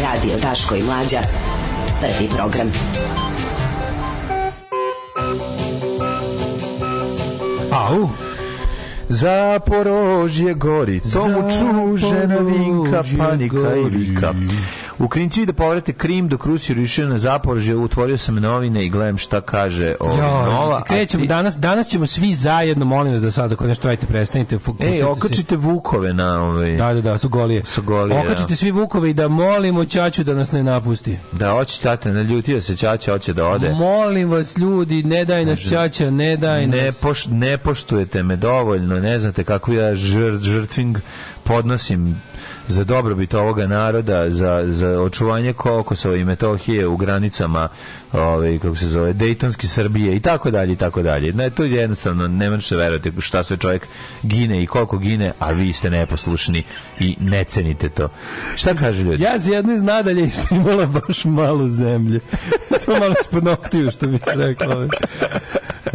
Radio Daško i Mlađa. Prvi program. Au! Za Porožje gori, tomu čužena vinka, panika i vika. Ukrinci da povrate Krim dok Rusiju rušio na Zaporožje, utvorio sam novine i gledam šta kaže o Nova. Krećemo ti... danas, danas ćemo svi zajedno, molim vas da sad ako nešto radite prestanite. Ej, okačite si... Vukove na ove. Ovaj- da, da, da, su golije. Su golije. Okačite da. svi Vukove i da molimo Ćaću da nas ne napusti. Da, hoće tate, naljutio se Ćaća, hoće da ode. Molim vas ljudi, ne daj nas Ćaća, ne daj ne Poš, ne poštujete me dovoljno, ne znate kako ja žrt, žrtving podnosim za dobrobit ovoga naroda, za, za očuvanje Kokosova i Metohije u granicama ove, ovaj, kako se zove, Dejtonski Srbije i tako dalje i tako dalje. Ne, to je jednostavno, ne možete da verovati šta sve čovjek gine i koliko gine, a vi ste neposlušni i ne cenite to. Šta kaže ljudi? Ja za jednu iz nadalje što imala baš malo zemlje. Samo malo ispod noktiju što bi se rekla.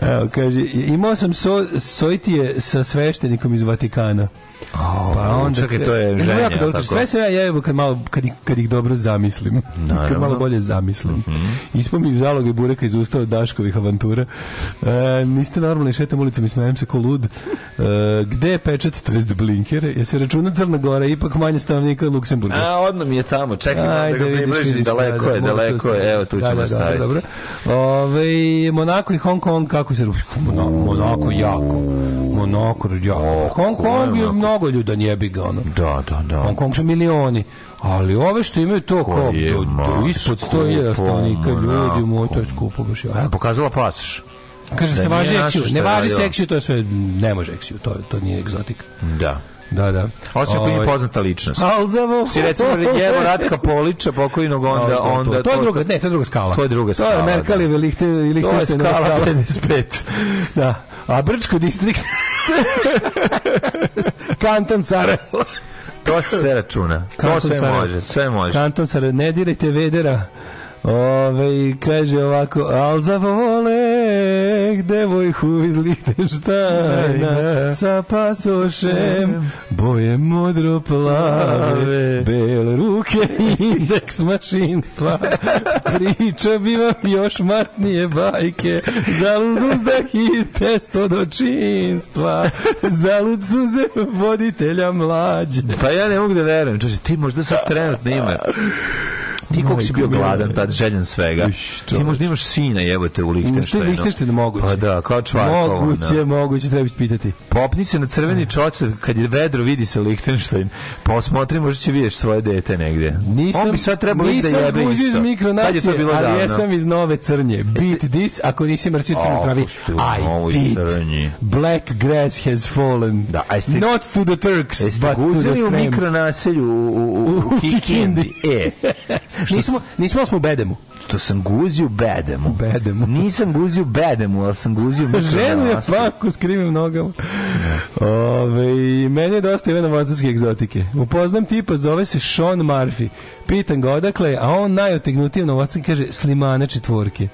Evo, kaže, imao sam so, sojtije sa sveštenikom iz Vatikana. Oh, pa onda čekaj, to je ženja, jako dobro, da tako. Sve se ja jebam kad malo kad, kad ih dobro zamislim. Naravno. Kad malo bolje zamislim. Mm -hmm. Ispomnim zaloge bureka iz usta od Daškovih avantura. E, niste normalni, šetam ulicom i smijem se ko lud. E, gde je pečat, to jest blinker? Je se računa Crna Gora, ipak manje stanovnika od Luksemburga. A, odno mi je tamo, čekaj Ajde, da ga približim, da, daleko da, je, da, daleko je, evo tu ćemo da, staviti. Dobro. Ove, Monako i Hong Kong, kako se... Monako, Monako jako. Monako jako. Hong Kong je mnogoljudan jebiga, ono. Da, da, da. On Kong su milioni. Ali ove što imaju to kao do, do, ispod 100.000 stanovnika ljudi, moj to je skupo baš. Ja. Pokazala pasoš. Kaže da se važi eksiju, ne važi se eksiju, to je sve, ne može eksiju, to, to nije egzotika. Da. Da, da. Osim ako nije ovaj. poznata ličnost. Al za Si recimo Jevo Ratka Polića, pokojnog da, onda... To, onda to, to, to, je druga, ne, to je druga skala. To je druga skala. To je Merkali, da. Velihte, Velihte, to je skala 55. Da. da. A Brčko distrikt... Kanton Sarajevo. to se sve računa. Kanton to sve Sarajevo. može, sve može. Kanton Sarajevo, ne dirajte Vedera. Ove, kaže ovako, al za voleh, devojhu šta, Lichtensteina, da. sa pasošem, boje modro plave, bele ruke, indeks mašinstva, priča bi vam još masnije bajke, za zalud uzdah i testo za lud suze voditelja mlađe. Pa ja ne mogu da verujem, čoče, ti možda sad trenutno ima. Ti kako si bio gladan, tad željen svega. Ti možda imaš sina, te u Lihtenštajnu. Mm, Ti Lihtenštajnu moguće. Pa da, kao čvarkova. Da. Moguće, moguće, treba pitati. Popni se na crveni da. čočer, kad je vedro, vidi se Pa Posmotri, možda će vidjeti svoje dete negde. Nisam, On bi sad trebalo da jebe isto. Nisam iz mikronacije, ali davno. jesam iz nove crnje. Beat this, ako nisi mrčio crnu pravi. I did. Crnji. Black grass has fallen. Da, jeste, Not to the Turks, but to the Srems. Jeste guzili u mikronaselju u, u, u, u Kikindi. E, Nismo, nismo smo u bedemu. Što sam guzio u bedemu. bedemu. Nisam guzio u bedemu, ali sam guzio u Ženu je paku s krivim nogama. Ove, meni je dosta Ivana Vozdanske egzotike. Upoznam tipa, zove se Sean Murphy. Pitan ga odakle, a on najotegnutije novosti kaže Slimane četvorke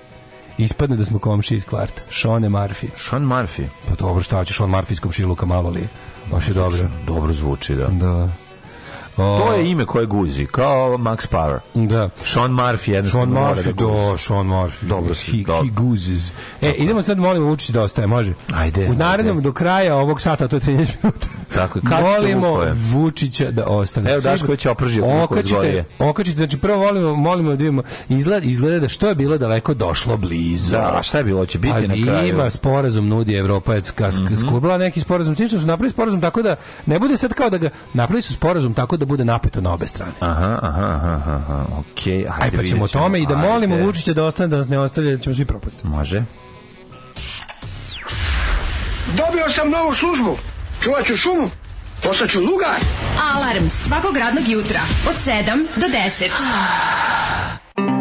ispadne da smo komši iz kvarta. Šone Marfi. Sean Marfi? Pa dobro, šta će Sean Marfi iz komšiluka malo li? Baš je dobro. Dobro zvuči, da. Da to je ime koje guzi, kao Max Power. Da. Sean Murphy jednostavno. Sean da Murphy, do, Sean Murphy. Dobro si. He, dobro. he guzes. E, Tako. idemo sad, molimo, Vučić da ostaje, može? Ajde. U narednom do kraja ovog sata, to je 13 minuta. Tako, kad molimo Vučića da ostane. Evo Dašković oprži okačite, okačite, znači prvo volimo, molimo da vidimo, izgleda, izgleda da što je bilo daleko došlo blizu. Da, šta je bilo, će biti A na kraju. Ima sporazum nudi Evropa je skubla mhm. mm -hmm. neki sporazum, čim su napravili sporazum tako da ne bude sad kao da ga napravili su sporazum tako da da bude napeto na obe strane. Aha, aha, aha, aha. Okej, okay, ajde. Aj pa ćemo tome i da molimo Vučića da ostane da nas ne ostavlja, da ćemo svi propustiti. Može. Dobio sam novu službu. Čuvaću šumu. Postaću lugar. Alarm svakog radnog jutra od 7 do 10.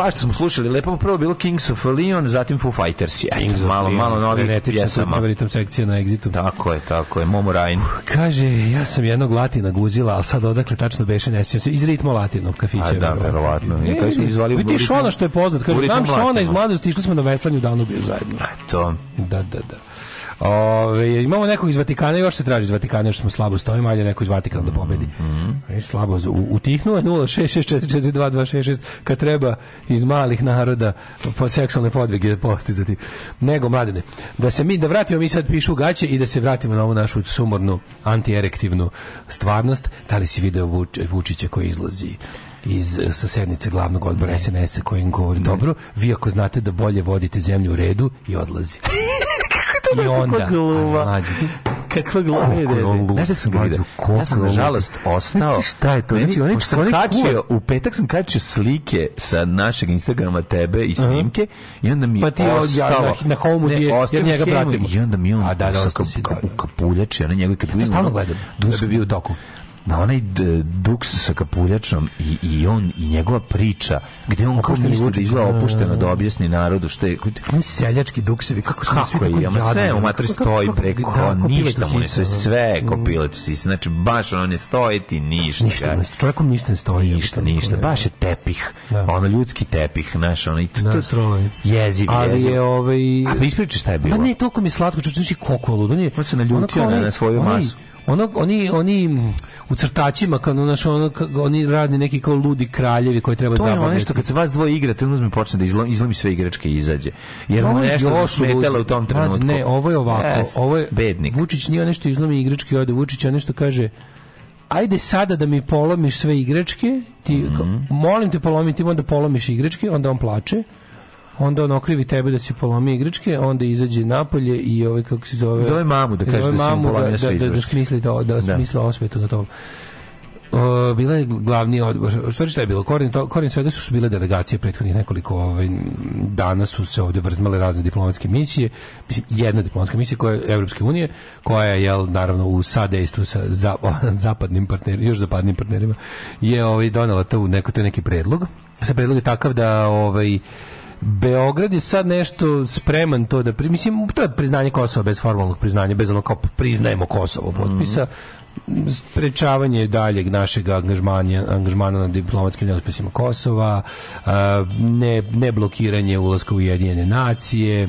što smo slušali. Lepo prvo bilo Kings of Leon, zatim Foo Fighters. Ja, Kings malo, Leon, malo novih pjesama. Favoritom sekcija na Exitu. Tako je, tako je. Momo Rajn. Uh, kaže, ja sam jednog Latina guzila, ali sad odakle tačno beše ne se. Iz ritmo Latinog kafića. A da, verovatno. E, Kaj smo izvali Vidi Šona što je poznat. Kaže, znam Šona iz mladosti, išli smo na veslanju danu bio zajedno. Eto. Da, da, da. Ove, imamo nekog iz Vatikana, još se traži iz Vatikana, još smo slabo stojimo, ajde neko iz Vatikana da pobedi. Mm -hmm. Slabo utihnuo je 0664422266 kad treba iz malih naroda po seksualne podvige postizati. Nego, mladene, da se mi, da vratimo mi sad pišu gaće i da se vratimo na ovu našu sumornu, antierektivnu stvarnost. Da li si video Vuč, Vučića koji izlazi iz sa sednice glavnog odbora SNS-a koji im govori, ne. dobro, vi ako znate da bolje vodite zemlju u redu i odlazi. I onda, mlađi, kakva glava je dede. Znaš da sam ga vidio? Ja sam nažalost ostao. Znaš šta je to? Znači, Meni, znači, onaj, sam onaj kačio, u petak sam kačio slike sa našeg Instagrama tebe i snimke uh -huh. i onda mi pa ti ostalo. Ja, na, na homu ti je, jer njega pratimo. I onda mi on da, da, sa ka, ka, da, da. kapuljači, a na njegove kapuljači. Ja to stalno gledam. Da bi bio doku na onaj duks sa kapuljačom i, i on i njegova priča gdje on kao misli da izgleda opušteno da objasni narodu što je oni seljački duksevi kako su kako je, jadni, sve u matri stoji preko da, ništa mu ne sve sve kopilat si znači baš on ne stoji ti ništa ništa ne, čovjekom ništa ne stoji ništa ništa baš je tepih ono ljudski tepih naš onaj jeziv ali je ovaj a ispričaj šta je bilo pa ne toliko mi slatko čuči kokolu ludo nije pa se naljutio na svoju masu ono, oni, oni u crtačima, kad ono, ono, oni radi neki kao ludi kraljevi koji treba zabaviti. To je ono nešto, kad se vas dvoje igrate, on uzme počne da izlomi, izlomi sve igračke i izađe. Jer ono nešto zasmetalo u tom trenutku. Ne, ovo je ovako. Yes, ovo je, bednik. Vučić nije nešto izlomi igračke i ode Vučić, a nešto kaže ajde sada da mi polomiš sve igračke, ti, mm -hmm. molim te polomi, ti onda polomiš igračke, onda on plače, onda on okrivi tebe da si polomi igračke, onda izađe napolje i ovaj kako se zove... Zove mamu da kaže da si polomi da- polomio sve Da, da, da smisli, da, da smisli osvetu na tom. O, bila je glavni odbor. Što šta je bilo? Korin, to, korin svega su bile delegacije prethodnih nekoliko ovaj, dana su se ovdje vrzmale razne diplomatske misije. Mislim, jedna diplomatska misija koja je Evropske unije, koja je, jel, naravno, u sadejstvu sa za, zapadnim partnerima, još zapadnim partnerima, je ovaj, donela to, neko, to neki predlog. Sa predlog je takav da ovaj, Beograd je sad nešto spreman to da... Pri... Mislim, to je priznanje Kosova bez formalnog priznanja, bez onog kao priznajemo Kosovo potpisa. sprečavanje daljeg našeg angažmana, angažmana na diplomatskim neuspesima Kosova, ne, ne blokiranje ulaska u Jedinjene nacije,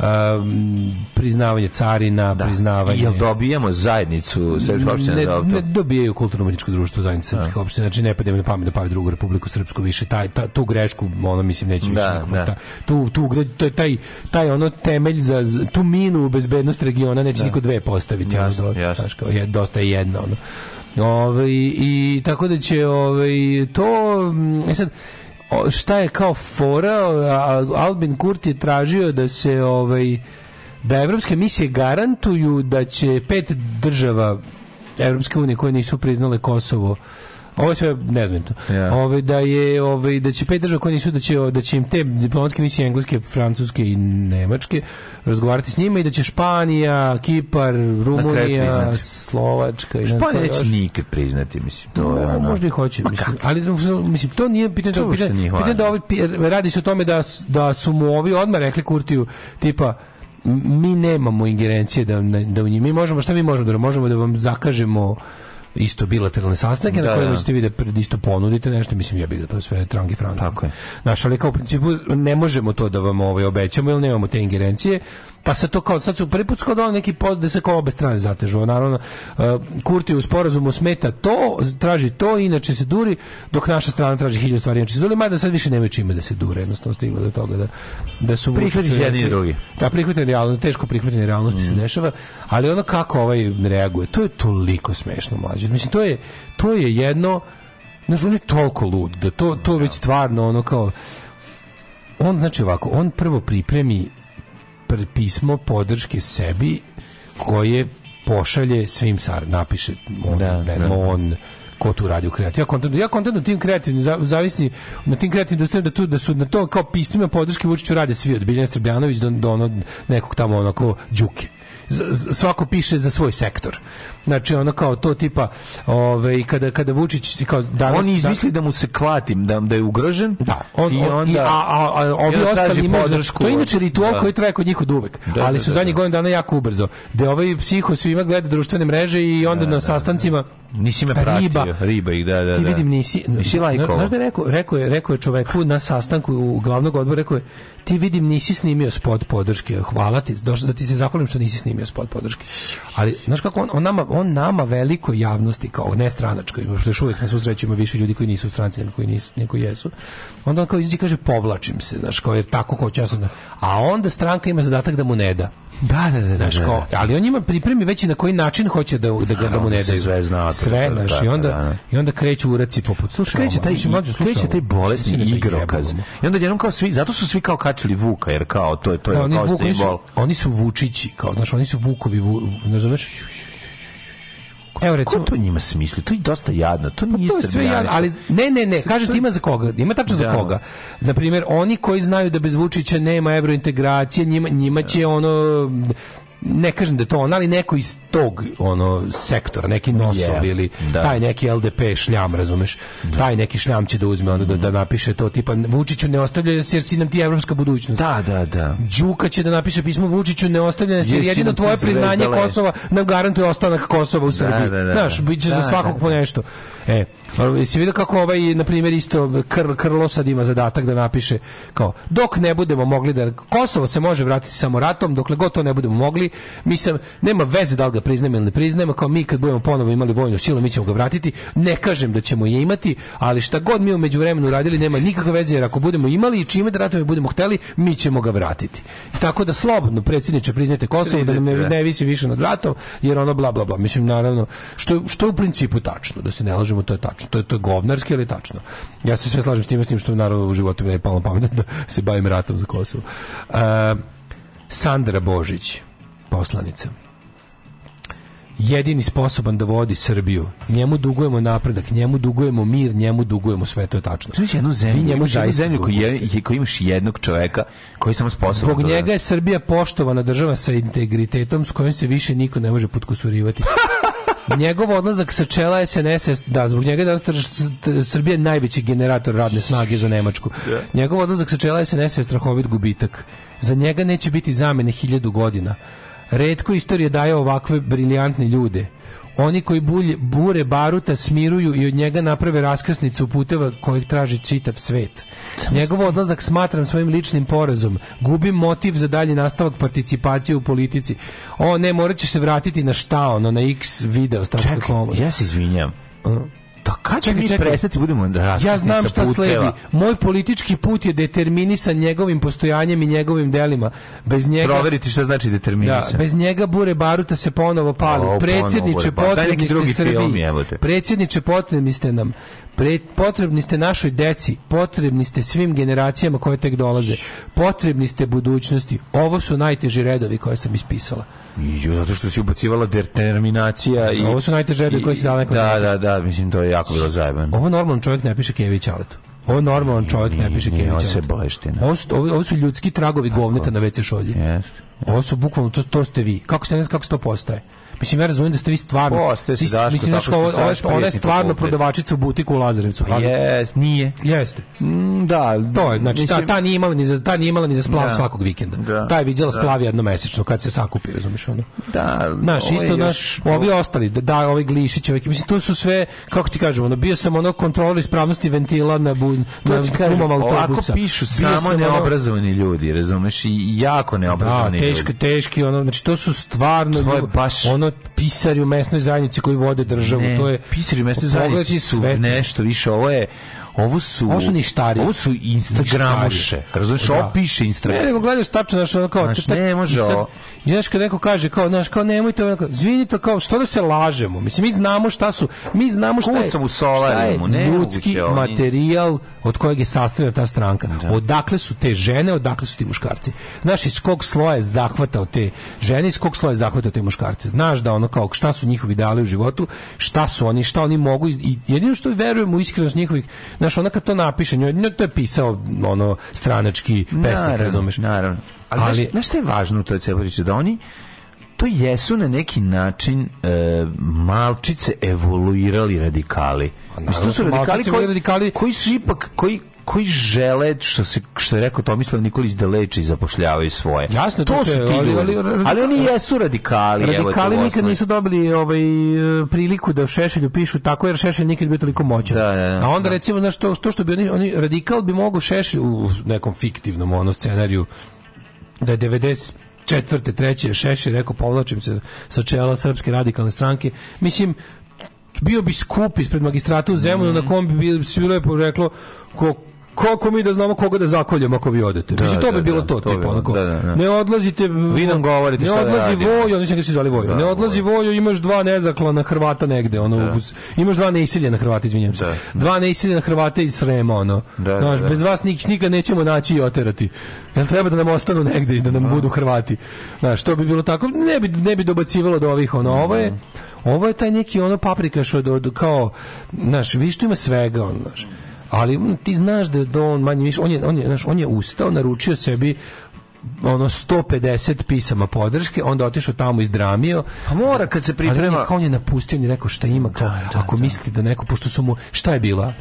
um, priznavanje carina, da. priznavanje... Jel dobijamo zajednicu srpskih opština? Ne, da ne dobijaju kulturno-umeničko društvo zajednicu srpskih opština, znači ne pademo na pamet da pavi drugu republiku srpsku više, taj, ta, tu grešku, ono, mislim, neće više da, da. Ta, da- tu, tu, to je taj, taj ono temelj za tu minu u bezbednost regiona neće da. niko dve postaviti. Jasno, ono, jasno. kao, je, dosta je jedna, ono. Ove, ovaj, i, i tako da će ove, ovaj, to mm, e sad šta je kao fora, Albin Kurti je tražio da se ovaj da evropske misije garantuju da će pet država Evropske unije koje nisu priznale Kosovo Ovo sve ne znam to. Yeah. Ove, da je ove, da će pet država koje nisu da će da će im te diplomatske misije engleske, francuske i nemačke razgovarati s njima i da će Španija, Kipar, Rumunija, Slovačka i Španija neće nikad priznati mislim to. Ne, da, ono... možda i hoće mislim. Ali mislim to nije pitanje to da pitanje, pitanje da ovi radi se o tome da da su mu ovi odmah rekli Kurtiju tipa mi nemamo ingerencije da, da u njih. Mi možemo, šta mi možemo da možemo da vam zakažemo isto bilateralne sastanke da, na kojima da. ćete vi da isto ponudite nešto, mislim ja bih da to sve trangi frangi. Tako je. Naš, ali kao u principu ne možemo to da vam ovaj obećamo jer nemamo te ingerencije, pa se to kao sad su prvi put skodali neki pod da se kao obe strane zatežu naravno e, Kurti u sporazumu smeta to traži to inače se duri dok naša strana traži hiljadu stvari znači se duri mada sad više nemaju čime da se dure jednostavno stiglo do toga da da su prihvatili jedni i drugi da prihvatili realnost teško prihvatili realnost mm. se dešava ali ono kako ovaj reaguje to je toliko smešno mlađe mislim to je to je jedno Znaš, on je toliko lud, da to, to već stvarno ono kao on znači ovako, on prvo pripremi pismo podrške sebi koje pošalje svim sar napiše on, da, ne da. on ko tu radi u kreativnom. Ja kontam, ja kontam na da tim kreativnim, zavisni na tim kreativnim industrijama da, tu, da su na to kao pismima podrške Vučiću rade svi od Biljana Srbljanović do, do ono, nekog tamo onako đuke svako piše za svoj sektor. Znači ono kao to tipa, ovaj kada kada Vučić kao danas oni da. izmisli da mu se klatim, da da je ugrožen. Da. On, I onda i, a, a, a ovi ostali imaju podršku. To je inače ritual da. koji traje kod njih od uvek, da, ali da, su da, zadnjih da. godina dana jako ubrzo. Da ovaj psiho svima gleda društvene mreže i onda na sastancima Nisi me pratio, riba, riba ih, da, da, Ti vidim, nisi, nisi lajko. Znaš da je rekao, rekao je, rekao je čoveku na sastanku u glavnog odbora, rekao je, ti vidim nisi snimio spot podrške, hvala ti, došlo da ti se zahvalim što nisi snimio spot podrške. Ali, znaš kako, on, on nama, on nama velikoj javnosti, kao ne stranačkoj, što još uvijek nas uzrećemo više ljudi koji nisu stranci, nego koji, nisu, nego jesu, onda on kao izađe kaže povlačim se, znaš, kao jer tako hoće, da- a onda stranka ima zadatak da mu ne da. Da, da, da, da, znaš, da, da, ali on ima pripremi već na koji način hoće da da ga da mu ne da daju. Sve zna, sve, da, znaš, i onda i onda kreće kreću uraci poput. Slušaj, kreće taj mlađi slušaj, kreće taj bolesni igrokaz. I onda jednom kao svi, zato su svi kao kačili Vuka jer kao to je to je pa kao simbol. Oni su Vučići, kao znaš, oni su Vukovi, znaš, znaš, Evo recimo, Ko to njima smisli? To je dosta jadno. To nije pa sve jadno, ali ne, ne, ne, kažete ima za koga. Ima tačno da. za koga. Na primjer, oni koji znaju da bez Vučića nema evrointegracije, njima, njima će ono ne kažem da je to on, ali neko iz tog ono sektora, neki nosov yeah. ili da. taj neki LDP šljam, razumeš? Da. Taj neki šljam će da uzme ono, da, da napiše to tipa Vučiću ne ostavlja jer si nam ti evropska budućnost. Da, da, da. Đuka će da napiše pismo Vučiću ne ostavlja jer je jedino tvoje priznanje Kosova nam garantuje ostanak Kosova u da, Srbiji. Da, da, da, Znaš, bit će za da, svakog da, po nešto. E, si vidio kako ovaj, na primjer, isto kr, Krlo sad ima zadatak da napiše kao, dok ne budemo mogli da... Kosovo se može vratiti samo ratom, dokle god to ne budemo mogli, mislim nema veze da li ga priznajem ili ne priznajem, kao mi kad budemo ponovo imali vojnu silu, mi ćemo ga vratiti. Ne kažem da ćemo je imati, ali šta god mi u međuvremenu radili nema nikakve veze jer ako budemo imali i čime da ratujemo budemo hteli, mi ćemo ga vratiti. Tako da slobodno predsjedniče priznajte Kosovo da ne, ne visi više nad ratom jer ono bla bla bla. Mislim naravno što što u principu tačno, da se ne lažemo, to je tačno. To je to je govnarski ali tačno. Ja se sve slažem s tim, s tim što naravno u životu mi ne je palo pamet da se bavim ratom za Kosovo. Uh, Sandra Božić poslanica jedini sposoban da vodi Srbiju. Njemu dugujemo napredak, njemu dugujemo mir, njemu dugujemo sve, to je tačno. Znači jednu zemlju, njemu jednu zemlju koji, je, koji imaš jednog čoveka koji samo sposoban. Zbog da- njega je Srbija poštovana država sa integritetom s kojom se više niko ne može potkusurivati. Njegov odlazak sa čela SNS, da, zbog njega je danas Srbije najveći generator radne snage za Nemačku. Da. Njegov odlazak sa čela SNS je strahovit gubitak. Za njega neće biti zamene hiljadu godina. Redko istorija daje ovakve briljantne ljude. Oni koji bulje, bure baruta smiruju i od njega naprave raskrsnicu puteva kojih traži čitav svet. Njegov odlazak smatram svojim ličnim porazom. Gubim motiv za dalji nastavak participacije u politici. O, ne, morat se vratiti na šta ono, na x video. Čekaj, ja se izvinjam. Uh. Pa kad ćemo mi prestati da budemo da Ja znam šta puteva. sledi. Moj politički put je determinisan njegovim postojanjem i njegovim delima. Bez njega Proveriti šta znači determinisan. Da, bez njega bure baruta se ponovo pali. O, Predsjedniče, ponovo, potrebni ste Srbiji. Predsjedniče, potrebni ste nam. Pre, potrebni ste našoj deci, potrebni ste svim generacijama koje tek dolaze, potrebni ste budućnosti. Ovo su najteži redovi koje sam ispisala. Jo, zato što se ubacivala determinacija da, i ovo su najteže koji se dale Da, da, da, mislim to je jako bilo zajebano. Ovo normalan čovjek ne piše Kević Aletu. Ovo normalan čovjek ne piše Kević Aletu. Ovo se boještina. Ovo su, ovo, ovo su ljudski tragovi govneta na WC šolji. Jeste. Ovo su bukvalno to, to ste vi. Kako ste ne znam kako se to postaje? Mislim ja razumijem da ste vi stvarno. Poste pa, se daško, mislim da ovo ona je stvarno prodavačica u butiku u Lazarevcu. Pa Jes, nije. Jeste. Mm, da, to je, znači mislim, ta ta nije imala ni za ta nije imala ni za splav da, svakog vikenda. Da, ta je viđala da. splav jednomesečno kad se sakupi, razumeš ono. Da, naš isto naš, ovi ostali, da, da ovi Glišić, mislim to su sve kako ti kažemo, ono, bio sam ono kontrolor ispravnosti ventila na bu, na gumama autobusa. Ako pišu samo neobrazovani ljudi, razumeš, i jako da, neobrazovani ljudi. Teški, teški, ono, znači to su stvarno, ono ono pisari u mesnoj zajednici koji vode državu, ne, to je pisari u mesnoj zajednici su nešto više, ovo je Ovo su Ovo su ništari. Ovo su Instagramuše. Razumeš, da. opiše Instagram. Ne, nego gledaš tačno znaš, ono kao, znaš, ne može. Sad, I znaš kad neko kaže kao, znaš, kao nemojte, onako, izvinite, kao što da se lažemo. Mislim mi znamo šta su, mi znamo šta je. u solarijumu, ne, ljudski ne, materijal od kojeg je sastavljena ta stranka. Da. Odakle su te žene, odakle su ti muškarci. Znaš iz kog sloja je zahvatao te žene, iz kog sloja je zahvatao te muškarce. Znaš da ono kao šta su njihovi ideali u životu, šta su oni, šta oni mogu i jedino što verujem u iskrenost njihovih, znaš, znaš, ona kad to napiše, njoj, njoj to je pisao ono stranački pesnik, razumeš? Naravno. Ali, ali znaš, znaš što je važno u toj celoj Da oni to jesu na neki način e, malčice evoluirali radikali. Pa Mislim, to su radikali koji, radikali koji su ipak, koji, koji žele što se što je rekao Tomislav Nikolić da leče i zapošljavaju svoje. Jasno to, to su ti ali, ali, ali, ali, oni jesu radikali. Radikali evo, nikad nisu dobili ovaj e, priliku da Šešelju pišu tako jer Šešelj nikad bio toliko moćan. Da, da, da, A onda da. recimo znaš to što, što bi oni, oni radikal bi mogao Šešelj u nekom fiktivnom onom scenariju da je 90 četvrte, treće, šeše, rekao, povlačim se sa čela Srpske radikalne stranke. Mislim, bio bi skup ispred magistrata u Zemunu mm na kom bi bilo je reklo ko koliko mi da znamo koga da zakoljemo ako vi odete. Da, Mislim, to bi da, bilo da, to, to tipa, onako. Da, ne odlazite... Vi nam govorite ne šta odlazi da Vojo, oni ga se zvali Vojo. ne odlazi Vojo, imaš dva nezaklana Hrvata negde, ono, uz, imaš dva neiseljena Hrvata, izvinjam se. Dva neiseljena Hrvata iz Srema, ono. Znaš, bez vas nikad, nikad nećemo naći i oterati. Jel treba da nam ostanu negde i da nam budu Hrvati? Znaš, to bi bilo tako, ne bi, ne bi dobacivalo do ovih, ono, ovo je, ovo je taj neki ono paprikaš od, od kao, znaš, vi što ima svega, ono, znaš ali mm, ti znaš da on manje više on je on je znaš, on je ustao naručio sebi ono 150 pisama podrške, onda otišao tamo dramio A pa mora kad se priprema. Ali on je, on je napustio, on rekao šta ima, kao, da, da, ako da. misli da neko, pošto su mu, šta je bila?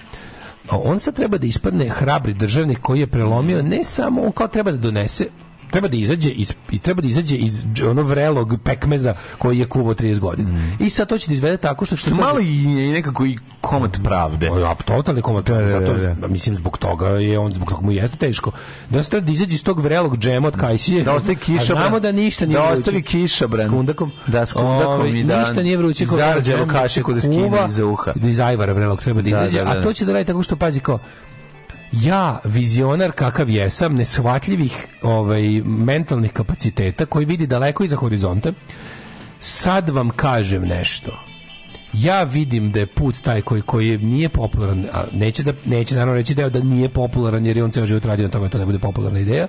on sad treba da ispadne hrabri državnik koji je prelomio ne samo on kao treba da donese treba da izađe iz i treba da izađe iz onog vrelog pekmeza koji je kuvao 30 godina. Mm. I sad to će da izvede tako što što malo da- i nekako i komad pravde. Ja, totalni komad pravde. Da, da, zato pa mislim zbog toga je on zbog toga mu jeste teško. Da se da izađe iz tog vrelog džema od mm. Kajsije. Da ostavi kiša. Znamo da ništa nije da ostavi kiša bran. Skundakom. Da skundakom i da. Ništa nije vruće kao zarđelo kašiku da skine iz uha. Da iz vrelog treba da izađe. A to će da radi tako što pazi kao ja vizionar kakav jesam neshvatljivih ovaj mentalnih kapaciteta koji vidi daleko iza horizonta sad vam kažem nešto ja vidim da je put taj koji, koji nije popularan, a neće, da, neće naravno reći da, je, da nije popularan jer je on ceo život radi na tome, da to ne bude popularna ideja,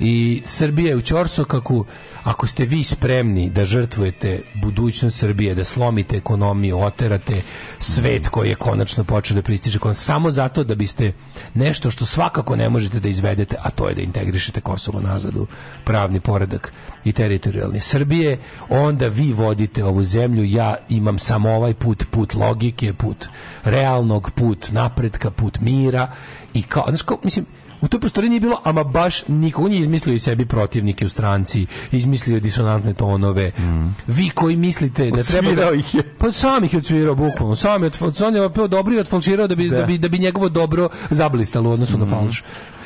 i Srbija je u Ćorsokaku. Ako ste vi spremni da žrtvujete budućnost Srbije, da slomite ekonomiju, oterate svet koji je konačno počeo da pristiže samo zato da biste nešto što svakako ne možete da izvedete, a to je da integrišete Kosovo nazad u pravni poredak i teritorijalni Srbije, onda vi vodite ovu zemlju, ja imam samo ovaj put, put logike, put realnog, put napretka, put mira i kao, znaš kao, mislim, U toj prostoriji nije bilo ama baš niko. On je izmislio i sebi protivnike u stranci, izmislio disonantne tonove. Mm. Vi koji mislite da treba da ih je. Pa sam ih je odsvirao bukvalno. Sam je on je opet dobro i odfalširao da bi da. da bi da bi njegovo dobro zablistalo u odnosu mm. na falš.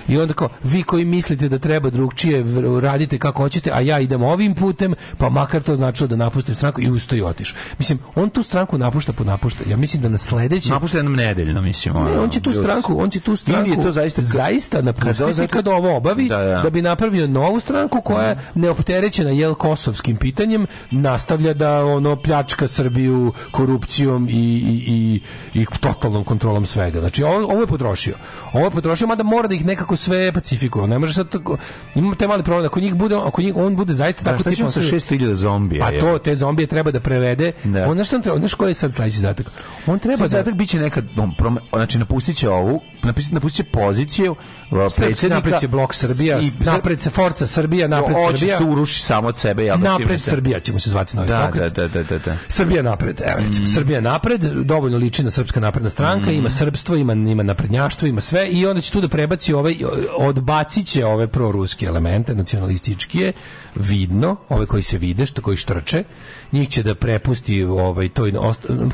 I onda kao, vi koji mislite da treba drugčije, radite kako hoćete, a ja idem ovim putem, pa makar to značilo da napustim stranku i ustoj otiš. Mislim, on tu stranku napušta po napušta. Ja mislim da na sledeće... Napušta jednom nedeljno, mislim. Ne, on će tu stranku, on će tu stranku je to zaista, zaista napustiti kada, kad ovo obavi, da, da. da, bi napravio novu stranku koja je da. neopterećena jel kosovskim pitanjem, nastavlja da ono pljačka Srbiju korupcijom i, i, i, i totalnom kontrolom svega. Znači, ovo, ovo je potrošio. Ovo je potrošio, mada mora da ih nekako Pacifiku sve Pacifiku. Ne može sad tako. Imamo te mali problem da ako njih bude ako njih on bude zaista da, tako tipa sa 6000 zombija. Pa to te zombije treba da prevede. Da. On nešto treba, nešto koji je sad sledeći zadatak. On treba sad da zadatak biće neka on prome, znači napustiće ovu, napustiće napustiće poziciju uh, predsednika napred će blok Srbija, i, napred se Forca Srbija, napred o, Srbija. Hoće se uruši samo od sebe, ja da Napred Srbija ćemo se zvati novi da, pokret. Da, da, da, da, da. Srbija napred, evo mm. Srbija napred, dovoljno liči na Srpska napredna stranka, mm. ima srpstvo, ima ima naprednjaštvo, ima sve i onda će tu da prebaci ovaj odbacit će ove proruske elemente, nacionalističke, vidno, ove koji se vide, što koji štrče, njih će da prepusti ovaj toj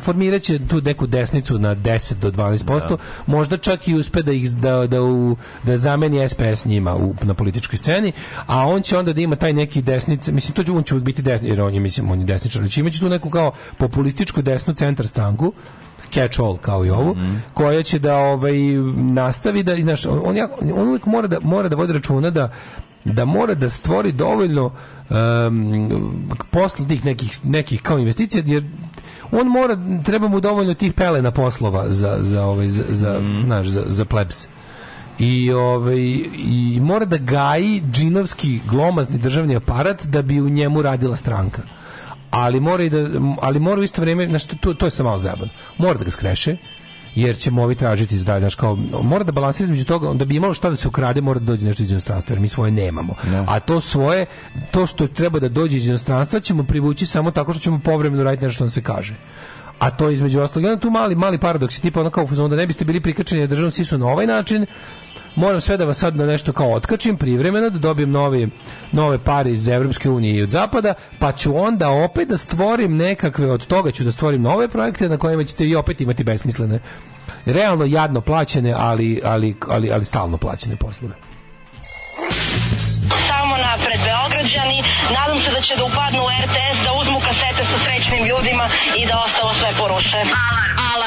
formirat će tu neku desnicu na 10 do 12%, da. možda čak i uspe da ih da da, u, da zameni SPS njima u, na političkoj sceni, a on će onda da ima taj neki desnice, mislim to će on će uvijek biti desni, jer on je mislim on je desničar, ali će imaće tu neku kao populističku desnu centar stranku catch all kao i ovu, mm -hmm. koja će da ovaj nastavi da znaš, on, on, on uvijek mora da mora da vodi računa da da mora da stvori dovoljno um, posle nekih, nekih kao investicija jer on mora treba mu dovoljno tih pelena poslova za za ovaj za za, mm. naš, za, za plebs i ovaj i mora da gaji džinovski glomazni državni aparat da bi u njemu radila stranka ali mora da ali mora u isto vrijeme znači to to je samo malo zabavno. Mora da ga skreše jer ćemo ovi tražiti izdalje, kao, mora da balansira između toga, da bi imalo šta da se ukrade, mora da dođe nešto iz inostranstva, jer mi svoje nemamo. No. Da. A to svoje, to što treba da dođe iz inostranstva, ćemo privući samo tako što ćemo povremeno raditi nešto što nam se kaže a to između ostalog jedan tu mali mali paradoks je tipa onda kao da ne biste bili prikačeni državno svi su na ovaj način moram sve da vas sad na nešto kao otkačim privremeno da dobijem nove, nove pare iz Evropske unije i od zapada, pa ću onda opet da stvorim nekakve, od toga ću da stvorim nove projekte na kojima ćete vi opet imati besmislene, realno jadno plaćene, ali, ali, ali, ali stalno plaćene poslove. Samo napred Beograđani, nadam se da će da upadnu u RTS, da uzmu kasete sa srećnim ljudima i da ostalo sve poruše.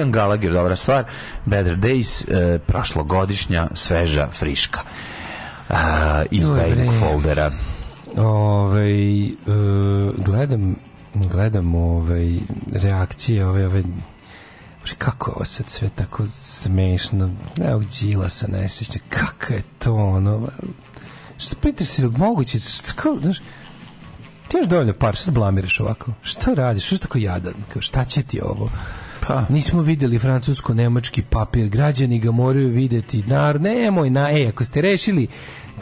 Ian Gallagher, dobra stvar. Better Days, e, prošlogodišnja, sveža, friška. E, iz Bank Foldera. Ove, e, gledam, gledam ove, reakcije ove, ove kako je ovo sad sve tako smešno, evo džila sa nesjeća, kako je to ono, što pitaš se, moguće, kako, znaš, ti još dovoljno par, što blamiraš ovako, što radiš, što je tako jadan, kao, šta će ti ovo, Pa. Nismo videli francusko-nemački papir, građani ga moraju videti. Nar, nemoj, na, e, ako ste rešili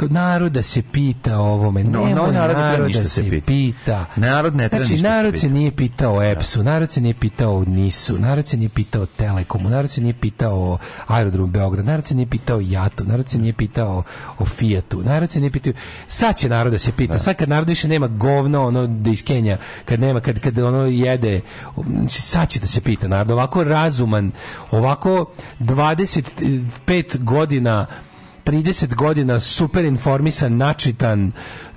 narod da se pita o ovome. No, Nemoj, no, narod naroda se pita. pita. Narod ne treba znači, narod se, se nije pitao o da. EPS-u, narod se nije pitao o NIS-u, narod se nije pitao o Telekomu, narod se nije pitao o aerodromu Beograd, narod se nije pitao o Jatu, narod se nije pitao o Fijatu, narod se nije pitao... Sad će narod da se pita. Da. Sad kad narod više nema govno ono da iz Kenja, kad nema, kad, kad ono jede, znači, sad će da se pita narod. Ovako razuman, ovako 25 godina 30 godina super informisan, načitan,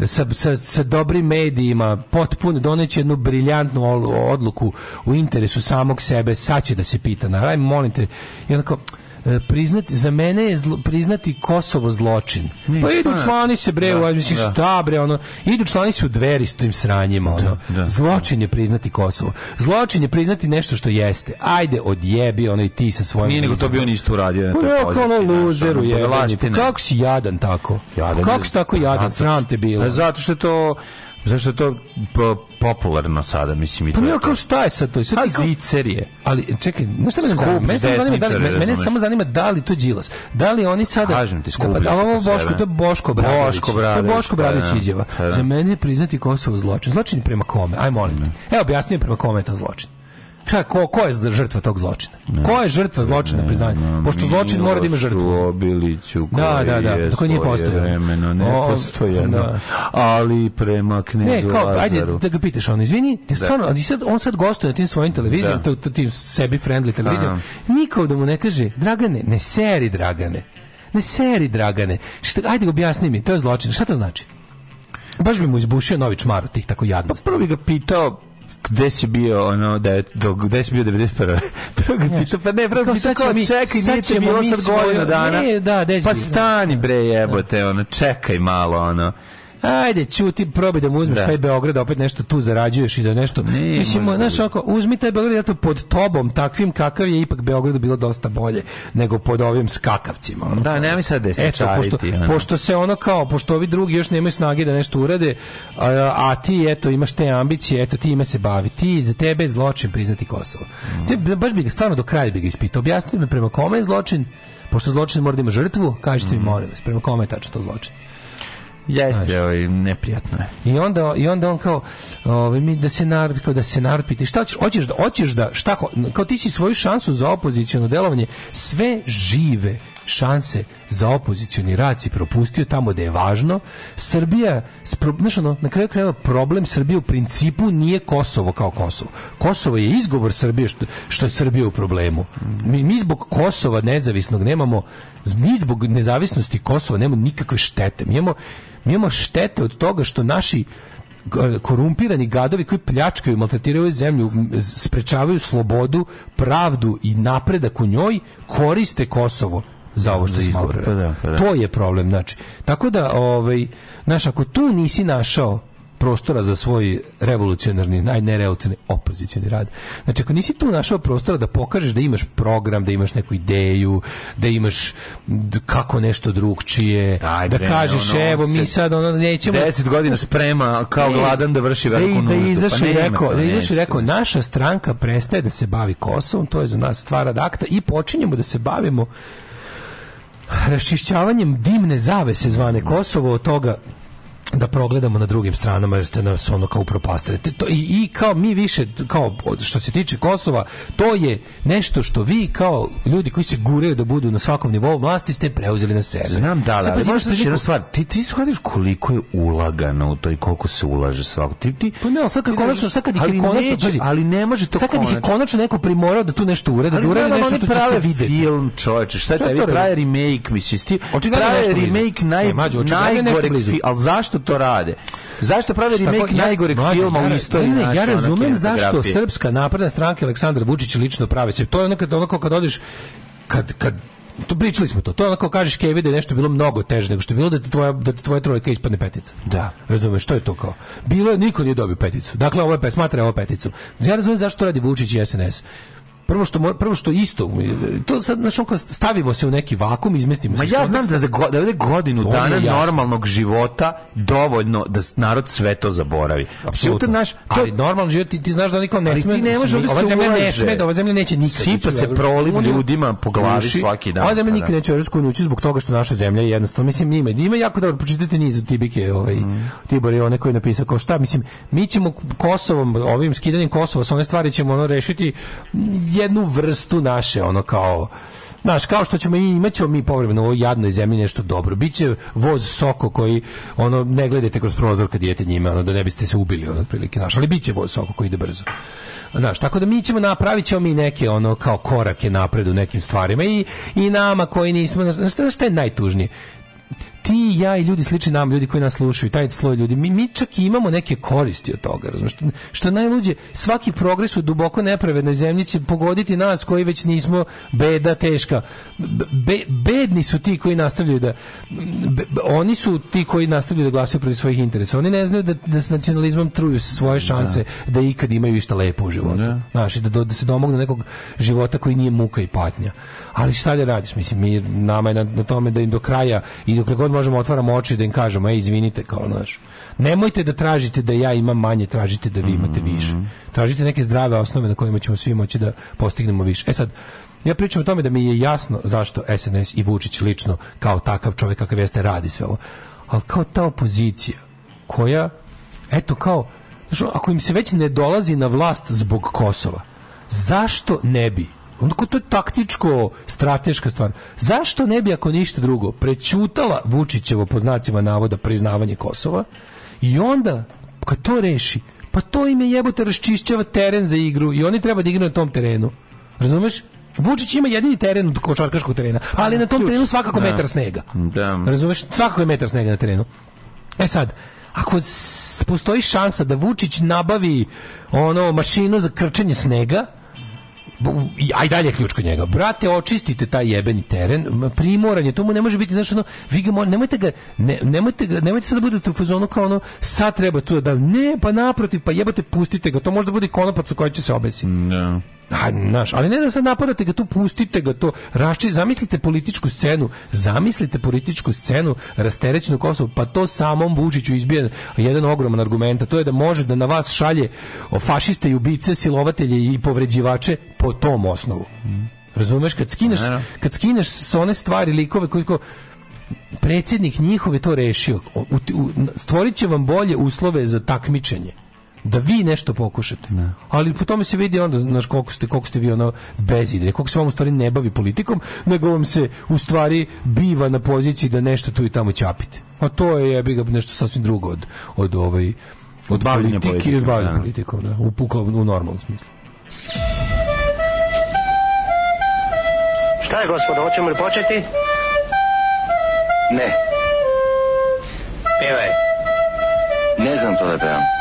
sa, sa, sa dobrim medijima, potpuno doneće jednu briljantnu odluku u interesu samog sebe, sad će da se pita. Naravno, molim te, i onako, E, priznati za mene je zlo, priznati Kosovo zločin. Ništa, pa idu člani se bre, da, ovaj, mislim da. šta bre, ono idu člani se u dveri s tim sranjima, da, ono. Da, da, zločin je priznati Kosovo. Zločin je priznati nešto što jeste. Ajde odjebi onaj ti sa svojim. Nije nego to bi on isto uradio. Pa kao ono luzeru je. Kako si jadan tako? Jadan kako si tako jadan? Sram te bilo. Zato što to Zašto je to popularno sada, mislim i pa to. Pa ja kao šta je sad to? Sad A pa kao... zicerije. Ali čekaj, znaš šta me zanima? Mene samo zanima da li, mene, samo zanima da li to Đilas. Da li oni sada Kažem ti da, pa skuplja. Da, ovo Boško, to Boško Bradović. Boško Bradović. To Boško Bradović da, izjava. Da, da. Za mene je priznati Kosovo zločin. Zločin prema kome? Aj molim te. Evo objasni prema kome je to zločin. Kako, ko je žrtva tog zločina? Ne, ko je žrtva zločina, priznanje? Pošto zločin mora da ima žrtvu. Obiliću, da, koji da, da, da, je nije postojao. vremeno nepostojeno, da. ali prema knezu ne, kao, Lazaru. Ajde, da ga pitaš, on, izvini, ja da. stvarno, on sad, on sad gostuje na tim svojim televizijama, da. tim sebi friendly televizijom, nikao da mu ne kaže, Dragane, ne seri, Dragane, ne seri, Dragane, šta, ajde objasni mi, to je zločin, šta to znači? Baš bi mu izbušio novi čmar od tih tako jadnosti. Pa prvi ga pitao, gde si bio ono da je do gde si bio 91. Drugi pita pa ne, prvo pita kao mi, čekaj, nije ti bilo sad godina dana. Ne, da, gde Pa stani bre da. jebote, ono čekaj malo ono ajde, ćuti, probaj da mu uzmeš da. taj Beograd, opet nešto tu zarađuješ i da nešto... Ne, mislim, da znaš, ako uzmi taj Beograd, ja to pod tobom, takvim kakav je, ipak Beogradu bilo dosta bolje nego pod ovim skakavcima. Ono. Da, mi sad desničariti. Eto, pošto, pošto se ono kao, pošto ovi drugi još nemaju snage da nešto urade, a, a ti, eto, imaš te ambicije, eto, ti ima se bavi. Ti, za tebe je zločin priznati Kosovo. Mm. Te, baš bi ga, stvarno do kraja bi ga ispitao. Objasnite mi prema kome je zločin, pošto zločin mora da ima žrtvu, kažite mi, mm. molim vas, prema kome je tačno to zločin. Jeste, ovaj neprijatno je. I onda i onda on kao, ovaj mi da se narod kao da se narod piti, šta hoćeš, hoćeš da hoćeš da šta kao ti si svoju šansu za opoziciono delovanje sve žive šanse za opozicioni rad si propustio tamo da je važno. Srbija, znaš ono, na kraju krajeva problem Srbije u principu nije Kosovo kao Kosovo. Kosovo je izgovor Srbije što, što je Srbija u problemu. Mi, mi zbog Kosova nezavisnog nemamo, mi zbog nezavisnosti Kosova nemamo nikakve štete. Mi imamo, mi imamo štete od toga što naši korumpirani gadovi koji pljačkaju i maltretiraju zemlju, sprečavaju slobodu, pravdu i napredak u njoj, koriste Kosovo za ovo što smo pa da, pa da. To je problem, znači. Tako da, ovaj, znaš, ako tu nisi našao prostora za svoj revolucionarni, najnerevolucionarni opozicioni rad. Znači, ako nisi tu našao prostora da pokažeš da imaš program, da imaš neku ideju, da imaš kako nešto drugčije, Daj, da bre, kažeš, ono, evo, mi sad ono, nećemo... Deset godina sprema, kao ne, gladan da vrši veliku da da nuždu. Pa da izaš pa i rekao, da izaš i rekao, naša stranka prestaje da se bavi Kosovom, to je za nas stvar ad akta i počinjemo da se bavimo raščišćavanjem dimne zavese zvane Kosovo od toga da progledamo na drugim stranama jer ste nas ono kao upropastili. To, i, i, kao mi više, kao što se tiče Kosova, to je nešto što vi kao ljudi koji se gureju da budu na svakom nivou vlasti ste preuzeli na sebe. Znam da, da ali, možeš da reći jednu stvar, ti, ti shvatiš koliko je ulagano u to i koliko se ulaže svako. Ti, ti, pa ne, ali sad kad, konačno, sad kad ih ali je konačno, neće, paži, ali ne može to sad kad konačno. ih je konačno neko primorao da tu nešto urede, da urede nešto što će se videti. film, čoveče, šta je tebi, pravi remake, misliš ti, pravi remake e, naj, najgore, ali zašto to rade? Zašto prave remake najgoreg mlađe, filma ja, u istoriji ne, ne, Ja razumem zašto Srpska napredna stranka Aleksandar Vučić lično pravi se. To je onako kad, onako kad odeš kad, kad to pričali smo to. To onako kažeš Kevi da je nešto bilo mnogo teže nego što je bilo da tvoja da ti tvoja trojka ispadne petica. Da. Razumeš što je to kao? Bilo je niko nije dobio peticu. Dakle ovo je smatra da ovo peticu. Ja razumem zašto radi Vučić i SNS prvo što prvo što isto to sad znači stavimo se u neki vakum izmestimo se. Ma ja znam da za go, da godinu to dana normalnog života dovoljno da narod sve to zaboravi. Apsolutno naš to... ali normalan život ti, ti znaš da niko ne sme. Ti ne može ova zemlja ne sme, da ova zemlja neće nikad. Sipa se prolim ljudima po glavi svaki dan. Ova zemlja pa nikad da. neće evropsku uniju zbog toga što naša zemlja je jednostavno mislim njima ima jako dobro pročitajte niz Tibike ovaj mm. Tibor je onaj koji je napisao kao šta mislim mi ćemo Kosovom ovim skidanjem Kosova sa one stvari ćemo ono rešiti jednu vrstu naše, ono kao Znaš, kao što ćemo i imaćemo mi povremeno u ovoj jadnoj zemlji nešto dobro. Biće voz soko koji ono ne gledajte kroz prozor kad idete njime, ono da ne biste se ubili ono, otprilike, naš, ali biće voz soko koji ide brzo. Znaš, tako da mi ćemo napravit ćemo mi neke ono kao korake napred u nekim stvarima i, i nama koji nismo znaš šta je najtužnije ti ja i ljudi slični nam, ljudi koji nas slušaju, taj sloj ljudi, mi, mi čak i imamo neke koristi od toga, razumiješ? Što, što najluđe, svaki progres u duboko nepravednoj zemlji će pogoditi nas koji već nismo beda teška. Be, bedni su ti koji nastavljaju da be, oni su ti koji nastavljaju da glasaju protiv svojih interesa. Oni ne znaju da, da s nacionalizmom truju svoje da. šanse da, da ikad imaju išta lepo u životu. Da. da, da se domognu nekog života koji nije muka i patnja. Ali šta da radiš? Mislim, mi, nama je na, na tome da im do kraja i dokle god god možemo otvaramo oči da im kažemo, ej, izvinite, kao, naš Nemojte da tražite da ja imam manje, tražite da vi imate više. Mm-hmm. Tražite neke zdrave osnove na kojima ćemo svi moći da postignemo više. E sad, ja pričam o tome da mi je jasno zašto SNS i Vučić lično kao takav čovjek kakav jeste radi sve ovo. Ali kao ta opozicija koja, eto kao, znači, ako im se već ne dolazi na vlast zbog Kosova, zašto ne bi Onda to je taktičko, strateška stvar. Zašto ne bi, ako ništa drugo, prećutala Vučićevo pod znacima navoda priznavanje Kosova i onda, kad to reši, pa to im je jebote raščišćava teren za igru i oni treba da igraju na tom terenu. Razumeš? Vučić ima jedini teren od košarkaškog terena, ali na tom Ključ. terenu svakako da. metar snega. Da. Razumeš? Svakako je metar snega na terenu. E sad, ako postoji šansa da Vučić nabavi ono mašinu za krčenje snega, aj dalje ključ kod njega. Brate, očistite taj jebeni teren, primoran to mu ne može biti, znači, ono, vi ga, nemojte ga, ne, nemojte ga, nemojte sad da budete u fazonu kao ono, sad treba tu da, ne, pa naprotiv, pa jebate, pustite ga, to možda bude konopac u koji će se obesiti. No. Da. A, naš, ali ne da se napadate ga tu, pustite ga to. Rašči, zamislite političku scenu, zamislite političku scenu rasterećenu Kosovu, pa to samom Vučiću izbije jedan ogroman argument, a to je da može da na vas šalje fašiste i ubice, silovatelje i povređivače po tom osnovu. Razumeš, kad skineš, kad skineš s one stvari, likove koji predsjednik njihove to rešio. Stvorit će vam bolje uslove za takmičenje da vi nešto pokušate. Ne. Da. Ali po tome se vidi onda znaš, koliko, ste, koliko ste vi ono bez ideje, koliko se vam u stvari ne bavi politikom, nego vam se u stvari biva na poziciji da nešto tu i tamo ćapite. A to je jebi ga nešto sasvim drugo od, od ovaj od bavljenja politike, od bavljenja da. politikom, da, u, u normalnom smislu. Šta je, gospodo, hoćemo li početi? Ne. Pivaj. Ne znam to da pevam.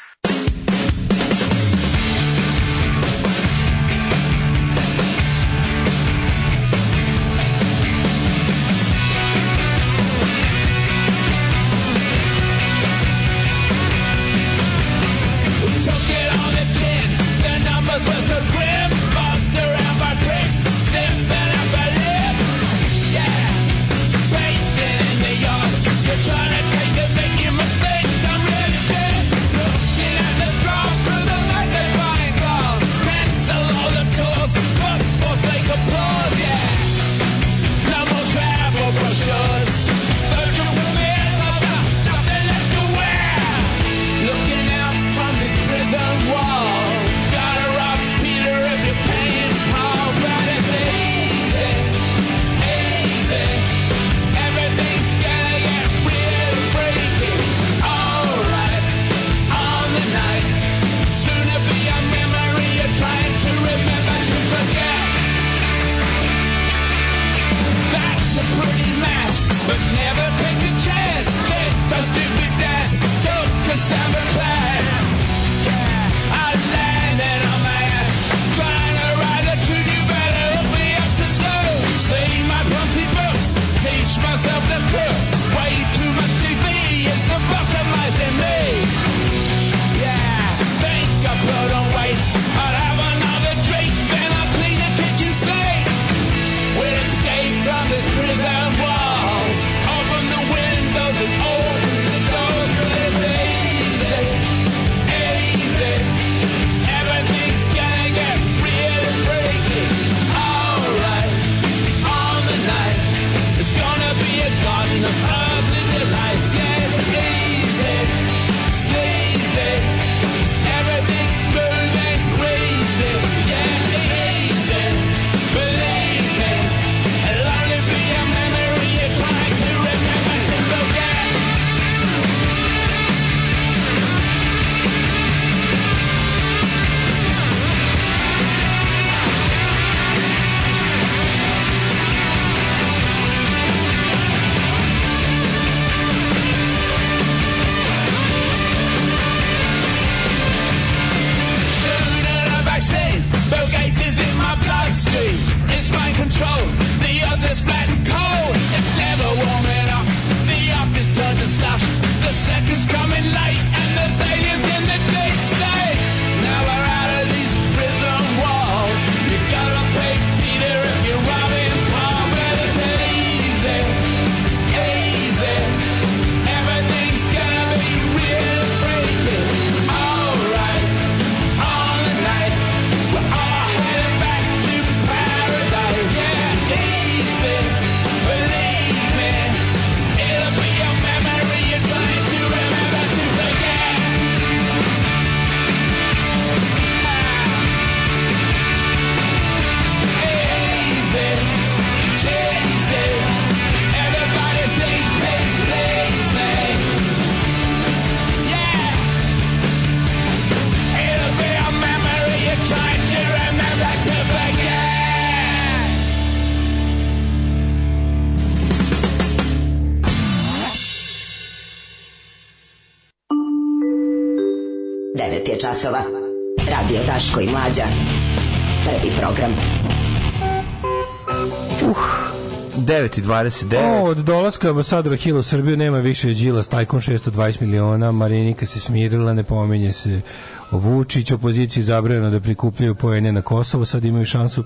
control. The earth is časova. Radio Daško i Mlađa. Prvi program. Uh, 9.29. Od dolaska ambasadora Hila u Srbiju nema više Đila, tajkun 620 miliona, Marinika se smirila, ne pominje se Vučić, opoziciji zabranjeno da prikupljaju pojene na Kosovo, sad imaju šansu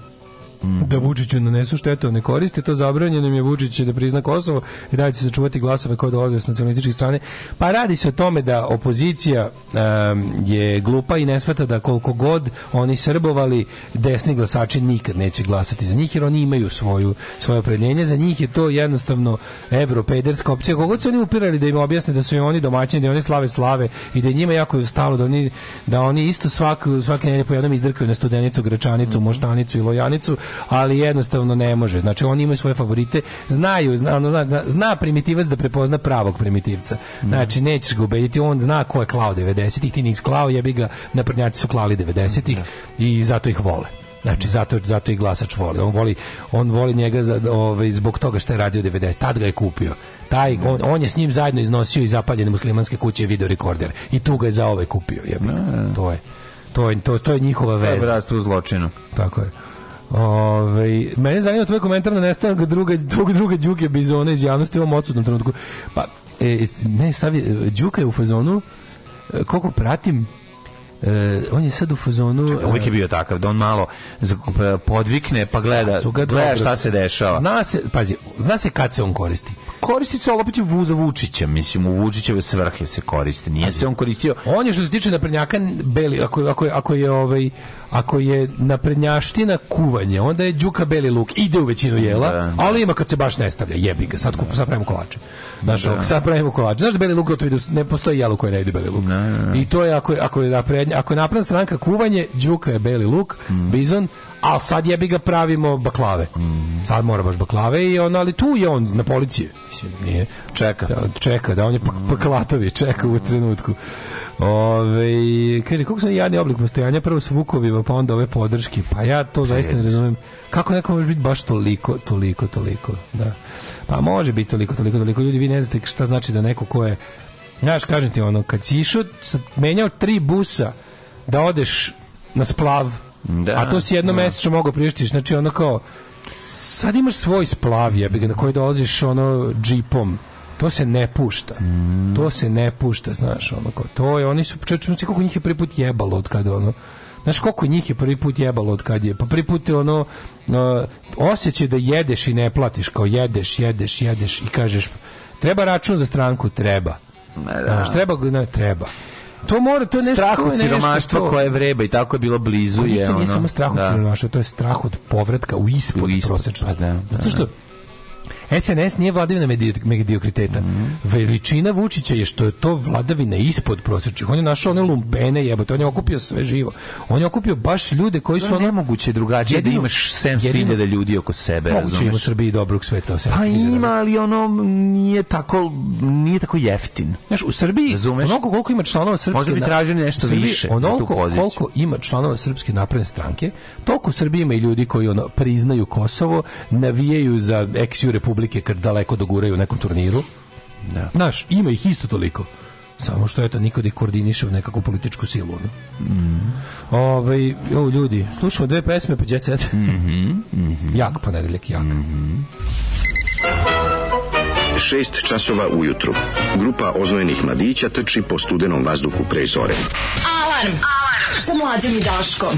da Vučiću nanesu štete, ne koriste to zabranjeno im je Vučić da prizna Kosovo i da će se sačuvati glasove koje dolaze s nacionalističke strane. Pa radi se o tome da opozicija um, je glupa i ne shvata da koliko god oni srbovali, desni glasači nikad neće glasati za njih jer oni imaju svoju svoje opredjeljenje za njih je to jednostavno evropederska opcija. Koliko su oni upirali da im objasne da su i oni domaćini, da oni slave slave i da njima jako je stalo da oni da oni isto svak svake nedelje po jednom izdrkaju na studenicu, grečanicu, moštanicu i lojanicu ali jednostavno ne može. Znači oni imaju svoje favorite, znaju, zna, ono, zna, zna primitivac da prepozna pravog primitivca. Mhm. Znači nećeš ga ubediti, on zna ko je klao 90-ih, ti nisi klao, jebi ga, naprednjaci su klali 90-ih mhm, da. i zato ih vole. Znači zato zato i glasač voli. On voli on voli njega za ove, ovaj, zbog toga što je radio 90. Tad ga je kupio. Taj mhm. on, on je s njim zajedno iznosio i zapaljene muslimanske kuće video rekorder i tu ga je za ove ovaj kupio, jebe. To je to je to, to je njihova veza. To je bratstvo u zločinu. Tako je. Ove, ovaj, mene zanima tvoj komentar na nestanak druga, druga, druga Đuke Bizona iz javnosti u ovom odsutnom trenutku. Pa, e, ne, stavi, Đuka je u fazonu, e, koliko pratim, E, on je sad u fazonu... Čekaj, uvijek je e, bio takav, da on malo pa, podvikne pa gleda, gleda šta se dešava. Zna se, pazi, zna se kad se on koristi. Koristi se opet za Vučića, mislim, u Vučićeve svrhe se koristi. Nije se on koristio... On je što se tiče naprednjaka, beli, ako, ako, ako je ovaj, ako je naprednjaština kuvanje, onda je đuka beli luk, ide u većinu jela, da, da. ali ima kad se baš ne stavlja, jebi ga, sad, kup, da. sad kolače. Znaš, da. sad pravimo kolače. Znaš da beli luk, da ne postoji jelo koje ne ide beli luk. Da, I to je ako, ako je napred ako je napravna stranka kuvanje, đuka je beli luk, mm. bizon, a sad jebi ga pravimo baklave. Mm. Sad mora baš baklave i on, ali tu je on na policiji. Mislim, nije. Čeka. Da, čeka, da on je paklatovi, čeka u trenutku. Ove, kaže, kako sam jadni oblik postojanja, prvo s vukovima, pa onda ove podrške, pa ja to pa zaista ne razumijem. Kako neko može biti baš toliko, toliko, toliko, da. Pa može biti toliko, toliko, toliko. Ljudi, vi ne znate šta znači da neko ko je Znaš, kažem ti ono, kad si išao, menjao tri busa da odeš na splav, da, a to si jedno da. mesečno mogao prištiš, znači ono kao, sad imaš svoj splav jebi na koji dolaziš ono džipom, to se ne pušta. Mm. To se ne pušta, znaš, ono kao, to je, oni su, čečemo se koliko njih je prvi put jebalo od kada ono, Znaš koliko njih je prvi put jebalo od kad je? Pa prvi put je ono uh, osjećaj da jedeš i ne platiš, kao jedeš, jedeš, jedeš i kažeš treba račun za stranku, treba. Da, da. treba, ne, treba. To mora, to je nešto... Strah od siromaštva to... koje vreba i tako je bilo blizu. To pa je, ono, nije samo strah od da. siromaštva, to je strah od povratka u ispod, u ispod prosječnost. Da, pa da, Zato da, što SNS nije vladavina mediokriteta. Mm -hmm. Veličina Vučića je što je to vladavina ispod prosječnih. On je našao one lumpene jebote, on je okupio sve živo. On je okupio baš ljude koji su... To je ono, nemoguće drugačije da imaš 700.000 ljudi oko sebe. Moguće ima u Srbiji dobrog sveta. Pa ima, da. ali ono nije tako, nije tako jeftin. Znaš, u Srbiji, Razumeš? onoliko koliko ima članova Srpske... Možda bi tražili nešto Srbiji, više za tu poziciju. koliko ima članova Srpske napredne stranke, toliko u Srbiji ima i ljudi koji ono, priznaju Kosovo, navijaju za ex publike kad daleko doguraju u nekom turniru. Da. Znaš, ima ih isto toliko. Samo što eto niko da ih koordiniše u nekakvu političku silu. No? Mm. Ove, ovaj, o, ljudi, slušamo dve pesme pa djece. Mm -hmm, mm -hmm. Jak ponedeljak, jak. Mm -hmm. Šest časova ujutru. Grupa oznojenih mladića trči po studenom vazduhu pre zore. Alarm! Alarm! Sa mlađim i Daškom.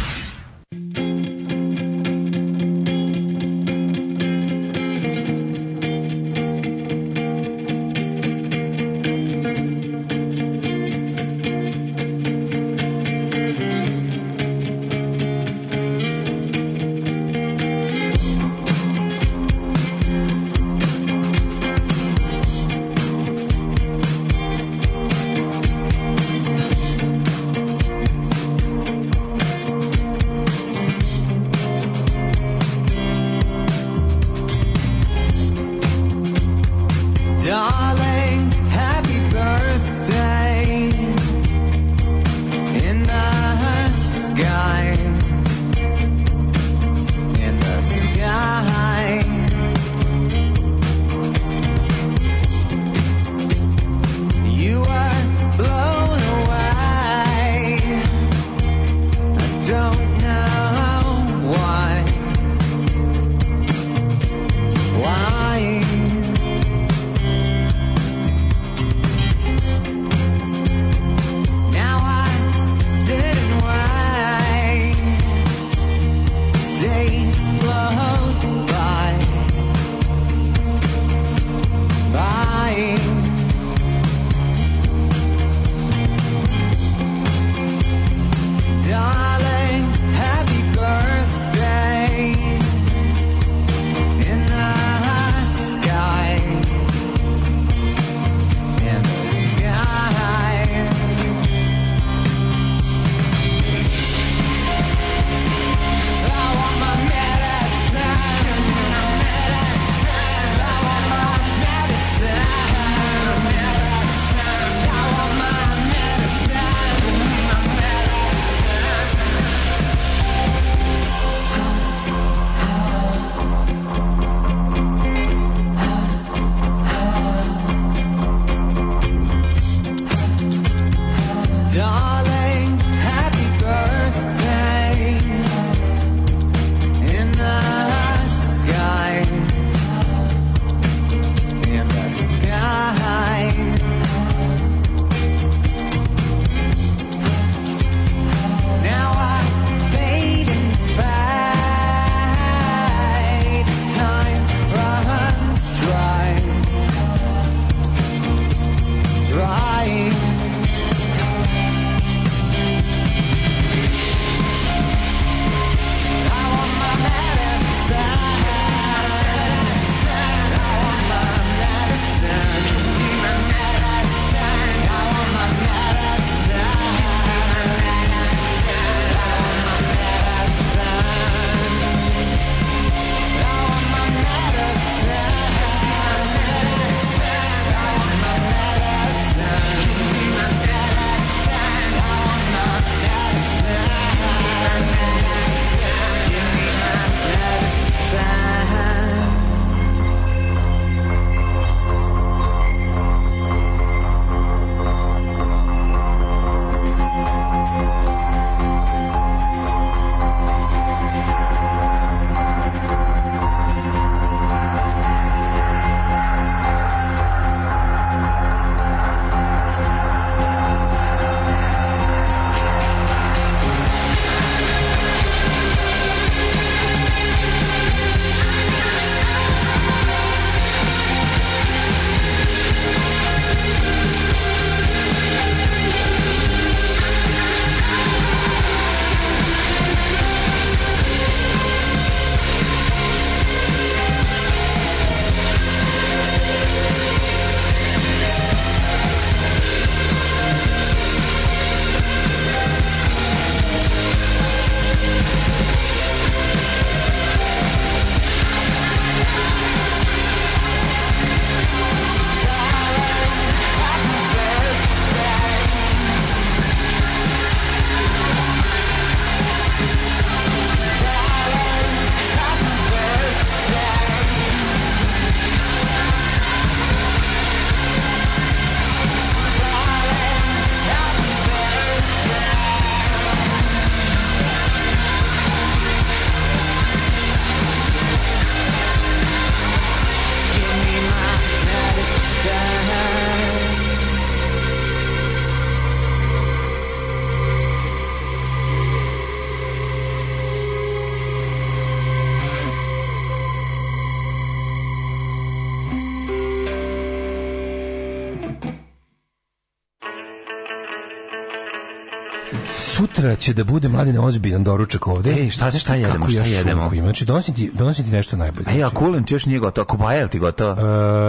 sutra će da bude mladine ozbiljan doručak ovde. Ej, šta, šta jedemo, šta jedemo? Šunku? Znači, donosim ti, donosim ti nešto najbolje. Ej, a znači, kulen ti još nije gotovo, kubaja ti gotovo?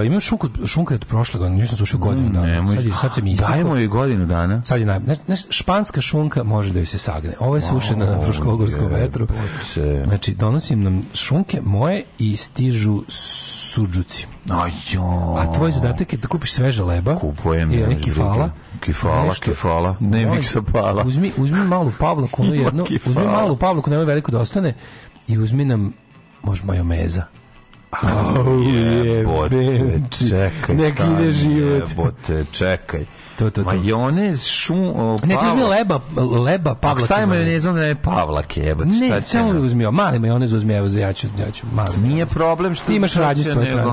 Uh, imam šunku, šunka od prošle godine, nisam sušio mm, godinu mm, dana. Nemoj, sad, je, sad sam isiko. Dajemo joj godinu dana. Sad je naj... Znaš, španska šunka može da joj se sagne. Ovo je sušena na Fruškogorskom vetru. Boče. Znači, donosim nam šunke moje i stižu suđuci. Ajo. A tvoj zadatak je da kupiš sveže leba Kupujem, i neki fala Kifola, nešto, kifola. Ne pala. Uzmi, uzmi malu pavlaku, ono jedno, uzmi malu pavlaku, nemoj veliko da ostane i uzmi nam, možda majoneza. Oh, jebote, čekaj. Nek ide život. Jebote, čekaj. To, to, to. Majonez, šum, o, Ne, ti uzmi leba, leba, pavlake. Ako staje majonez, onda ne pavlake, jebote. Ne, samo uzmi, mali majonez uzmi, evo, ja ću, ja ću mali Nije majonez. problem što... Ti imaš rađe s tvoje strane.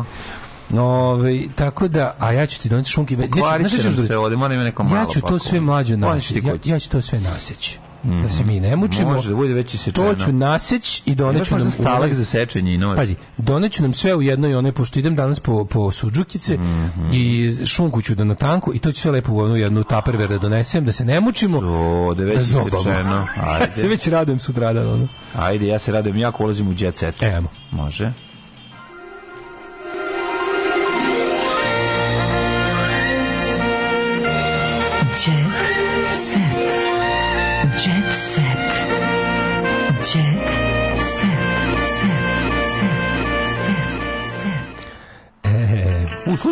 Ove, ovaj, tako da, a ja ću ti doneti šunke. Pokvarit će nam se ovde, mora ima neko malo. Ja ću to sve mlađe naseći. Ja, ja ću to sve naseći. Mm. Da se mhm. mi ne mučimo. Može da bude već isečeno. To ću naseć i doneću nam stalak ovaj- za sečenje i nove. Pazi, doneću nam sve u jednoj onoj pošto idem danas po po suđukice mm -hmm. i šunku ću da na tanku i to ću sve lepo u onu jednu tupperware da donesem da se ne mučimo. O, da već da isečeno. Ajde. se već radujem sutradan ono. Ajde, ja se radujem jako ulazim u jet set. Evo. Može.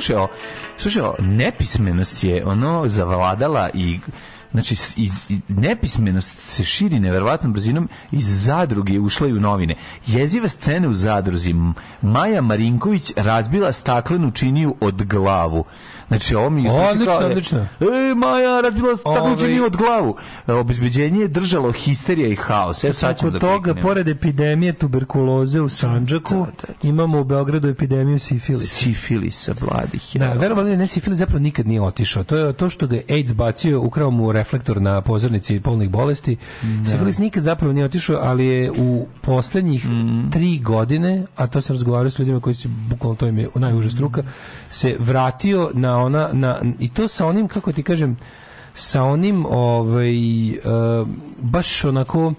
slušao, slušao, nepismenost je ono zavladala i Znači, iz, nepismenost se širi neverovatnom brzinom iz zadruge ušla i u novine. Jeziva scene u zadruzi. Maja Marinković razbila staklenu činiju od glavu. Znači, ovo mi izvuči odlično, znači Odlično, E, Maja, razbila staklenu Ove... Ovaj- činiju od glavu. Obezbeđenje je držalo histerija i haos. E, sad ćemo da toga, priknem. pored epidemije tuberkuloze u Sanđaku, da, da, da. imamo u Beogradu epidemiju sifilisa. Sifilisa, bladih. Ja. Da, verovatno ne, sifilis zapravo nikad nije otišao. To je to što ga je AIDS bacio, ukrao mu reflektor na pozornici polnih bolesti. Da. Sifilis nikad zapravo nije otišao, ali je u poslednjih mm. tri godine, a to sam razgovarao s ljudima koji se, bukvalno to im je najuža struka, se vratio na ona, na, i to sa onim, kako ti kažem, sa onim, ovaj, uh, baš onako,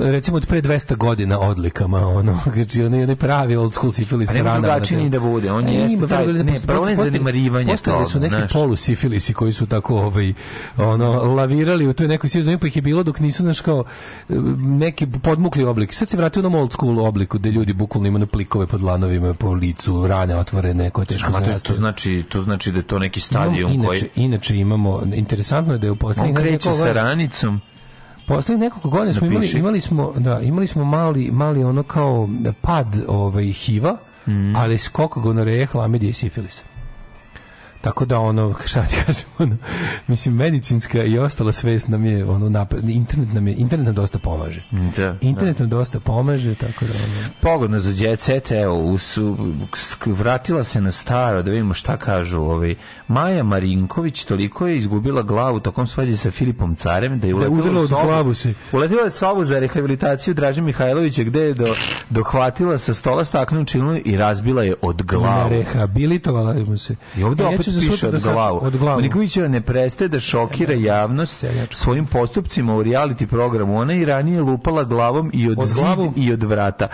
recimo od pre 200 godina odlikama ono znači on je pravi old school sifilis rana. Ne znači, ni da bude, on e, je jeste taj ne, prvo je zanimarivanje to. su neki naš. polu sifilisi koji su tako ovaj ono lavirali u toj nekoj sezoni pa ih je bilo dok nisu znači kao neki podmukli oblik. Sad se vratio na old school obliku gde ljudi bukvalno imaju plikove pod lanovima po licu, rane otvorene, koje teško se to, znači to znači da je to neki stadion inače, koji inače imamo interesantno je da je u poslednjih se ranicom Poslednjih nekoliko godina smo imali, imali smo, da, imali smo mali, mali ono kao pad ovaj, hiva, mm. ali skok gonoreje, hlamidije i sifilisa. Tako da ono, šta ti kažem, ono, mislim, medicinska i ostala svest nam je, ono, napred, internet nam je, internet nam dosta pomaže. Da, internet da. nam dosta pomaže, tako da ono... Pogodno za djecet, evo, usu, vratila se na staro, da vidimo šta kažu, ovaj, Maja Marinković toliko je izgubila glavu tokom svađe sa Filipom Carem, da je uletila, da, udrlo u sobu, glavu se. uletila je sobu za rehabilitaciju Draže Mihajlovića, gde je do, dohvatila sa stola staknu činu i razbila je od glavu. Rehabilitovala mu se. I ovdje e, opet će za sutra da glavu. Od glavu. Marinkovićeva ne prestaje da šokira javnost svojim postupcima u reality programu. Ona je ranije lupala glavom i od, od zid i od vrata.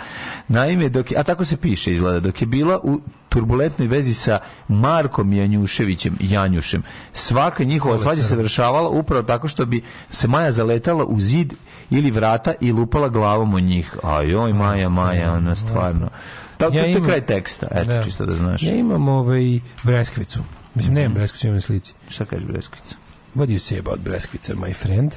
Naime, dok je, a tako se piše izgleda, dok je bila u turbulentnoj vezi sa Markom Janjuševićem, Janjušem. Svaka njihova svađa se vršavala upravo tako što bi se Maja zaletala u zid ili vrata i lupala glavom o njih. A joj, Maja, Maja, ona stvarno. Tako ja to je kraj teksta, eto, da. čisto da znaš. Ja imam ovaj breskvicu. Mislim, nemam mhm. Breskvicu, imam slici. Šta kaže Breskvica? What do you say about Breskvica, my friend?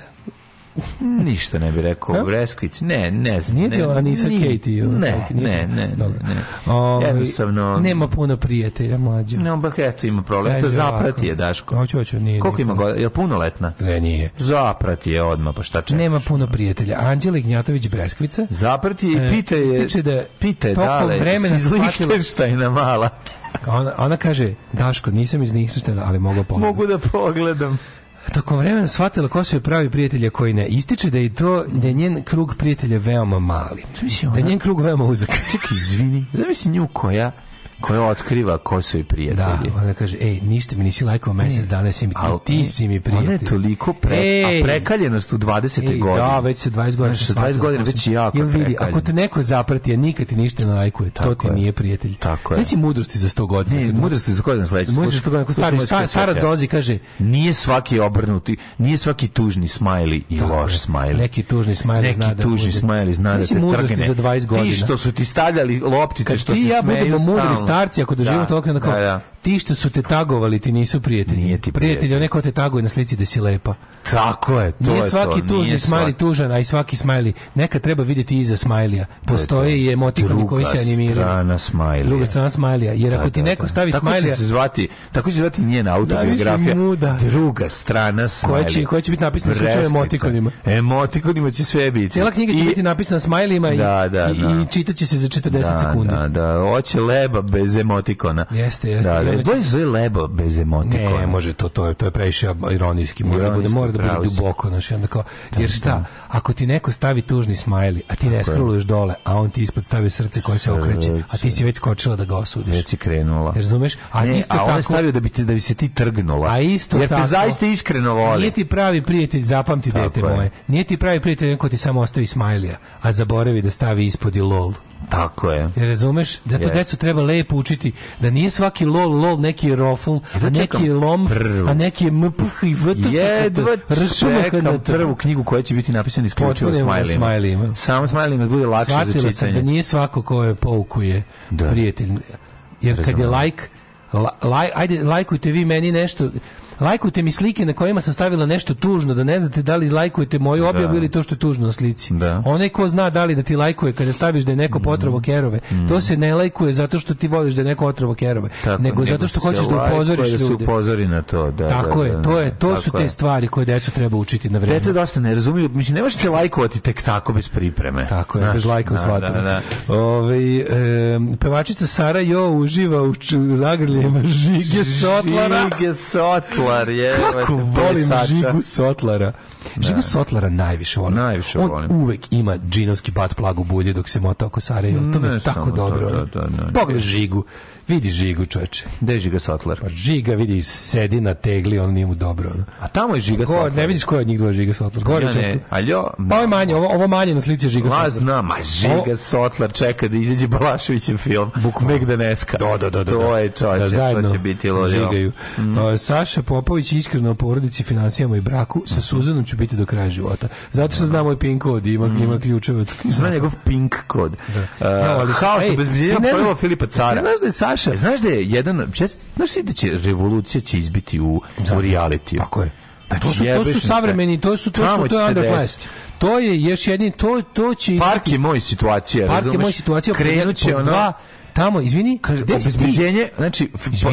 Ništa ne bih rekao o Breskvici. Ne, ne znam. Nije djela Anisa Katie? Ne, ne, ne. ne, ovaj, Jednostavno... Nema puno prijatelja mlađa. Ne, ba, eto ima problem. To zaprati je, Daško. Hoću, hoću, nije. Koliko ima godina? Je li punoletna? Ne, nije. Zaprati je odmah, pa šta čekaš? Nema puno prijatelja. Anđela Gnjatović Breskvica. Zaprati je i e, pita je... Stiče da... Pita je dale. Tokom vremena shvatila... mala. Ona, ona kaže, Daško, nisam iz Nihsuštena, ali mogu pogledam. Mogu da pogledam. Tokom vremena shvatila ko su joj pravi prijatelja koji ne. Ističe da je to da je njen krug prijatelja veoma mali. Da je njen krug veoma uzak. Čekaj, izvini. Zamisli nju koja koja otkriva ko su i prijatelji. Da, ona kaže, ej, ništa mi nisi lajkao mesec dana, si mi, Al, ti, e, si mi prijatelj. Ona je toliko pre, ej, a prekaljenost u 20. Ej, da, godini. Znači, da, već se 20 godina. Znači, 20 godina već je jako vidi, Ako te neko zaprati, a nikad ti ništa ne lajkuje, to ti je. nije prijatelj. Tako je. Sve si mudrosti za 100 godina. Ne, mudrosti za godina sledeće. Mudrosti za 100 godina. stari, stara, dozi kaže, nije svaki obrnuti, nije svaki tužni smajli i loš smajli. Neki tužni smajli zna da Neki tužni smajli zna da te trgne. Ti što su ti stavljali loptice, što se smeju starci ako doživimo da. to okrenu kao, da, da. ti što su te tagovali ti nisu prijatelji. Nije ti prijatelj. Prijatelj, neko te taguje na slici da si lepa. Tako je, to nije je svaki to. tužni smajli tužan, a i svaki smajli. Neka treba videti iza smajlija. Postoje i emotikoni koji se animiraju. Druga strana smajlija. Druga strana smajlija. Jer ako da, ti da, neko stavi tako smajlija... Tako će se zvati, tako će zvati njena autobiografija. Muda. Druga strana smajlija. Koja će, koja će biti napisana slučajno emotikonima. Emotikonima će sve biti. Cijela knjiga će I, biti napisana smajlijima i, da, da, i, i čitat se za 40 sekundi. Da, da, oće leba, bez emotikona. Jeste, jeste. Da, da, da će... je lebo bez emotikona. Ne, može to, to je, to je previše ironijski. Mora da bude, mora da bude duboko. Znači, onda kao, da, jer šta, da. ako ti neko stavi tužni smajli, a ti ne skroluješ dole, a on ti ispod stavi srce koje se okreće, a ti si već skočila da ga osudiš. Već si krenula. Jer razumeš? A ne, isto a tako, on je stavio da bi, te, da bi se ti trgnula. A isto jer tako. Jer te zaista iskreno voli. Nije ti pravi prijatelj, zapamti dete moje. Nije ti pravi prijatelj ko ti samo ostavi smajlija, a zaboravi da stavi ispod i lol. Tako je. Razumeš? Da to yes. decu treba lepo učiti da nije svaki lol lol neki rofl, e, da a neki je lom, a neki mph i vtf. Jedva čekam prvu knjigu koja će biti napisana isključivo da smajlima. Samo smajlima da bude lakše za čitanje. Sam da nije svako ko je poukuje da. prijatelj. Jer Razumem. kad je like, la, la, ajde lajkujte vi meni nešto Lajkujte mi slike na kojima sam stavila nešto tužno, da ne znate da li lajkujete moju objavu da. ili to što je tužno na slici. Da. Onaj ko zna da li da ti lajkuje kada staviš da je neko mm. potrovo kerove, mm. to se ne lajkuje zato što ti voliš da je neko otrovo kerove, Tako, nego zato što hoćeš da upozoriš da se ljude. upozori na to, da. da tako da, je, to je, to su te stvari koje decu treba učiti na vreme. Deca dosta ne razumiju, mislim ne se lajkovati tek tako bez pripreme. Tako je, Naš, bez lajka u da, da Ove, e, pevačica Sara Jo uživa u zagrljima žige sotlara. Žige sotlara. Sotlar je... Kako volim Žigu Sotlara. Da. Žigu Sotlara najviše volim. Najviše On volim. uvek ima džinovski bat plagu u bulji dok se mota oko Sarajevo. To je tako dobro. Da, da, da Pogled da. Žigu. Vidi žigu, čoveče. Gde je žiga Sotlar? Pa žiga, vidi, sedi na tegli, on nije mu dobro. Ono. A tamo je žiga Gor, Sotlar. Ne vidiš ko je od njih dva žiga Sotlar. Gore, ja ne. Aljo, pa ovo je manje, ovo, ovo manje na slici žiga Sotlar. Ma znam, a žiga Sotlar čeka da izađe Balaševićev film. Buk Megdaneska. Do, da, do, da, do, da, do. To je čoveče, da, zajedno to će biti lođe. Žigaju. Mm. O, Saša Popović iskreno o porodici, financijama i braku. Sa mhm. Suzanom ću biti do kraja života. Zato što znamo moj PIN kod, ima, mm. ima ključeve. Zna njegov PIN kod. Da. Uh, no, ali, haos, ej, bez Filipa Cara. Ne Znaš da je Saša naša... E, znaš da je jedan... Znaš da će revolucija će izbiti u, da, u reality. Tako je. Znači, to su, to su znači, savremeni, to su to su to underclass. To je još jedni to to će Park je moj situacija, Park je moj situacija, krenuće ona dva, tamo, izvini, kaže obezbeđenje, znači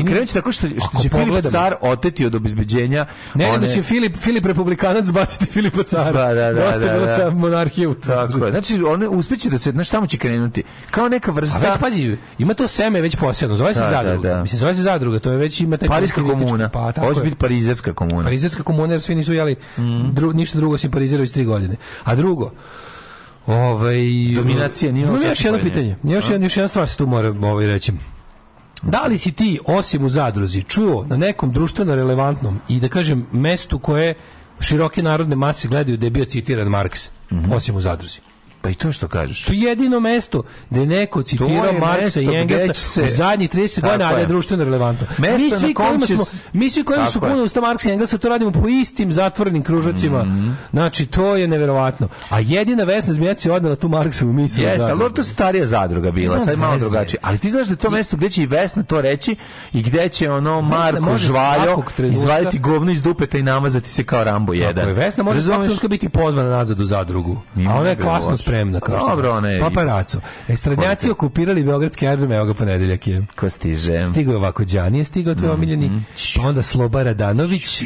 krenuće tako što, što će Filip car oteti od obezbeđenja. Ne, one... da će Filip Filip republikanac baciti Filipa cara. Da, da, da. Dosta da, da, da. monarhije u tako. Znači one uspeće da se, znači tamo će krenuti. Kao neka vrsta. A već pazi, ima to seme već posebno, zove se da, da zadruga. Da, da. Mislim zove se zadruga, to je već ima taj Pariska komuna. Pa, tako Hoće biti parizerska komuna. Parizerska komuna jer svi nisu jeli mm. dru, ništa drugo osim parizera već 3 godine. A drugo, Ovaj dominacija nije. Imam još jedno pitanje. Još jedna još jedna stvar se tu mora ovaj reći. Da li si ti osim u zadruzi čuo na nekom društveno relevantnom i da kažem mestu koje široke narodne mase gledaju da je bio citiran Marks mm -hmm. osim u zadruzi? Pa i to što kažeš. To je jedino mesto gde neko citirao Marksa i Engelsa se... u zadnjih 30 godina, ali je društveno relevantno. Mesto mi svi kojima smo, mi svi kojima su puno usta Marksa i Engelsa, to radimo po istim zatvornim kružacima. Mm -hmm. Znači, to je neverovatno. A jedina Vesna Zmijac je odnala tu u misl. Jeste, ali to starija zadruga bila, no, sad malo drugačije. Ali ti znaš da je to mesto gde će i Vesna to reći i gde će ono Marko Žvaljo izvaditi govno iz dupeta i namazati se kao Rambo 1. Vesna može svakog biti pozvana nazad u zadrugu. A ona je klasno spremna kao što. Dobro, ne. Paparaco. Estradnjaci okupirali beogradski aerodrom, evo ga ponedeljak je. Ko stiže? Stigao ovako Đani, je stigao tvoj mhm. omiljeni. Mm -hmm. Pa onda Sloba Radanović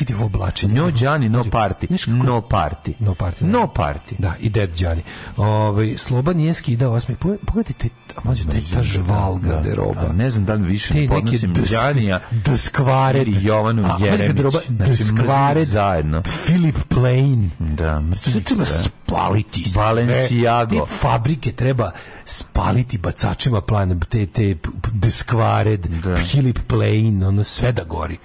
vidi ovo oblačenje. No Gianni, no party. No party. No da. party. No party. Da, i dead Gianni. Ovaj Sloba nije skidao osmi. Pogledajte, a mađo, taj ta žval garderoba. Da, da, ne znam da li više ne podnosim Giannija. Deskvaret. I Jovanu Jeremić. Znači, deskvaret. Zajedno. Philip Plain. Da, mrzim. Sve treba spaliti. Balenciago. Te fabrike treba spaliti bacačima plan. Te, te deskvaret, Filip Plain, ono sve da gori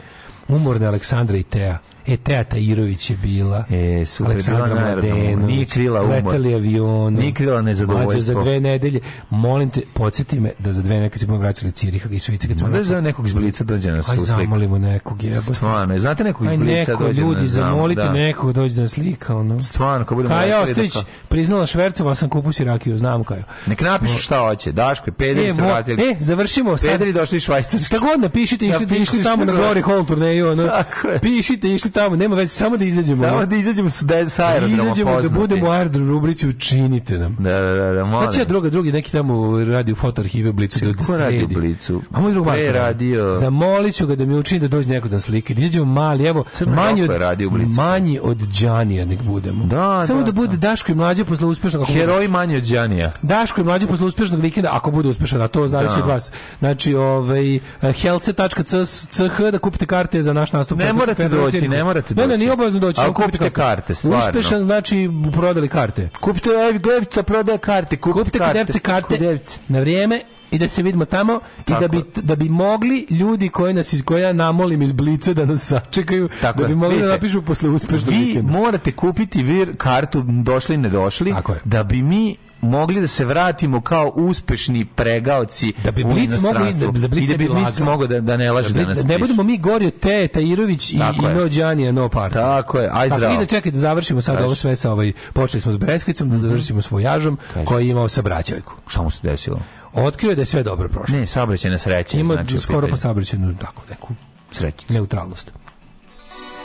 umorne Aleksandra i Teja. E, Teja Tairović je bila. E, super, Aleksandra bila Mladenović. Nije krila umor. Letali avioni. Nije krila nezadovoljstvo. Mađo, za dve nedelje, molim te, podsjeti me da za dve nedelje kad smo vraćali Ciriha i Suvice, kad smo da vraćali... za nekog iz Blica dođe na slik. Aj, zamolimo nekog jebote. Stvarno, znate nekog iz Blica neko, dođe ljudi, na zamolite da. nekog da dođe na slika, ono. Stvarno, ko budemo... Kaja da Ostić, priznala švercom, ali sam kupu rakiju, znam kao. Nek napišu šta hoće, Daško i Pedri e, se vratili. E, završimo sad. Pedri došli iz Švajcarske. Šta god napišite, išli, ja, tamo na gori Hall turneju, ono. Pišite, išli tamo, nema veze, samo da izađemo. Samo da izađemo s da sa aerodroma Izađemo da poznati. da budemo aerodrom rubrici učinite nam. Da, da, da, da molim. Sad će druga, drugi neki tamo radi u arhive Blicu da sredi. radi u Blicu? A moj drug Marko radio. Zamoliću ga da mi učini da dođe neko da slika. Da izađemo mali, evo, Crna manji od, radi u Blicu. Manji od Đanija nek budemo. Da, samo da, da bude da. Daško i mlađi posle uspešnog. Heroj manji od Đanija. Daško i mlađi posle uspešnog vikenda, ako bude uspešan, a to zavisi da. od vas. Znači, ovaj, eh, helse.ch da kupite karte za naš nastup. Ne morate doći, ne morate doći. Ne, ne, nije obavezno doći. Ali kupite, kupite karte, stvarno. Uspešan znači prodali karte. Kupite Devca e, prodaje karte, kupite, kupite karte. Kupite karte na vrijeme i da se vidimo tamo Tako. i da bi, da bi mogli ljudi koji nas iz koja namolim iz blice da nas sačekaju Tako da bi mogli da Vidite, da napišu posle uspešnog vikenda. Vi morate kupiti vir kartu došli ne došli da bi mi mogli da se vratimo kao uspešni pregaoci da bi Blic mogao da, da, Blic da bi Blic da mogao da, da ne laže da, da ne budemo mi gori od te Tajirović i, i Nođanija no party. Tako je. Aj zdravo. Tako, da čekajte, završimo sad Kaži. ovo sve sa ovaj počeli smo s Breskvicom, da mhm. završimo s Vojažom Kaži. koji je imao sa braćajku. Šta mu se desilo? Otkrio je da je sve dobro prošlo. Ne, saobraćajna sreća. Ima znači, skoro pa saobraćajnu tako neku sreću. Neutralnost.